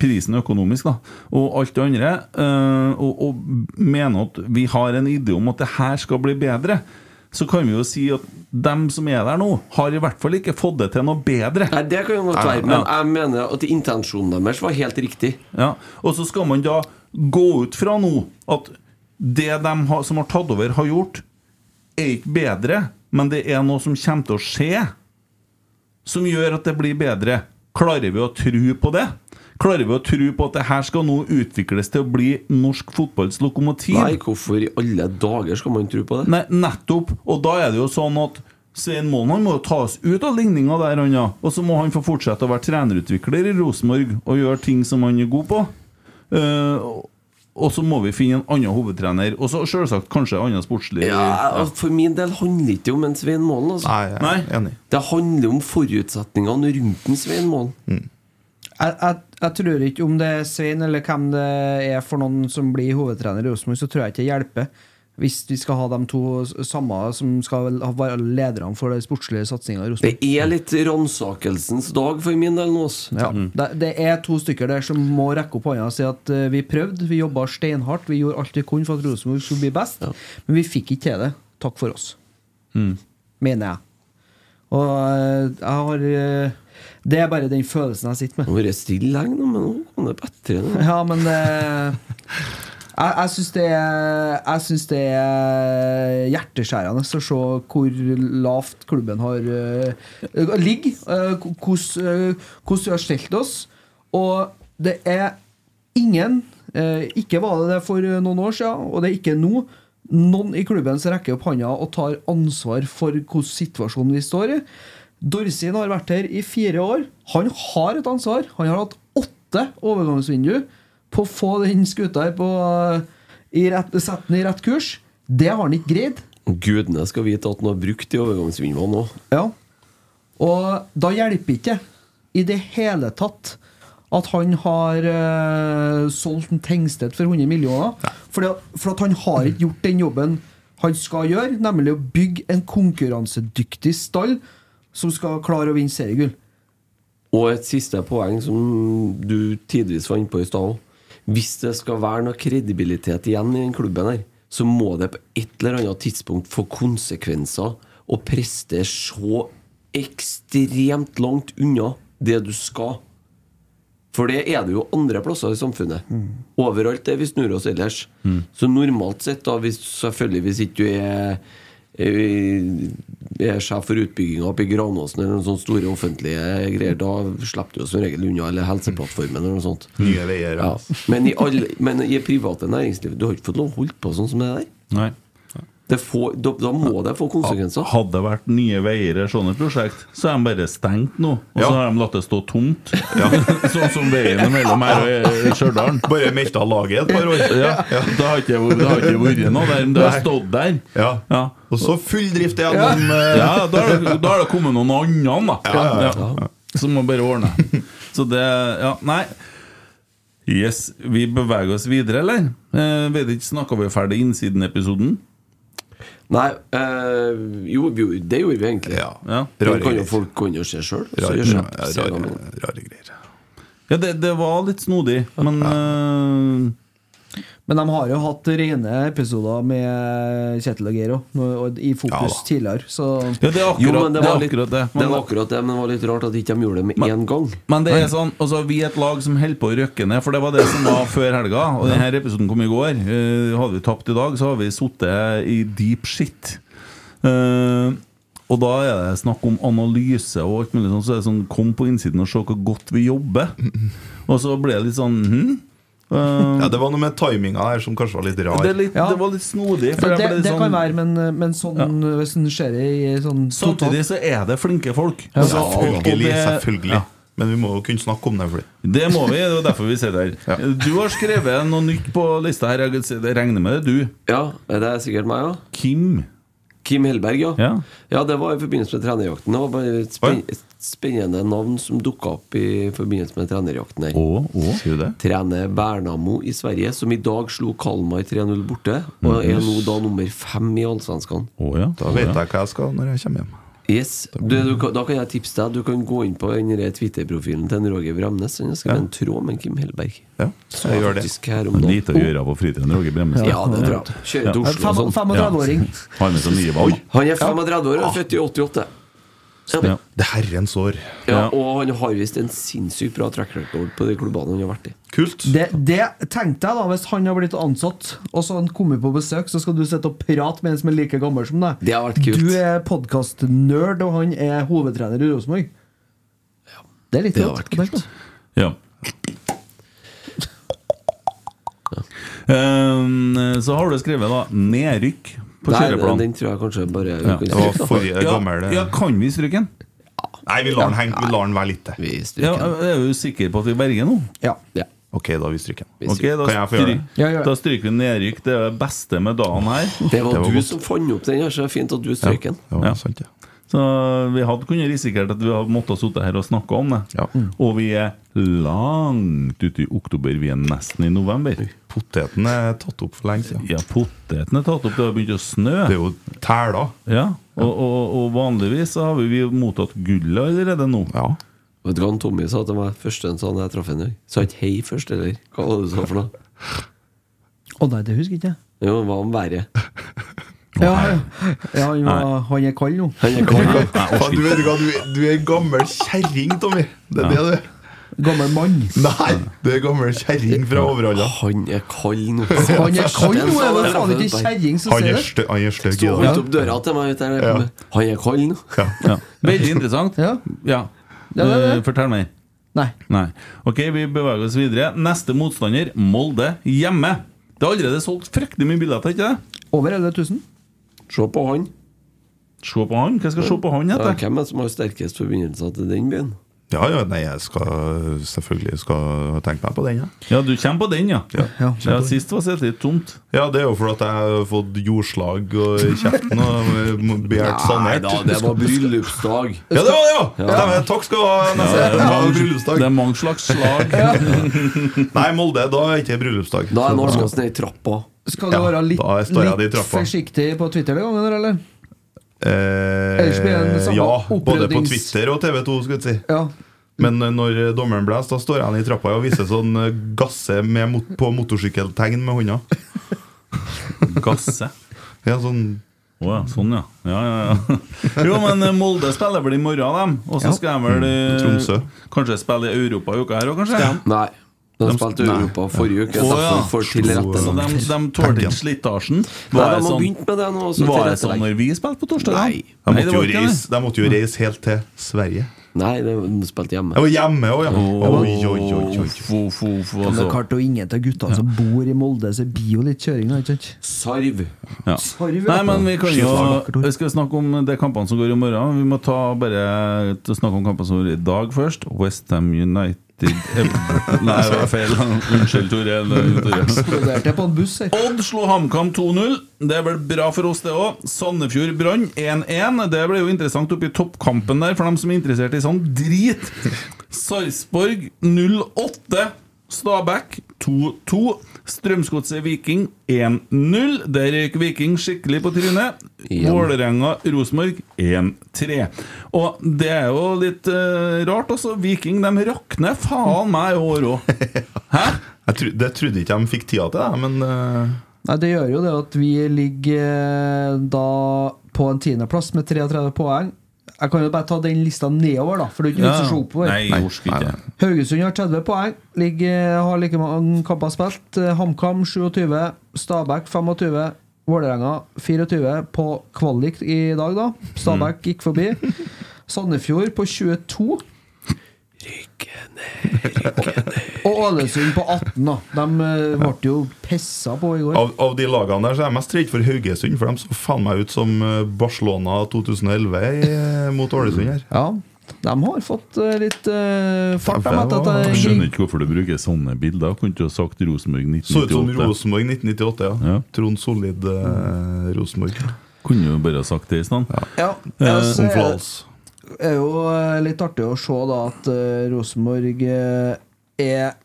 prisen økonomisk, da, og alt det andre, eh, og, og mener at vi har en idé om at det her skal bli bedre, så kan vi jo si at dem som er der nå, har i hvert fall ikke fått det til noe bedre. Nei, Det kan jo godt være, men jeg mener at intensjonen deres var helt riktig. Ja, Og så skal man da gå ut fra nå at det de har, som har tatt over, har gjort, er ikke bedre, men det er noe som kommer til å skje, som gjør at det blir bedre. Klarer vi å tro på det? Klarer vi å tro på at det her skal nå utvikles til å bli norsk fotballs lokomotiv? Nei, hvorfor i alle dager skal man tro på det? Nei, nettopp. Og da er det jo sånn at Svein Målen han må jo tas ut av ligninga der, han, ja. Og så må han få fortsette å være trenerutvikler i Rosenborg og gjøre ting som han er god på. Eh, og så må vi finne en annen hovedtrener. Og så selvsagt kanskje annen sportslig Ja, altså, For min del handler det ikke om en Svein Målen. Altså. Nei, jeg er Nei. enig. Det handler om forutsetningene rundt en Svein Målen. Jeg, jeg, jeg tror ikke om det er Svein eller hvem det er for noen som blir hovedtrener i Rosenborg, så tror jeg ikke det hjelper. Hvis vi skal ha de to samme som skal være lederne for den sportslige satsinga i Det er litt ransakelsens dag for min del nå. Ja. Mm. det, det er to stykker der som må rekke opp hånda og si at eh, vi prøvde, vi jobba steinhardt, vi gjorde alt vi kunne for at Rosenborg skulle bli best, men vi fikk ikke til det. Takk for oss. Mener jeg. Og eh, jeg har eh, Det er bare den følelsen jeg sitter med. Nå har vært stille lenge nå, men nå kom det bedre. nå. Ja, men eh, jeg, jeg syns det det er hjerteskjærende å se hvor lavt klubben har uh, ligger. eh, hvordan uh, hvordan vi har stelt oss. Og det er ingen eh, Ikke var det det for noen år siden, og det er ikke nå. Noen i klubben som rekker opp hånda og tar ansvar for hvordan situasjonen vi står i. Dorsin har vært her i fire år. Han har et ansvar. Han har hatt åtte overgangsvindu på å få den skuta her på eh, i rett, Sette den i rett kurs. Det har han ikke greid. Gudene skal vite at han har brukt de overgangsvinduene nå. Ja. Og da hjelper ikke i det hele tatt at han har uh, solgt en Tengstedt for 100 millioner. Fordi for at han har ikke gjort den jobben han skal gjøre, nemlig å bygge en konkurransedyktig stall som skal klare å vinne seriegull. Og et siste poeng som du tidvis var inne på i stad også. Hvis det skal være noe kredibilitet igjen i den klubben her, så må det på et eller annet tidspunkt få konsekvenser å prestere så ekstremt langt unna det du skal. For det er det jo andre plasser i samfunnet. Overalt det vi snur oss ellers. Så normalt sett, da, hvis, selvfølgelig hvis ikke du er er sjef for utbygginga oppe i Granåsen eller noen sånne store offentlige greier, da slipper du jo som regel unna, eller Helseplattformen eller noe sånt. Nye veier, ja. Ja. Men, i alle, men i private næringsliv Du har ikke fått lov å holde på sånn som det der. Nei. Det får, da, da må det få konsekvenser. Hadde det vært Nye Veier sånne prosjekt, så er de bare stengt nå. Og så har de latt det stå tomt. sånn som veien mellom her og Stjørdal. Bare meldt av laget et par år. Ja, Det har ikke det har ikke vært noe der, det har stått der. Ja. Ja. Og så full drift gjennom eh, Ja, da har det, da har det kommet noen andre, da. Ja, ja, Ja. Som må bare ordne. Så det Ja, nei. Yes, Vi beveger oss videre, eller? Eh, vet ikke, Snakka vi ferdig innsiden-episoden? Nei, øh, jo, vi, det gjorde vi egentlig. Ja. Ja. Det Rare kan jo folk gå inn og se sjøl. Rare, ja, rare, rare greier. Ja, det, det var litt snodig, men eh, Men de har jo hatt rene episoder med Kjetil og Geir også, nå- og i fokus Ja tidligere. Så Ja, det er akkurat Jo, men det det. var, litt, akkurat det. det var akkurat det, men det var litt rart at de ikke gjorde det med én gang. Men det er sånn, altså vi er et lag som holder på å røkke ned, for det var det som var før helga. Og denne episoden kom i går. Eh, hadde vi tapt i dag, så har vi sittet i deep shit. Uh, og da er det snakk om analyse og alt mulig sånn. Så er det sånn Kom på innsiden og se hvor godt vi jobber. Og så ble det litt sånn hm? Eh, Ja, det var noe med timinga her som kanskje var litt rar. det, litt, Ja. det var litt snodig. For det, det, litt sånn, kan være, men, men sånn, hvis det skjer i sånn Samtidig så er det flinke folk. Ja, Altså, Selvfølgelig. det- selvfølgelig Ja. Men vi må jo kunne snakke om det. Fordi. Det må vi, det er derfor vi sitter her. Du har skrevet noe nytt på lista her. Jeg regner med det, du. Ja, det er sikkert meg, ja? Kim. Kim Hellberg, ja. Ja. Ja, det var i forbindelse med trenerjakten. Det var bare spennende navn som dukka opp i forbindelse med trenerjakten her. Oh, oh. sier du det? Trener Bernamo i Sverige, som i dag slo Kalmar 3-0 borte, og er nå da nummer fem i Allsvenskan. Oh, ja. Da vet jeg hva jeg skal når jeg kommer hjem. Yes. Du, du, da kan jeg tipse deg. Du kan gå inn på Twitter-profilen til Roger Bremnes. Han har skrevet en tråd med Kim Hellberg. Ja, Så jeg gjør det. Lite å gjøre på fritiden, Roger Bremnes. Ja, det tror jeg. Kjører til Oslo og sånn. 35-åring. Har med seg nye ball. Han er 35 år og født i 88. Ja. Det er herrens år. Ja, og han har visst en sinnssykt bra track record på de klubbene han har vært i. Kult. Det, det tenkte jeg da Hvis han har blitt ansatt, og så han kommet på besøk, så skal du sitte og prate med en som er like gammel som deg. Det har vært kult. Du er podkast-nerd, og han er hovedtrener i Rosenborg. Det er litt Det har vært kult. Ja. Um, så har du skrevet da nedrykk på Nei, den tror jeg kanskje bare Ja. kan Det var forrige Ja, gammel eh. ja, kan vi stryke den? Nei, vi lar den henge. Vi lar den være litt til. Vi Ja, stryker er jo sikker på at vi berger nå. Ja. Ja. Ok, da vi stryker den. Okay, da, gjøre det? Ja, da stryker vi nedrykk. Det er det beste med dagen her. Det var, Det var du godt. som fant opp den, så det er fint at du stryker den. Ja, Ja. sant ja. Så vi hadde kunnet risikert at vi hadde måttet sitte her og snakke om det. Ja. Og vi er langt ute i oktober. Vi er nesten i november. Poteten er tatt opp for lenge siden. Ja, poteten er tatt opp. Det har begynt å snø. Det er jo tæler. Ja, og, og, og vanligvis så har vi vi mottatt gullet allerede nå. Ja. Vet du hva han Tommy sa til meg første han sånn jeg traff ham i dag? Sa ikke hei først, eller hva var det du sa for noe? Å nei, det husker ikke jeg. Jo, hva om været? Ja, ja. ja han, var, han er kald nå. Han er kald. Faen, du vet hva, du, du er en gammel kjerring, Tommy. Det er det du er. Gammel mann. Nei, det er gammel kjerring fra Overhalla. Han er kald nå. Han er kald nå, er det faen ikke kjerring som sier er det? han er stygg dag. ut opp døra til meg. Ja. Han er kald nå. Ja. Veldig interessant. Ja. Ja. Ja, det det. Eh, Fortell meg. Nei. Nei. Ok, vi beveger oss videre. Neste motstander, Molde, hjemme. Det er allerede solgt fryktelig mye billetter, ikke det? Over 11 000. Se på han. Se på han. Hva skal jeg se på han Ja, etter? hvem er det som har sterkest forbindelser til den byen? Ja, ja, nei, jeg skal selvfølgelig skal tenke meg på den, ja. Ja, du kommer på den, ja. Ja. Ja. Ja, Sist var setet litt tomt. Ja, det er jo fordi at jeg har fått jordslag og i kjeften og begjært sanert. da, det var bryllupsdag. Ja, det var det, ja! Stemmer. Takk skal du ha, Nesse. Det var Det er mange slags slag. Nei, Molde, da er ikke bryllupsdag. Da er norskast ned i trappa. Skal du Ja, være litt, litt forsiktig på Twitter denne gangen, eller? Eh, Ellers blir det den samme ja, både på Twitter og TV2, skulle jeg si. Ja. Men eh, når dommeren blåser, da står han i trappa og viser sånn eh, gasse med mot på motorsykkeltegn med hånda. Gasse. Ja, sånn Å ja, sånn ja. ja, ja, ja. Jo, men eh, Molde spiller vel i morgen, dem. Og så Ja. skal de vel eh, Tromsø. kanskje spille i Europa i uka her òg, kanskje? Nei. De spilte. Europa forrige uke. Derfor ja. får Så de, de tålte ikke slitasjen? Nei, Var de det sånn, med det nå. så var det sånn når vi spilte på torsdag? Nei. De måtte, det jo reise, de måtte jo reise helt til Sverige. Nei, de spilte hjemme. Jeg var hjemme òg, ja. Oi, oi, oi, oi. Det er klart, og ingen av guttene som bor i Molde, så blir jo litt kjøring, da, ikke sant? Sarv. Ja. Sarv, ja. Nei, men vi kan jo Vi skal snakke om de kampene som går i morgen. Vi må ta bare snakke om kampene som går i dag først. Westham United Nei, det var feil. Unnskyld, Tore. Eksploderte på en buss her. Odd slo HamKam 2-0. Det er vel bra for oss, det òg. Sandefjord Brann 1-1. Det ble jo interessant oppi toppkampen der, for dem som er interessert i sånn drit. Sarpsborg 0-8. Stabæk 2-2. Strømsgodset Viking 1-0. Der røyk Viking skikkelig på trynet. Igjen. Vålerenga Rosenborg 1-3. Og det er jo litt uh, rart, altså. Viking de rakner faen meg i år òg. Hæ? Jeg tro, det trodde ikke de fikk tida til, det, men uh... Nei, Det gjør jo det at vi ligger eh, da på en tiendeplass med 33 poeng. Jeg kan jo bare ta den lista nedover, da, for det er ikke ja. vits å se oppover. Nei, jeg orker ikke. Haugesund har 30 poeng, ligger, har like mange kamper spilt. Eh, HamKam 27, Stabæk 25, Vålerenga 24 på kvalik i dag, da. Stabæk gikk forbi. Sandefjord på 22. Og Ålesund på 18, da. De eh, ble jo pissa på i går. av, av de lagene der så er jeg mest redd for Haugesund, for de så faen meg ut som eh, Barcelona 2011 i, eh, mot Ålesund her. Ja, de har fått litt uh, fart. De, Ja, etter at Jeg skjønner ikke hvorfor du bruker sånne bilder. Kunne ikke ha sagt Rosenborg Så ut som 1998? Rosenborg 1998, ja. Ja. Trond Solid uh, Rosenborg. Kunne jo bare ha sagt det i stedet. Ja, ja, så Om er- er jo litt artig å se da at Rosenborg er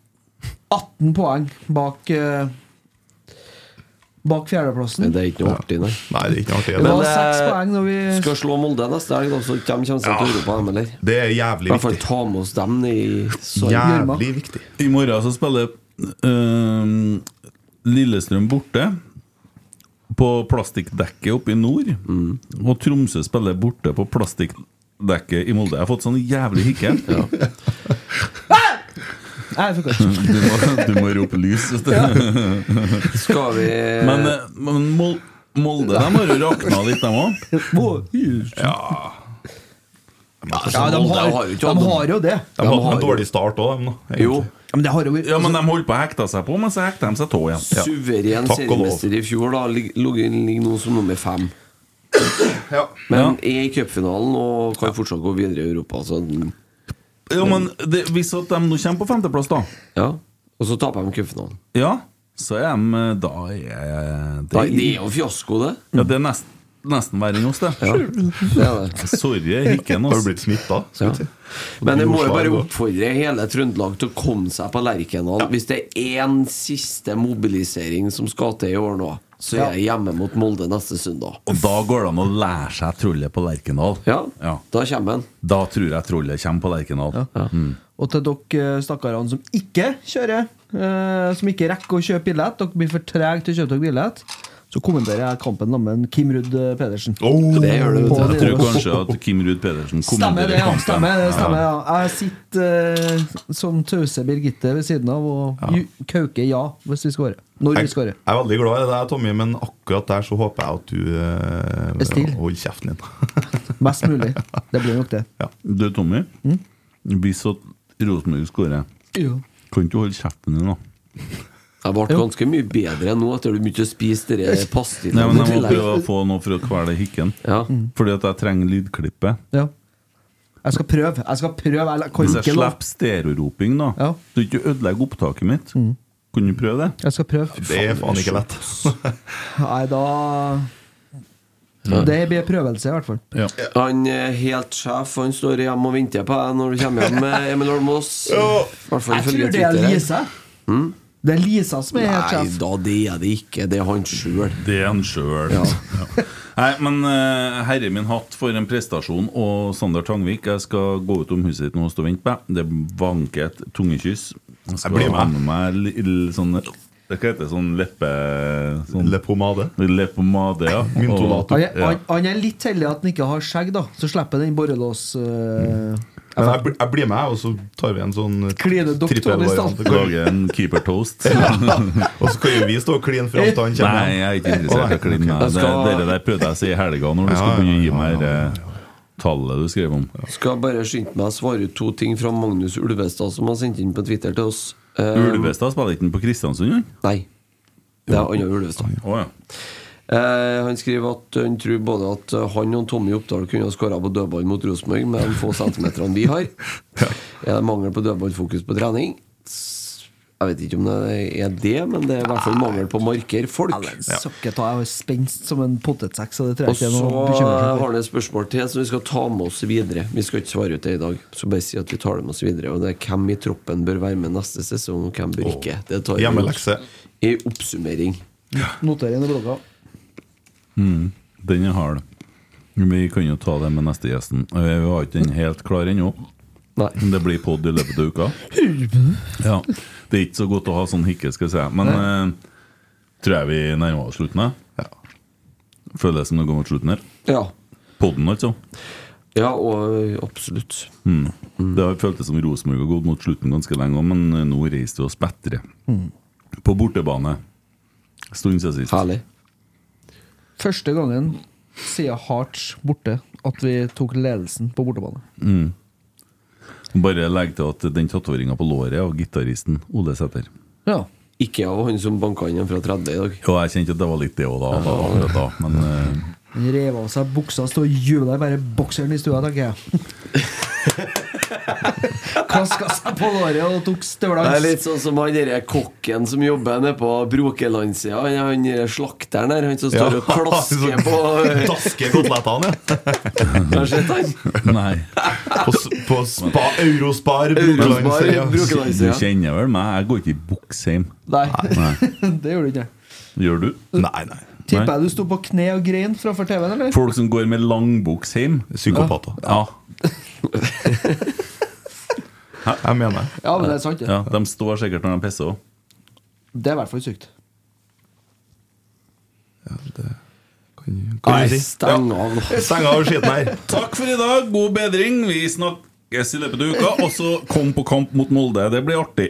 18 poeng bak uh, Bak fjerdeplassen. Det er ikke noe artig, nei. Nei, det er ikke noe artig. Det var Men, seks eh, poeng når vi Skal slå Molde neste helg, så de kommer sjansen til Europa. dem, Eller? det er jævlig hvert fall viktig. ta med oss dem i. Jævlig viktig. I morgen så spiller uh, Lillestrøm borte på plastikkdekket oppe i nord. Og Tromsø spiller borte på plastikkdekket i Molde. Jeg har fått sånn jævlig hikke. Nei, fikk ikke. Du, må, du må rope lys. vet du. Skal vi Men, eh, men Mol Molde de har jo rakna litt, dem òg. Ja, de Molde har, har jo ikke de har jo det. De hadde en dårlig start òg, de. da, Jo. Ja, Men det har jo Ja, men de holdt på å hekte seg på, men så hekta de seg tå igjen. Suveren Takk og lov. seriemester i fjor, da. lig- Ligger ligger nå som nummer fem. Ja. Men er i cupfinalen og kan fortsatt gå videre i Europa. Så, Ja, men det, Hvis at de nå kommer på femteplass, da ja. Og så taper de cupfinalen. Ja, så er de Da er Da- Det er jo fiasko, det. Ja, det er nest, nesten verre enn oss, det. Ja, det er det. Sorry, Hikken. Har du blitt smitta? Ja. Men jeg må jo bare oppfordre hele Trøndelag til å komme seg på Lerkendal. Hvis det er én siste mobilisering som skal til i år nå, så er jeg hjemme mot Molde neste søndag. Og da går det an å lære seg trollet på Lerkendal. Ja, Ja. da kommer han. Da tror jeg trollet kommer på Lerkendal. Mm. Og til dere eh, stakkarene som ikke kjører, eh, som ikke rekker å kjøpe billett, dere blir for trege til å kjøpe dere billett, så kommenterer jeg kampen sammen med Kim Rudd eh, Pedersen. Oh, Det gjør du, På Jeg tror kanskje at Kim Ruud Pedersen kommenterer stemmer, kampen. Stemmer, det stemmer, ja. Jeg sitter eh, som tause Birgitte ved siden av og ja. kauker ja hvis vi skårer. Når vi skårer. jeg er veldig glad i deg, Tommy, men akkurat der så håper jeg at du Er eh, holder kjeften din. Mest mulig. Det blir nok det. Du, Tommy. Mm. Hvis Rosenborg skårer, Jo. kan ikke du holde kjeften din, da? Jeg ble ganske mye bedre nå etter du begynte å spise de Nei, men Jeg må prøve å få noe for å kvele hikken. Ja. Fordi at jeg trenger lydklippet. Ja. Jeg skal prøve. Jeg skal prøve. Jeg kan Hvis jeg ikke slipper stereoroping, da, Ja. Mm. så ikke ødelegger opptaket mitt, Kunne du prøve det? Jeg skal prøve. Det er faen ikke lett. Nei, da Det blir prøvelse, i hvert fall. Ja. Han er helt sjef, han står hjemme og venter på deg når du kommer hjem med Emil Holmås. Jeg tror det er Lise. her. Det er Lisa som er helt Nei sjef. da, det er det ikke. Det er han sjøl. Det er han sjøl. Ja. Nei, men uh, herre min hatt for en prestasjon. Og Sander Tangvik, jeg skal gå ut om huset ditt nå og stå og vente på deg. Det vanker et tungekyss. Jeg skal blir med. ha med meg litt li- sånn Det hva heter det? Sånn leppe... Sånn Leppomade. Leppomade, ja. Myntolato. Han er, han, er litt heldig at han ikke har skjegg, da. Så slipper den borrelås... øh, Men jeg, blir- jeg blir med, og så tar vi en sånn doktor trippelvariant. Og en keeper toast. Og så kan jo vi stå og kline fram til han kommer. Nei, jeg er ikke interessert i å kline med Jeg det. der prøvde jeg å si i helga, når du Ja, skulle begynne å gi meg ja, det tallet du skrev om. Skal bare skynde meg å svare ut to ting fra Magnus Ulvestad, som har sendt inn på Twitter til oss. Um... Ulvestad spiller ikke på Kristiansund. Nei. Det er Anna Ulvestad. Oh, ja. Eh, han skriver at han tror både at han og Tommy Oppdal kunne ha skåra på dødball mot Rosenborg med de få centimeterne vi har. Er det mangel på dødballfokus på trening? Jeg vet ikke om det er det, men det er i hvert fall mangel på markerfolk. Ja. har er spenst som en potetsekk, så det tror Og jeg ikke så er noe har han et spørsmål til som vi skal ta med oss videre. Vi skal ikke svare ut det i dag, så bare si at vi tar det med oss videre. Og det er hvem i troppen bør være med neste sesong, og hvem bør ikke. Det tar vi Hjemmelekse. i oppsummering. Noter inn i blogga. Den er hard. Vi kan jo ta det med neste gjesten. Vi har ikke den helt klar ennå. Nei. Det blir pod i løpet av uka. Ja. Det er ikke så godt å ha sånn hikke, skal jeg si. Men eh, tror jeg vi nærmer oss slutten. Ja. Føles som det går mot slutten her. Ja. Podden, altså. ja, og absolutt. Mm. Det har føltes som Rosenborg har gått mot slutten ganske lenge, men eh, nå reiste vi oss bedre. På bortebane. Stund siden sist. Herlig. Første gangen siden Hearts borte at vi tok ledelsen på bortebane. Bare legg til at den tatoveringa på låret er av gitaristen Ole Sæther. Ja. Ikke av han som banka inn fra 30 i dag. Jo, jeg kjente at det var litt det òg da, da, akkurat da. Men uh... Han rev av seg buksa, står og jubler bare bokseren i stua, tenker jeg. Klaska seg på låret og tok Det er litt sånn som han derre kokken som jobber nede på Brokelandsida. Han, han derre slakteren der, han som står og klasker på Dasker kotelettene, ja. Har du sett han? nei. På, på spa, Eurospar, Brokelandsida. Du kjenner vel meg? Jeg går ikke i buksheim. Nei, Nei. det gjør du ikke. Gjør du? Nei, nei. Tipper jeg du sto på kne og grein framfor TV-en, eller? Folk som går med langbuks hjem? Psykopater. Ja. Jeg mener det. Ja, men det er sant, det. ja. De står sikkert når de pisser òg. Det er i hvert fall sykt. Ja, Kan, kan Nei, du si. steng av nå. Steng av skiten her. Takk for i dag. God bedring. Vi snakkes i løpet av uka. Og så kom på kamp mot Molde. Det blir artig.